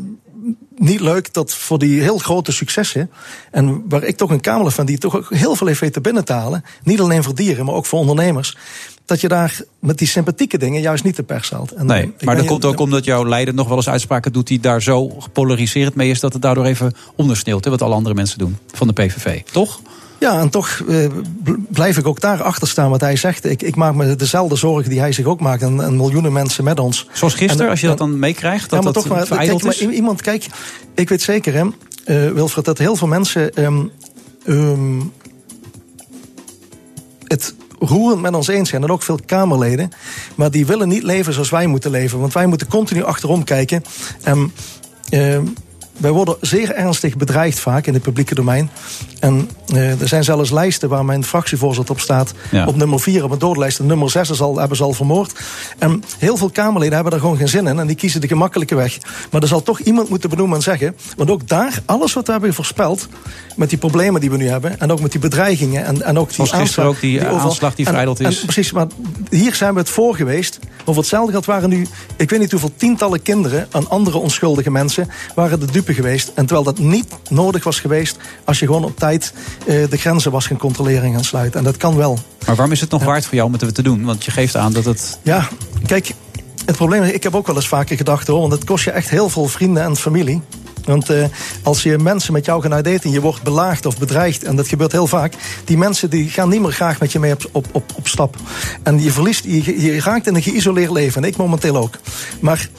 niet leuk dat voor die heel grote successen. En waar ik toch een Kamerlid van die toch ook heel veel heeft weten binnen te halen. Niet alleen voor dieren, maar ook voor ondernemers. Dat je daar met die sympathieke dingen juist niet de pers haalt. En, Nee, maar dat komt ook omdat jouw leider nog wel eens uitspraken doet... die daar zo gepolariseerd mee is... dat het daardoor even ondersneeuwt, hè, wat alle andere mensen doen van de PVV. Toch? Ja, en toch eh, bl- blijf ik ook daar achter staan wat hij zegt. Ik, ik maak me dezelfde zorgen die hij zich ook maakt. En, en miljoenen mensen met ons. Zoals gisteren, En, als je dat dan meekrijgt, dat ja, maar dat toch maar, kijk, iemand, kijk, ik weet zeker, hè, eh, Wilfred, dat heel veel mensen ehm, ehm, het roerend met ons eens zijn. En ook veel Kamerleden. Maar die willen niet leven zoals wij moeten leven. Want wij moeten continu achterom kijken. En, ehm, wij worden zeer ernstig bedreigd vaak in het publieke domein. En eh, er zijn zelfs lijsten waar mijn fractievoorzitter op staat. Ja. Op nummer 4 op een doodlijst. En nummer 6 is al, hebben ze al vermoord. En heel veel Kamerleden hebben daar gewoon geen zin in. En die kiezen de gemakkelijke weg. Maar er zal toch iemand moeten benoemen en zeggen. Want ook daar, alles wat we hebben voorspeld. Met die problemen die we nu hebben. En ook met die bedreigingen. En, en ook die Zoals gisteren ook die overal- aanslag die en- verijdeld en is. precies, maar hier zijn we het voor geweest. Over hetzelfde geld waren nu, ik weet niet hoeveel tientallen kinderen aan andere onschuldige mensen waren de dupe geweest. En terwijl dat niet nodig was geweest als je gewoon op tijd eh, de grenzen was gaan controleren en gaan sluiten. En dat kan wel. Maar waarom is het nog waard voor jou om het te doen? Want je geeft aan dat het... Ja, kijk, het probleem is, ik heb ook wel eens vaker gedacht hoor, want het kost je echt heel veel vrienden en familie. Want eh, als je mensen met jou gaan uitdaten en je wordt belaagd of bedreigd, en dat gebeurt heel vaak, die mensen die gaan niet meer graag met je mee op, op, op, op stap. En je verliest, je, je raakt in een geïsoleerd leven. En ik momenteel ook. Maar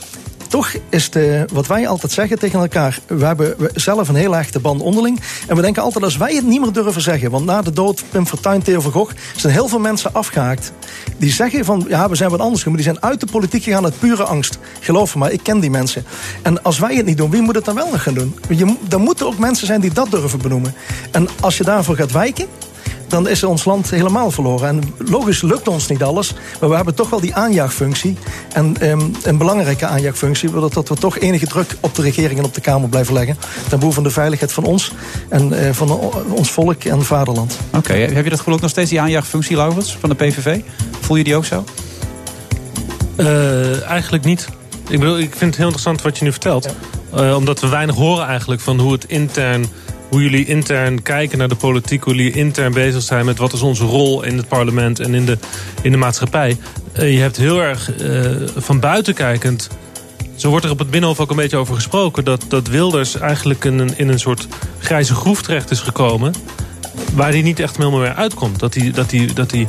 toch is de, wat wij altijd zeggen tegen elkaar. We hebben zelf een heel echte band onderling. En we denken altijd als wij het niet meer durven zeggen. Want na de dood Pim Fortuyn, Theo van Gogh. zijn heel veel mensen afgehaakt. Die zeggen van ja, we zijn wat anders. Maar die zijn uit de politiek gegaan uit pure angst. Geloof me maar, ik ken die mensen. En als wij het niet doen, wie moet het dan wel nog gaan doen? Je, er moeten ook mensen zijn die dat durven benoemen. En als je daarvoor gaat wijken dan is ons land helemaal verloren. En logisch lukt ons niet alles, maar we hebben toch wel die aanjaagfunctie. En ehm, een belangrijke aanjaagfunctie, dat, dat we toch enige druk op de regering en op de Kamer blijven leggen. Ten behoeve van de veiligheid van ons en eh, van ons volk en vaderland. Oké, heb je dat gevoel ook nog steeds, die aanjaagfunctie, Laurens, van de PVV? Voel je die ook zo? Eh, eigenlijk niet. Ik bedoel, ik vind het heel interessant wat je nu vertelt. Eh, omdat we weinig horen eigenlijk van hoe het intern... hoe jullie intern kijken naar de politiek... hoe jullie intern bezig zijn met wat is onze rol in het parlement... en in de, in de maatschappij. Eh, je hebt heel erg eh, van buiten kijkend... Zo wordt er op het Binnenhof ook een beetje over gesproken... dat, dat Wilders eigenlijk in een, in een soort grijze groef terecht is gekomen... waar hij niet echt helemaal meer uitkomt. Dat hij, dat hij, dat hij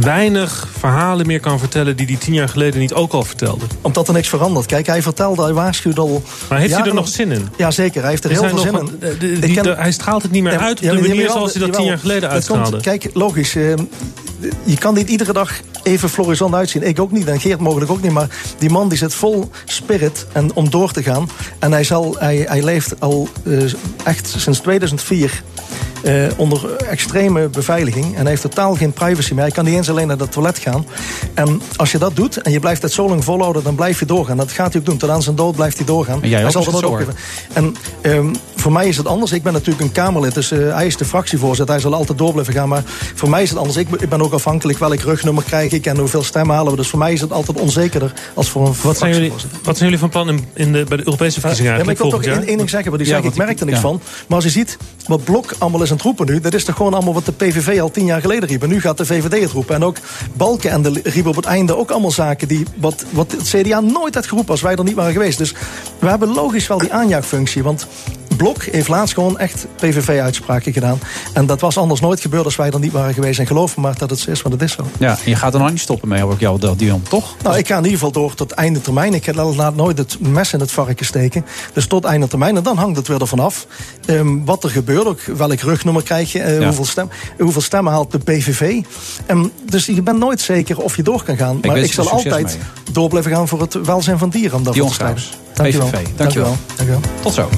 weinig verhalen meer kan vertellen... die hij tien jaar geleden niet ook al vertelde. Omdat er niks verandert. Kijk, hij vertelde, hij waarschuwde al. Maar heeft hij er nog zin in? Ja, zeker. Hij heeft er Er heel veel zin in. wat- de- de- Ik die- ken- de- hij straalt het niet meer uit op ja, de manier jawel, zoals hij dat jawel. tien jaar geleden komt- uitstraalde. kijk, logisch. eh, je kan niet iedere dag even florissant uitzien. Ik ook niet en Geert mogelijk ook niet. Maar die man die zit vol spirit en om door te gaan. En hij, zal, hij, hij leeft al eh, echt sinds 2004... eh, onder extreme beveiliging. En hij heeft totaal geen privacy meer. Hij kan niet eens alleen naar het toilet gaan. En als je dat doet en je blijft het zo lang volhouden, dan blijf je doorgaan. Dat gaat hij ook doen. Tot aan zijn dood blijft hij doorgaan. En jij hij ook, zal het zo, opgeven. En ehm, voor mij is het anders. Ik ben natuurlijk een Kamerlid, dus eh, hij is de fractievoorzitter. Hij zal altijd door blijven gaan. Maar voor mij is het anders. Ik, ben- ik ben ook afhankelijk welk rugnummer krijg ik en hoeveel stemmen halen we. Dus voor mij is het altijd onzekerder als voor een Wat zijn jullie, fractievoorzitter. wat zijn jullie van plan in, in de, bij de Europese verkiezingen Ja, maar eigenlijk ik wil toch één ding zeggen, want die Ja, zeg, ik merk er niks ja. van. Maar als je ziet wat Blok allemaal is aan het roepen nu... dat is toch gewoon allemaal wat de PVV al tien jaar geleden riep. En nu gaat de VVD het roepen. En ook Balken en de riepen op het einde ook allemaal zaken... Die, wat, wat het CDA nooit had geroepen als wij er niet waren geweest. Dus we hebben logisch wel die aanjaagfunctie. Want Blok heeft laatst gewoon echt PVV-uitspraken gedaan. En dat was anders nooit gebeurd als wij er niet waren geweest. En geloof me maar dat het zo is, want het is zo. Ja, en je gaat er nog niet stoppen mee, hoor ik jou, Dion, toch? Nou, ik ga in ieder geval door tot einde termijn. Ik laat nooit het mes in het varken steken. Dus tot einde termijn. En dan hangt het weer ervan af. ehm, wat er gebeurt, ook welk rugnummer krijg je, eh, Ja. hoeveel, stem, hoeveel stemmen haalt de PVV. En dus je bent nooit zeker of je door kan gaan. maar ik zal altijd door blijven gaan voor het welzijn van dieren. Om daarvoor Dion wel. PVV. Dank je wel. wel. Dank u wel. Tot zo.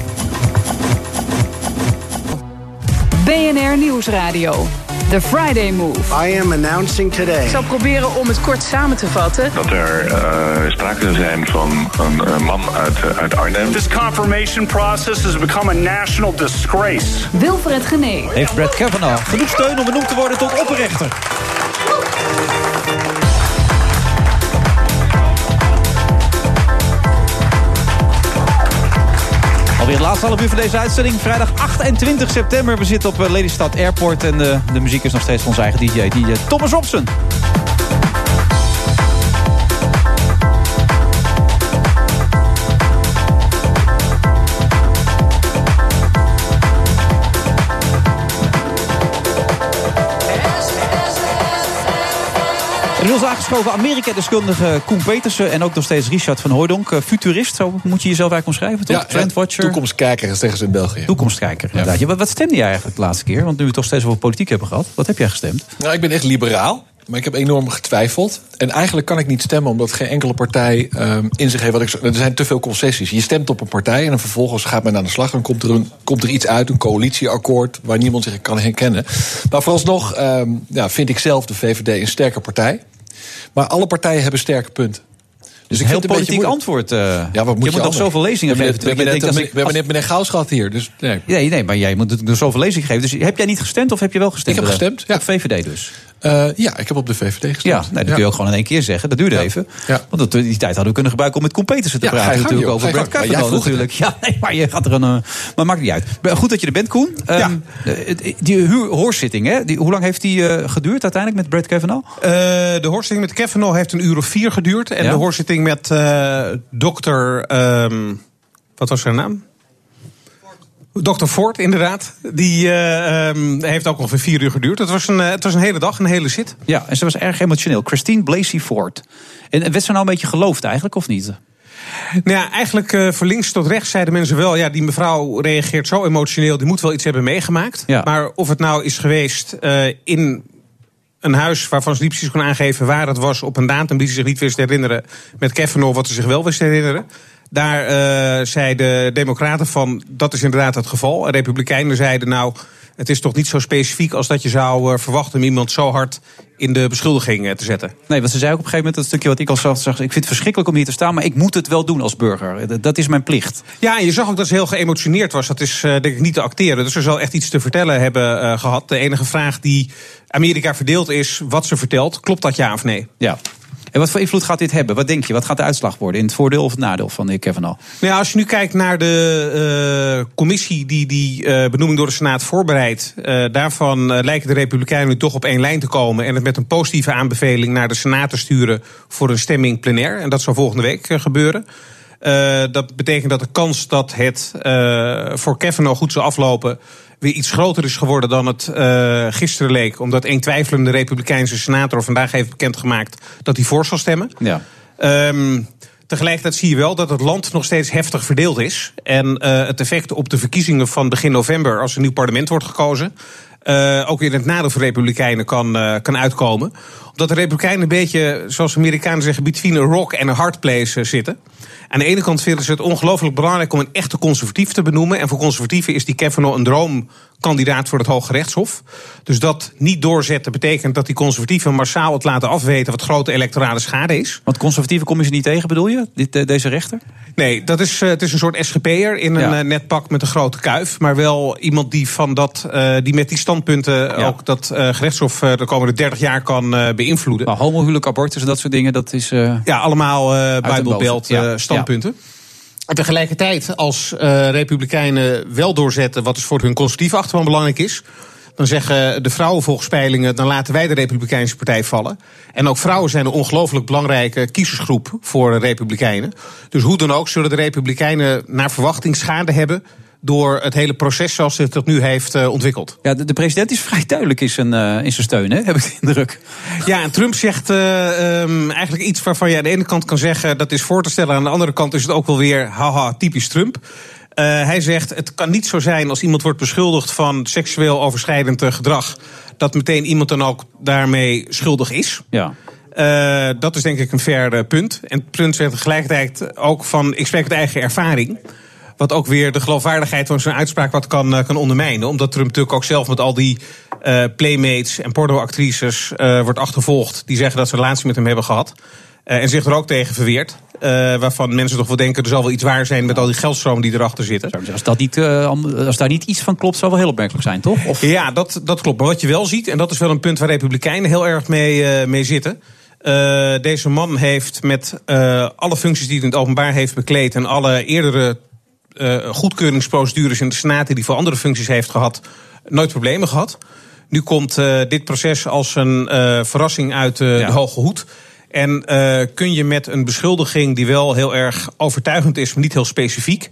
BNR Nieuwsradio. The Friday Move. I am announcing today. Ik zal proberen om het kort samen te vatten. Dat er eh, sprake zou zijn van een man uit, eh, uit Arnhem. This confirmation process has become a national disgrace. Wilfred Genee. Heeft Brett Kavanaugh genoeg steun om benoemd te worden tot opperrechter? Alweer het laatste half uur van deze uitzending. Vrijdag 28 september. We zitten op eh, Lelystad Airport. En de, de muziek is nog steeds van onze eigen DJ, DJ Thomas Robson. Inmiddels aangeschoven Amerika-deskundige Koen Petersen... en ook nog steeds Richard van Hooydonk. Eh, Futurist, zo moet je jezelf eigenlijk omschrijven, toch? Trendwatcher. Toekomstkijker, zeggen ze in België. Toekomstkijker, inderdaad. Ja, wat, wat stemde jij eigenlijk de laatste keer? Want nu we toch steeds over politiek hebben gehad. Wat heb jij gestemd? Nou, ik ben echt liberaal. Maar ik heb enorm getwijfeld. En eigenlijk kan ik niet stemmen, omdat geen enkele partij ehm, in zich heeft. Wat ik, er zijn te veel concessies. Je stemt op een partij en dan vervolgens gaat men aan de slag. En komt er, een, komt er iets uit, een coalitieakkoord, waar niemand zich kan herkennen. Maar vooralsnog ehm, ja, vind ik zelf de VVD een sterke partij. Maar alle partijen hebben sterke punten. Dus ik een heel vind een politiek antwoord. eh. Ja, wat moet je je moet nog anders? zoveel lezingen we geven. we hebben, net, denk we als hebben net meneer Gauws gehad hier. Dus, nee. Nee, nee, maar jij moet nog zoveel lezingen geven. Dus heb jij niet gestemd of heb je wel gestemd? Ik heb gestemd, ja. Op VVD dus? Eh, ja, ik heb op de VVD gestemd. Ja, nee, dat kun je ook gewoon in één keer zeggen. Dat duurde even. Want dat, die tijd hadden we kunnen gebruiken om met Koen Petersen te Ja, praten. natuurlijk joh. over Brad Kavanaugh vroeg natuurlijk. het. Ja, nee, maar je gaat er een... eh, maar maakt niet uit. Maar Goed dat je er bent, Koen. Ehm, eh, die hoorzitting, hè? Die, hoe lang heeft die eh, geduurd uiteindelijk met Brad Kavanaugh? Eh, de hoorzitting met Kavanaugh heeft een uur of vier geduurd. En Ja? de hoorzitting met eh dokter... ehm, wat was zijn naam? Dr. Ford, inderdaad. Die eh, ehm, heeft ook ongeveer vier uur geduurd. Het was, een, eh, het was een hele dag, een hele zit. Ja, en ze was erg emotioneel. Christine Blasey Ford. En werd ze nou een beetje geloofd eigenlijk, of niet? Nou ja, eigenlijk eh van links tot rechts zeiden mensen wel... ja, die mevrouw reageert zo emotioneel, die moet wel iets hebben meegemaakt. Ja. Maar of het nou is geweest in een huis waarvan ze niet precies kon aangeven waar het was... op een datum die ze zich niet wist te herinneren... met Kavanaugh wat ze zich wel wist te herinneren... Daar eh zeiden de Democraten van dat is inderdaad het geval. En Republikeinen zeiden nou, het is toch niet zo specifiek als dat je zou eh, verwachten om iemand zo hard in de beschuldiging eh, te zetten. Nee, want ze zei ook op een gegeven moment, dat stukje wat ik al zag, zag, ik vind het verschrikkelijk om hier te staan, maar ik moet het wel doen als burger. Dat, is mijn plicht. Ja, en je zag ook dat ze heel geëmotioneerd was. Dat is denk ik niet te acteren. Dus ze zal echt iets te vertellen hebben eh, gehad. De enige vraag die Amerika verdeelt is wat ze vertelt. Klopt dat ja of nee? Ja. En wat voor invloed gaat dit hebben? Wat denk je? Wat gaat de uitslag worden? In het voordeel of het nadeel van de heer Kavanaugh? Nou als je nu kijkt naar de eh, commissie die die eh, benoeming door de Senaat voorbereidt. eh, daarvan lijken de Republikeinen nu toch op één lijn te komen. En het met een positieve aanbeveling naar de Senaat te sturen voor een stemming plenair. En dat zal volgende week gebeuren. Dat betekent dat de kans dat het voor Kavanaugh goed zal aflopen. Weer iets groter is geworden dan het eh, gisteren leek. Omdat één twijfelende Republikeinse senator vandaag heeft bekendgemaakt dat hij voor zal stemmen. Ja. Ehm, tegelijkertijd zie je wel dat het land nog steeds heftig verdeeld is. En eh, het effect op de verkiezingen van begin november, als een nieuw parlement wordt gekozen, eh, ook in het nadeel van Republikeinen kan, eh, kan uitkomen. Omdat de Republikeinen een beetje, zoals Amerikanen zeggen, between a rock en a hard place eh, zitten. Aan de ene kant vinden ze het ongelooflijk belangrijk om een echte conservatief te benoemen. En voor conservatieven is die Kavanaugh een droomkandidaat voor het Hoge Rechtshof. Dus dat niet doorzetten betekent dat die conservatieven massaal het laten afweten wat grote electorale schade is. Want conservatieven kom je ze niet tegen, bedoel je, dit, deze rechter? Nee, dat is, het is een soort SGP'er in een Ja. eh, net pak met een grote kuif. Maar wel iemand die, van dat, die met die standpunten ook dat eh, gerechtshof eh, de komende 30 jaar kan eh, beïnvloeden. Maar homohuwelijk, abortus en dat soort dingen, dat is... eh, Ja, allemaal eh boze. Ja. eh, standpunten. En tegelijkertijd, als eh, Republikeinen wel doorzetten wat dus voor hun conservatieve achterban belangrijk is. Dan zeggen de vrouwen volgens peilingen, dan laten wij de Republikeinse Partij vallen. En ook vrouwen zijn een ongelooflijk belangrijke kiezersgroep voor de Republikeinen. Dus hoe dan ook zullen de Republikeinen naar verwachting schade hebben door het hele proces zoals het tot nu heeft eh, ontwikkeld. Ja, de, de president is vrij duidelijk in zijn, eh, in zijn steun, hè? heb ik de indruk. Ja, en Trump zegt eh, ehm, eigenlijk iets waarvan je aan de ene kant kan zeggen dat is voor te stellen. Aan de andere kant is het ook wel weer haha, typisch Trump. Hij zegt: Het kan niet zo zijn als iemand wordt beschuldigd van seksueel overschrijdend gedrag. dat meteen iemand dan ook daarmee schuldig is. Ja. Dat is denk ik een fair eh, punt. En het punt zegt tegelijkertijd ook van: ik spreek uit eigen ervaring. Wat ook weer de geloofwaardigheid van zijn uitspraak wat kan, eh, kan ondermijnen. Omdat Trump natuurlijk ook zelf met al die eh, playmates en pornoactrices eh, wordt achtervolgd. Die zeggen dat ze een relatie met hem hebben gehad. Eh, en zich er ook tegen verweert. Waarvan mensen toch wel denken, er zal wel iets waar zijn met al die geldstromen die erachter zitten. Als, dat niet, als daar niet iets van klopt, zou wel heel opmerkelijk zijn, toch? Of... Ja, dat, dat klopt. Maar wat je wel ziet, en dat is wel een punt waar Republikeinen heel erg mee, mee zitten. Deze man heeft met alle functies die hij in het openbaar heeft bekleed en alle eerdere eh, goedkeuringsprocedures in de Senaat die hij voor andere functies heeft gehad, nooit problemen gehad. Nu komt eh, dit proces als een eh, verrassing uit de hoge hoed. En eh, kun je met een beschuldiging die wel heel erg overtuigend is, maar niet heel specifiek,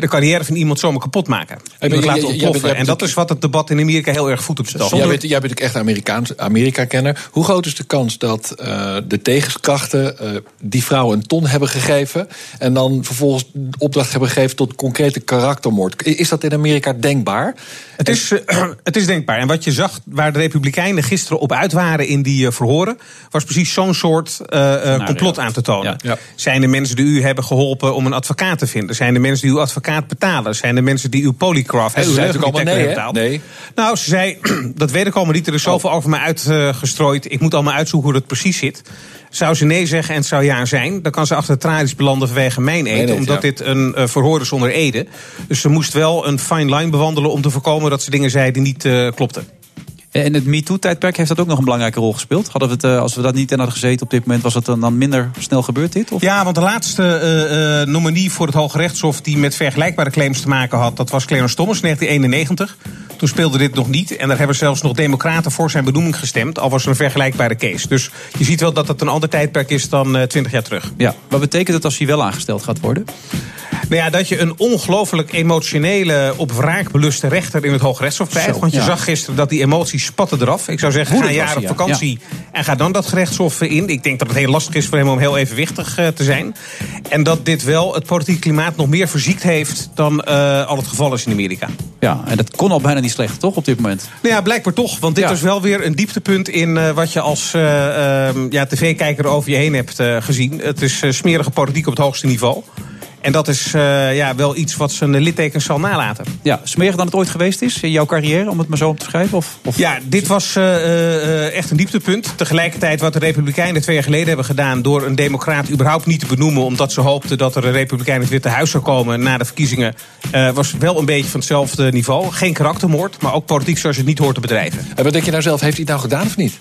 de carrière van iemand zomaar kapot maken. Iemand laten ontploffen. En dat is wat het debat in Amerika heel erg voet op stelt. Jij bent, jij bent ook echt Amerikaans, Amerika-kenner. Hoe groot is de kans dat eh, de tegenkrachten eh, die vrouwen een ton hebben gegeven... en dan vervolgens opdracht hebben gegeven tot concrete karaktermoord? Is dat in Amerika denkbaar? Het is, eh, het is denkbaar. En wat je zag, waar de Republikeinen gisteren op uit waren in die eh, verhoren, was precies zo'n soort eh, eh, complot aan te tonen. Zijn de mensen die u hebben geholpen om een advocaat te vinden? Zijn de mensen die uw advocaat betalen? Zijn de mensen die uw polygraph En ze uw zei natuurlijk allemaal nee, hebben betaald? Nou, ze zei, dat weet ik allemaal niet. Er is zoveel over me uitgestrooid. Ik moet allemaal uitzoeken hoe dat precies zit. Zou ze nee zeggen en het zou ja zijn, dan kan ze achter de tralies belanden vanwege mijn eten. Omdat ja. dit een eh, verhoor is zonder ede. Dus ze moest wel een fine line bewandelen om te voorkomen dat ze dingen zei die niet eh, klopten. En het MeToo-tijdperk heeft dat ook nog een belangrijke rol gespeeld. Hadden we het, eh, als we dat niet in hadden gezeten op dit moment, was het dan, minder snel gebeurd dit? Of? Ja, want de laatste eh, eh, nominee voor het Hoge Rechtshof die met vergelijkbare claims te maken had, dat was Clarence Thomas, 1991. Toen speelde dit nog niet. En daar hebben zelfs nog democraten voor zijn benoeming gestemd. Al was er een vergelijkbare case. Dus je ziet wel dat het een ander tijdperk is dan eh, 20 jaar terug. Ja, wat betekent het als hij wel aangesteld gaat worden? Nou ja, dat je een ongelooflijk emotionele, op wraak beluste rechter in het Hoogrechtshof krijgt. Want je ja. zag gisteren dat die emoties spatten eraf. Ik zou zeggen, ga een jaar op ja. vakantie en ga dan dat gerechtshof in. Ik denk dat het heel lastig is voor hem om heel evenwichtig eh, te zijn. En dat dit wel het politieke klimaat nog meer verziekt heeft dan eh, al het geval is in Amerika. Ja, en dat kon al bijna niet slecht, toch, op dit moment? Nou ja, blijkbaar toch. Want dit Ja. is wel weer een dieptepunt in eh, wat je als eh, ehm, ja, tv-kijker over je heen hebt gezien. Het is smerige politiek op het hoogste niveau. En dat is eh, ja, wel iets wat zijn littekens zal nalaten. Ja, smeriger dan het ooit geweest is in jouw carrière, om het maar zo op te schrijven? Of, of... Ja, dit was eh, eh, echt een dieptepunt. Tegelijkertijd wat de Republikeinen twee jaar geleden hebben gedaan... door een democraat überhaupt niet te benoemen... omdat ze hoopten dat er een Republikein in het Witte Huis zou komen na de verkiezingen... was wel een beetje van hetzelfde niveau. Geen karaktermoord, maar ook politiek zoals je het niet hoort te bedrijven. En wat denk je nou zelf, heeft hij het nou gedaan of niet?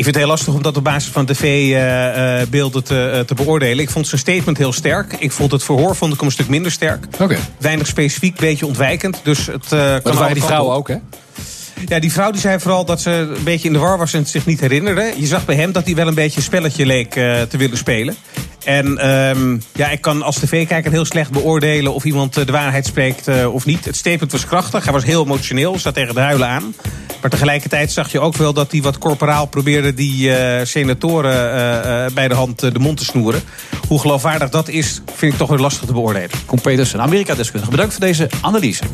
Ik vind het heel lastig om dat op basis van tv-beelden te, eh, te beoordelen. Ik vond zijn statement heel sterk. Ik vond het verhoor vond ik hem een stuk minder sterk. Weinig specifiek, beetje ontwijkend. Dus het, eh, kan Maar dat waren die vrouwen ook, hè? Ja, die vrouw die zei vooral dat ze een beetje in de war was en het zich niet herinnerde. Je zag bij hem dat hij wel een beetje een spelletje leek eh, te willen spelen. En ehm, ja, ik kan als tv-kijker heel slecht beoordelen of iemand eh, de waarheid spreekt eh, of niet. Het statement was krachtig, hij was heel emotioneel, zat tegen de huilen aan. Maar tegelijkertijd zag je ook wel dat hij wat corporaal probeerde die eh, senatoren bij de hand de mond te snoeren. Hoe geloofwaardig dat is, vind ik toch weer lastig te beoordelen. Kom Petersen, Amerika-deskundige. Bedankt voor deze analyse.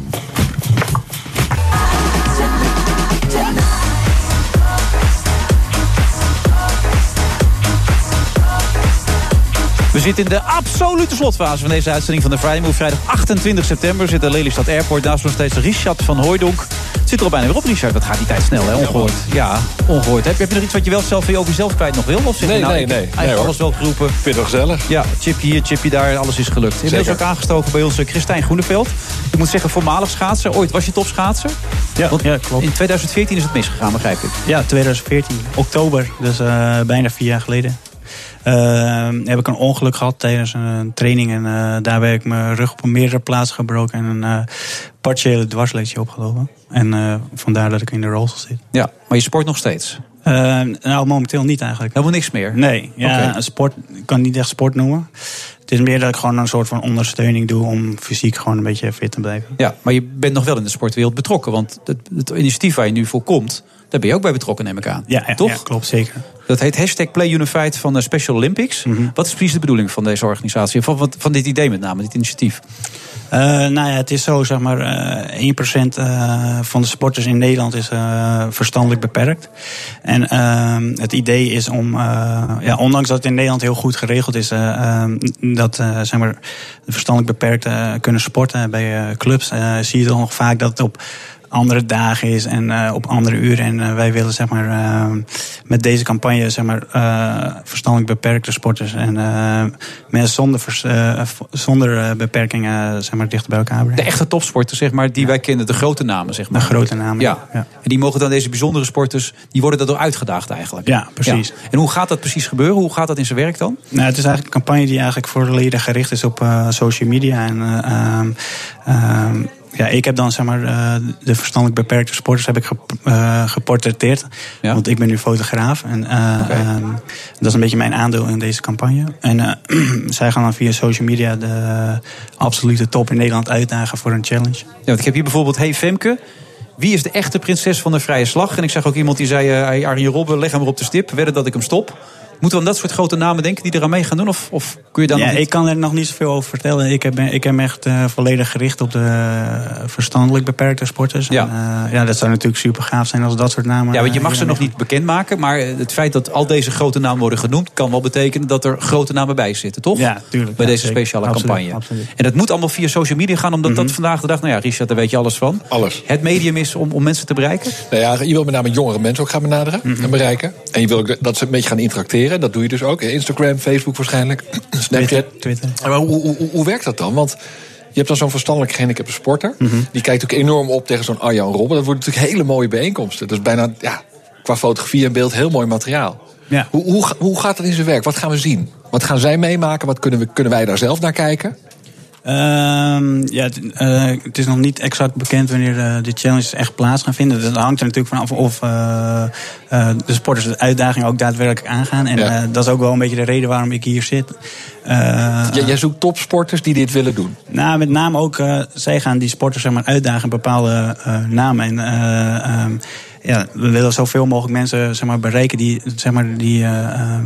Zitten in de absolute slotfase van deze uitzending van de Friday Move. Vrijdag 28 september zit de Lelystad Airport. Naast nog steeds Richard van Hooijdonk. Het zit er al bijna weer op, Richard. Dat gaat die tijd snel, hè? Ongehoord. Ja, ongehoord. Heb, heb je nog iets wat je wel zelf over jezelf kwijt nog wil? Of zit Nee, je nou, nee, ik- nee. Eigenlijk Nee, alles wel geroepen. Vind het wel gezellig. Ja, chipje hier, chipje daar, alles is gelukt. Inmiddels ook aangestoken bij ons eh, Christijn Groeneveld. Ik moet zeggen, voormalig schaatser. Ooit was je topschaatser? Ja, Want ja, klopt. In 2014 is het misgegaan, begrijp ik. Ja, 2014, oktober, dus eh, bijna vier jaar geleden. Eh, heb ik een ongeluk gehad tijdens een training. En eh, daarbij ik mijn rug op meerdere plaatsen gebroken. En een eh, partiële dwarsleesje opgelopen. En eh, vandaar dat ik in de rolstoel zit. Ja, maar je sport nog steeds? Eh, nou, momenteel niet eigenlijk. Helemaal niks meer? Nee, ja, sport, ik kan niet echt sport noemen. Het is meer dat ik gewoon een soort van ondersteuning doe om fysiek gewoon een beetje fit te blijven. Ja, maar je bent nog wel in de sportwereld betrokken. Want het, het initiatief waar je nu voor komt, daar ben je ook bij betrokken, neem ik aan. Ja, ja, Toch? ja, klopt, zeker. Dat heet hashtag Play Unified van de Special Olympics. Mhm. Wat is precies de bedoeling van deze organisatie? Van, van, van dit idee met name, dit initiatief? Eh, nou ja, het is zo, zeg maar, eh 1% eh, van de sporters in Nederland is verstandelijk beperkt. En ehm, het idee is om, ja, ondanks dat het in Nederland heel goed geregeld is, eh, ehm, dat zeg maar, de verstandelijk beperkten eh, kunnen sporten bij clubs, zie je toch nog vaak dat het op andere dagen is en eh, op andere uren. En eh, wij willen zeg maar, eh, met deze campagne zeg maar, verstandelijk beperkte sporters en mensen zonder, vers- zonder beperkingen zeg maar, dichter bij elkaar brengen. De echte topsporters, zeg maar, die wij kennen, de grote namen, zeg maar. De grote namen, Ja. ja. En die mogen dan deze bijzondere sporters, die worden daardoor uitgedaagd eigenlijk. Ja, precies. En hoe gaat dat precies gebeuren? Hoe gaat dat in zijn werk dan? Nou, het is eigenlijk een campagne die eigenlijk volledig gericht is op social media. En, eh, ehm, ehm, ja, ik heb dan zeg maar eh, de verstandelijk beperkte sporters heb ik eh, geportretteerd. Want ik ben nu fotograaf. En eh, ehm, dat is een beetje mijn aandeel in deze campagne. En zij gaan dan via social media de absolute top in Nederland uitdagen voor een challenge. Ja, want ik heb hier bijvoorbeeld, hey Femke, wie is de echte prinses van de vrije slag? En ik zag ook iemand die zei, hey Arjen Robben, leg hem maar op de stip. Wedden dat ik hem stop. Moeten we aan dat soort grote namen denken die eraan mee gaan doen? Of, of kun je dan ja, nog niet... ik kan er nog niet zoveel over vertellen. Ik heb, ik heb me echt eh, volledig gericht op de eh, verstandelijk beperkte sporters. Ja. En, eh, ja, dat zou natuurlijk super gaaf zijn als dat soort namen. Ja, want je mag ze nog niet bekendmaken. Maar het feit dat al deze grote namen worden genoemd... kan wel betekenen dat er grote namen bij zitten, toch? Ja, tuurlijk. Bij Ja, deze zeker. speciale Absoluut, campagne. absoluut. En dat moet allemaal via social media gaan... omdat dat vandaag de dag... Nou ja, Richard, daar weet je alles van. Alles. Het medium is om, om mensen te bereiken. Nou ja, je wil met name jongere mensen ook gaan benaderen Mhm. en bereiken. En je wil ook dat ze een beetje gaan interacteren. Dat doe je dus ook. Instagram, Facebook waarschijnlijk. Snapchat. Twitter. Maar hoe, hoe, hoe, werkt dat dan? Want je hebt dan zo'n verstandelijk gehandicapte sporter. Mhm. Die kijkt ook enorm op tegen zo'n Arjan Robben. Dat worden natuurlijk hele mooie bijeenkomsten. Dat is bijna, ja, qua fotografie en beeld heel mooi materiaal. Ja. Hoe, hoe, hoe gaat dat in zijn werk? Wat gaan we zien? Wat gaan zij meemaken? Wat kunnen, we, kunnen wij daar zelf naar kijken? Ehm, ja, het, eh, het is nog niet exact bekend wanneer eh, de challenges echt plaats gaan vinden. Dat hangt er natuurlijk vanaf of eh, de sporters de uitdaging ook daadwerkelijk aangaan. En dat is ook wel een beetje de reden waarom ik hier zit. J- jij zoekt topsporters die dit willen doen. Nou, met name ook, zij gaan die sporters zeg maar, uitdagen bepaalde namen. En eh, ehm, ja, we willen zoveel mogelijk mensen zeg maar, bereiken die, zeg maar, die, eh, eh,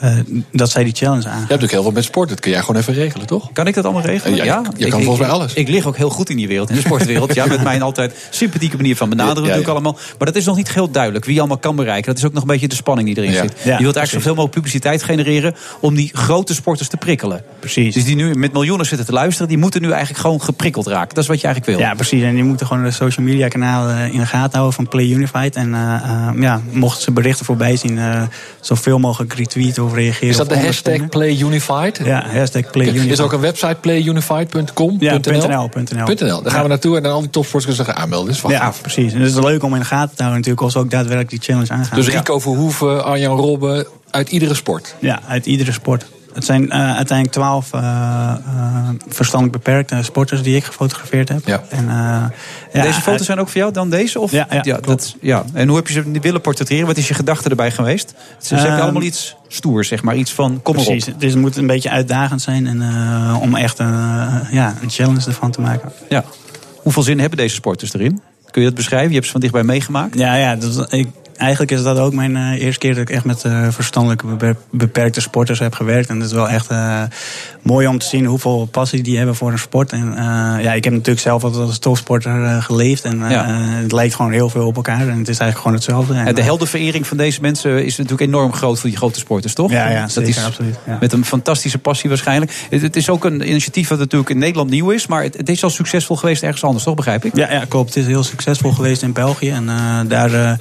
eh, dat zij die challenge aan. Je hebt ook heel veel met sport. Dat kun jij gewoon even regelen, toch? Kan ik dat allemaal regelen? Ja, je- je Ik- kan ik- volgens mij alles. Ik lig ook heel goed in die wereld, in de sportwereld. ja, met mijn altijd sympathieke manier van benaderen Ja, ja, natuurlijk allemaal. Maar dat is nog niet heel duidelijk wie je allemaal kan bereiken. Dat is ook nog een beetje de spanning die erin Ja. zit. Ja, je wilt eigenlijk zoveel mogelijk publiciteit genereren om die grote sporters te prikkelen. Precies. Dus die nu met miljoenen zitten te luisteren, die moeten nu eigenlijk gewoon geprikkeld raken. Dat is wat je eigenlijk wil. Ja, precies. En die moeten gewoon de social media kanalen in de gaten houden van Play En eh, eh, ja, mochten ze berichten voorbij zien, eh, zoveel mogelijk retweeten of reageren. Is dat de hashtag. PlayUnified? Ja, hashtag Play Oké. Unified. Is ook een website playunified.com? Ja, .nl? .nl, .nl. .nl. Daar gaan we naartoe en dan al die topsporters kunnen zeggen aanmelden. Dat is Ja, precies. En het is leuk om in de gaten te houden natuurlijk ze ook daadwerkelijk die challenge aangaan. Dus. Rico Verhoeven, Arjan Robben, uit iedere sport. Ja, uit iedere sport. Het zijn eh, uiteindelijk twaalf eh, eh, verstandelijk beperkte sporters die ik gefotografeerd heb. Ja. En, eh, ja, deze foto's zijn ook voor jou dan deze? Of? Ja, ja, dat, ja. En hoe heb je ze willen portretteren? Wat is je gedachte erbij geweest? Ze hebben Ehm, allemaal iets stoers, zeg maar. Iets van, kom Precies. maar op. Dus het moet een beetje uitdagend zijn en, eh, om echt eh, ja, een challenge ervan te maken. Ja. Hoeveel zin hebben deze sporters erin? Kun je dat beschrijven? Je hebt ze van dichtbij meegemaakt. Ja, ja dat, is- ik, eigenlijk is dat ook mijn uh, eerste keer dat ik echt met uh, verstandelijk be beperkte sporters heb gewerkt. En het is wel echt uh, mooi om te zien hoeveel passie die hebben voor een sport. En ja, ik heb natuurlijk zelf altijd als topsporter geleefd. En ja. het lijkt gewoon heel veel op elkaar. En het is eigenlijk gewoon hetzelfde. En, de heldenverering van deze mensen is natuurlijk enorm groot voor die grote sporters, toch? Ja, ja dat zeker, is absoluut. Ja. Met een fantastische passie waarschijnlijk. Het, het, is ook een initiatief wat natuurlijk in Nederland nieuw is. Maar het, het, is al succesvol geweest ergens anders, toch? Begrijp ik? Ja, ja klopt. Het is heel succesvol geweest in België. En daar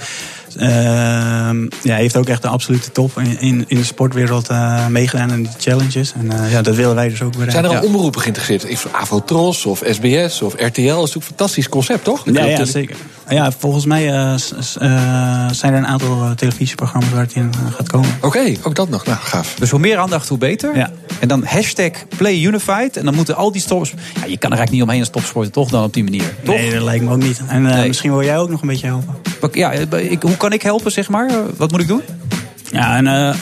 ja, hij heeft ook echt de absolute top in, in, in de sportwereld uh, meegedaan in die challenges. En uh, ja, dat willen wij dus ook bereiken. Zijn er al omroepen geïnteresseerd? Avotros of SBS of RTL? Dat is natuurlijk een fantastisch concept, toch? Ja, ja zeker. Ja, volgens mij zijn er een aantal televisieprogramma's waar het in gaat komen. Oké, okay, ook dat nog. Nou, gaaf. Dus hoe meer aandacht, hoe beter. Ja. En dan hashtag Play Unified. En dan moeten al die stops... Ja, je kan er eigenlijk niet omheen als topsporter, toch? Dan op die manier. Toch? Nee, dat lijkt me ook niet. En nee. misschien wil jij ook nog een beetje helpen. Ja, ik, hoe kan ik helpen, zeg maar? Wat moet ik doen? Ja, en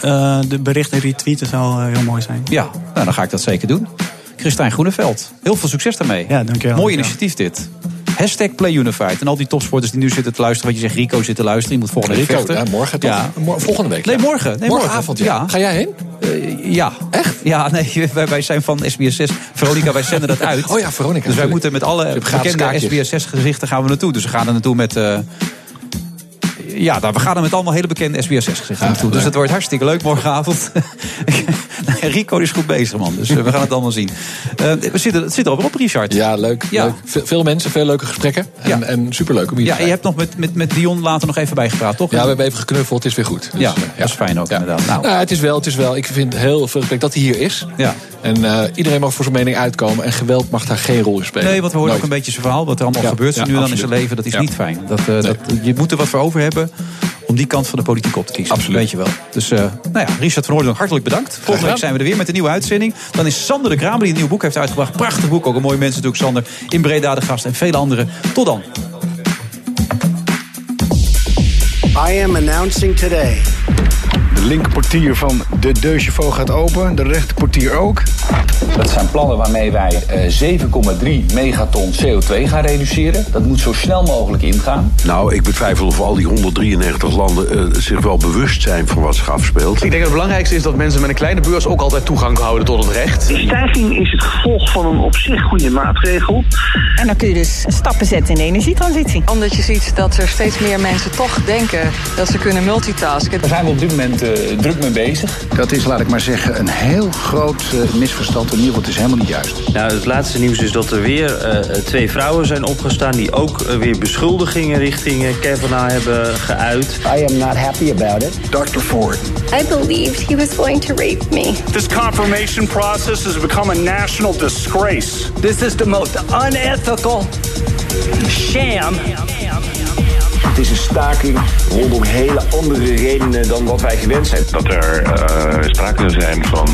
de berichten retweeten zou uh, heel mooi zijn. Ja, nou, dan ga ik dat zeker doen. Christijn Groeneveld, heel veel succes daarmee. Ja, dankjewel. Mooi initiatief dit. Hashtag Play Unified. En al die topsporters die nu zitten te luisteren. Wat je zegt, Rico zit te luisteren. Je moet volgende week Rico, vechten. Ja, morgen toch? Ja. Volgende week. Nee, morgen. Nee, Morgenavond, ja. ja. Ga jij heen? Uh, ja. Echt? Ja, nee, wij, wij zijn van SBS6. Veronica, wij zenden dat uit. Oh ja, Veronica. Dus wij moeten met alle bekende SBS6 gezichten gaan we naartoe. Dus we gaan er naartoe met... Uh, ja, nou, we gaan er met allemaal hele bekende SBS6 gezichten naartoe. Dus het wordt hartstikke leuk morgenavond. Rico is goed bezig, man. Dus uh, we gaan het allemaal zien. Uh, we zitten, het zit er op, Richard. Ja, leuk. Ja. leuk. Ve veel mensen, veel leuke gesprekken. En, Ja. en superleuk om hier Ja, je hebt nog met, met, met Dion later nog even bijgepraat, toch? Ja, we hebben even geknuffeld. Het is weer goed. Dus, Ja, eh, dat is fijn ook, inderdaad. Nou, Nou, het is wel, het is wel. Ik vind heel veel respect dat hij hier is. Ja. En eh, iedereen mag voor zijn mening uitkomen. En geweld mag daar geen rol in spelen. Nee, want we horen ook een beetje zijn verhaal. Wat er allemaal Ja, gebeurt ja, nu en dan in zijn leven. Dat is Ja. niet fijn. Dat, eh, dat, je moet er wat voor over hebben om die kant van de politiek op te kiezen. Absoluut. Weet je wel. Dus nou ja, Richard van Oordeel, hartelijk bedankt. Volgende week zijn we er weer met een nieuwe uitzending. Dan is Sander de Kramer die een nieuw boek heeft uitgebracht. Prachtig boek, ook een mooi mensen natuurlijk. Sander in Breda de gast en vele anderen. Tot dan. I am announcing today. De linkerportier van de Chevaux gaat open, de rechterportier ook. Dat zijn plannen waarmee wij eh, 7,3 megaton CO2 gaan reduceren. Dat moet zo snel mogelijk ingaan. Nou, ik betwijfel of al die 193 landen eh, zich wel bewust zijn van wat zich afspeelt. Ik denk dat het belangrijkste is dat mensen met een kleine beurs ook altijd toegang houden tot het recht. De stijging is het gevolg van een op zich goede maatregel. En dan kun je dus stappen zetten in de energietransitie. Omdat je ziet dat er steeds meer mensen toch denken dat ze kunnen multitasken. Daar zijn we op dit moment eh, druk mee bezig. Dat is, laat ik maar zeggen, een heel groot eh, misverstand. In ieder geval, het is helemaal niet juist. Nou, het laatste nieuws is dat er weer eh, twee vrouwen zijn opgestaan... die ook eh, weer beschuldigingen richting eh, Kavanaugh hebben geuit. I am not happy about it. Dr. Ford. I believed he was going to rape me. This confirmation process has become a national disgrace. This is the most unethical sham. Het is een staking rondom hele andere redenen dan wat wij gewend zijn. Dat er eh, sprake zou zijn van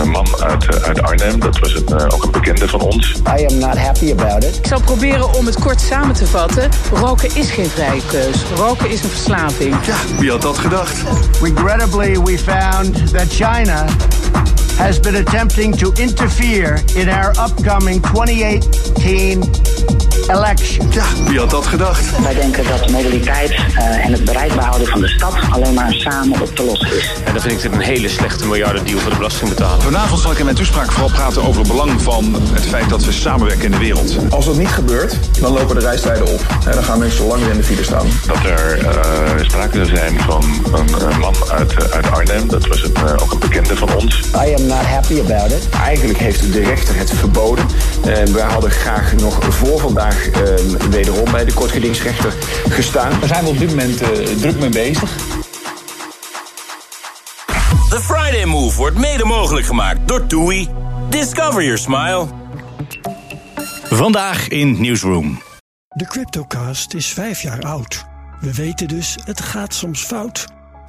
een man uit, eh, uit Arnhem. Dat was een, eh, ook een bekende van ons. I am not happy about it. Ik zal proberen om het kort samen te vatten. Roken is geen vrije keus. Roken is een verslaving. Wie had dat gedacht? Regrettably, we found that China has been attempting to interfere in our upcoming 2018 election. Ja, wie had dat gedacht? Wij denken dat mobiliteit eh, en het bereikbaar houden van de stad alleen maar samen op te lossen is. En dan vind ik dit een hele slechte miljardendeal voor de belastingbetaler. Vanavond zal ik in mijn toespraak vooral praten over het belang van het feit dat we samenwerken in de wereld. Als dat niet gebeurt, dan lopen de reistijden op. En dan gaan mensen langer in de file staan. Dat er eh, sprake zou zijn van een man uit, eh, uit Arnhem. Dat was een, ook een bekende van ons. I am not happy about it. Eigenlijk heeft de rechter het verboden. En wij hadden graag nog voor vandaag eh, wederom bij de kortgedingsrechter gestaan. Daar zijn we op dit moment eh, druk mee bezig. The Friday Move wordt mede mogelijk gemaakt door TUI. Discover your smile. Vandaag in Newsroom. De Cryptocast is vijf jaar oud. We weten dus, het gaat soms fout.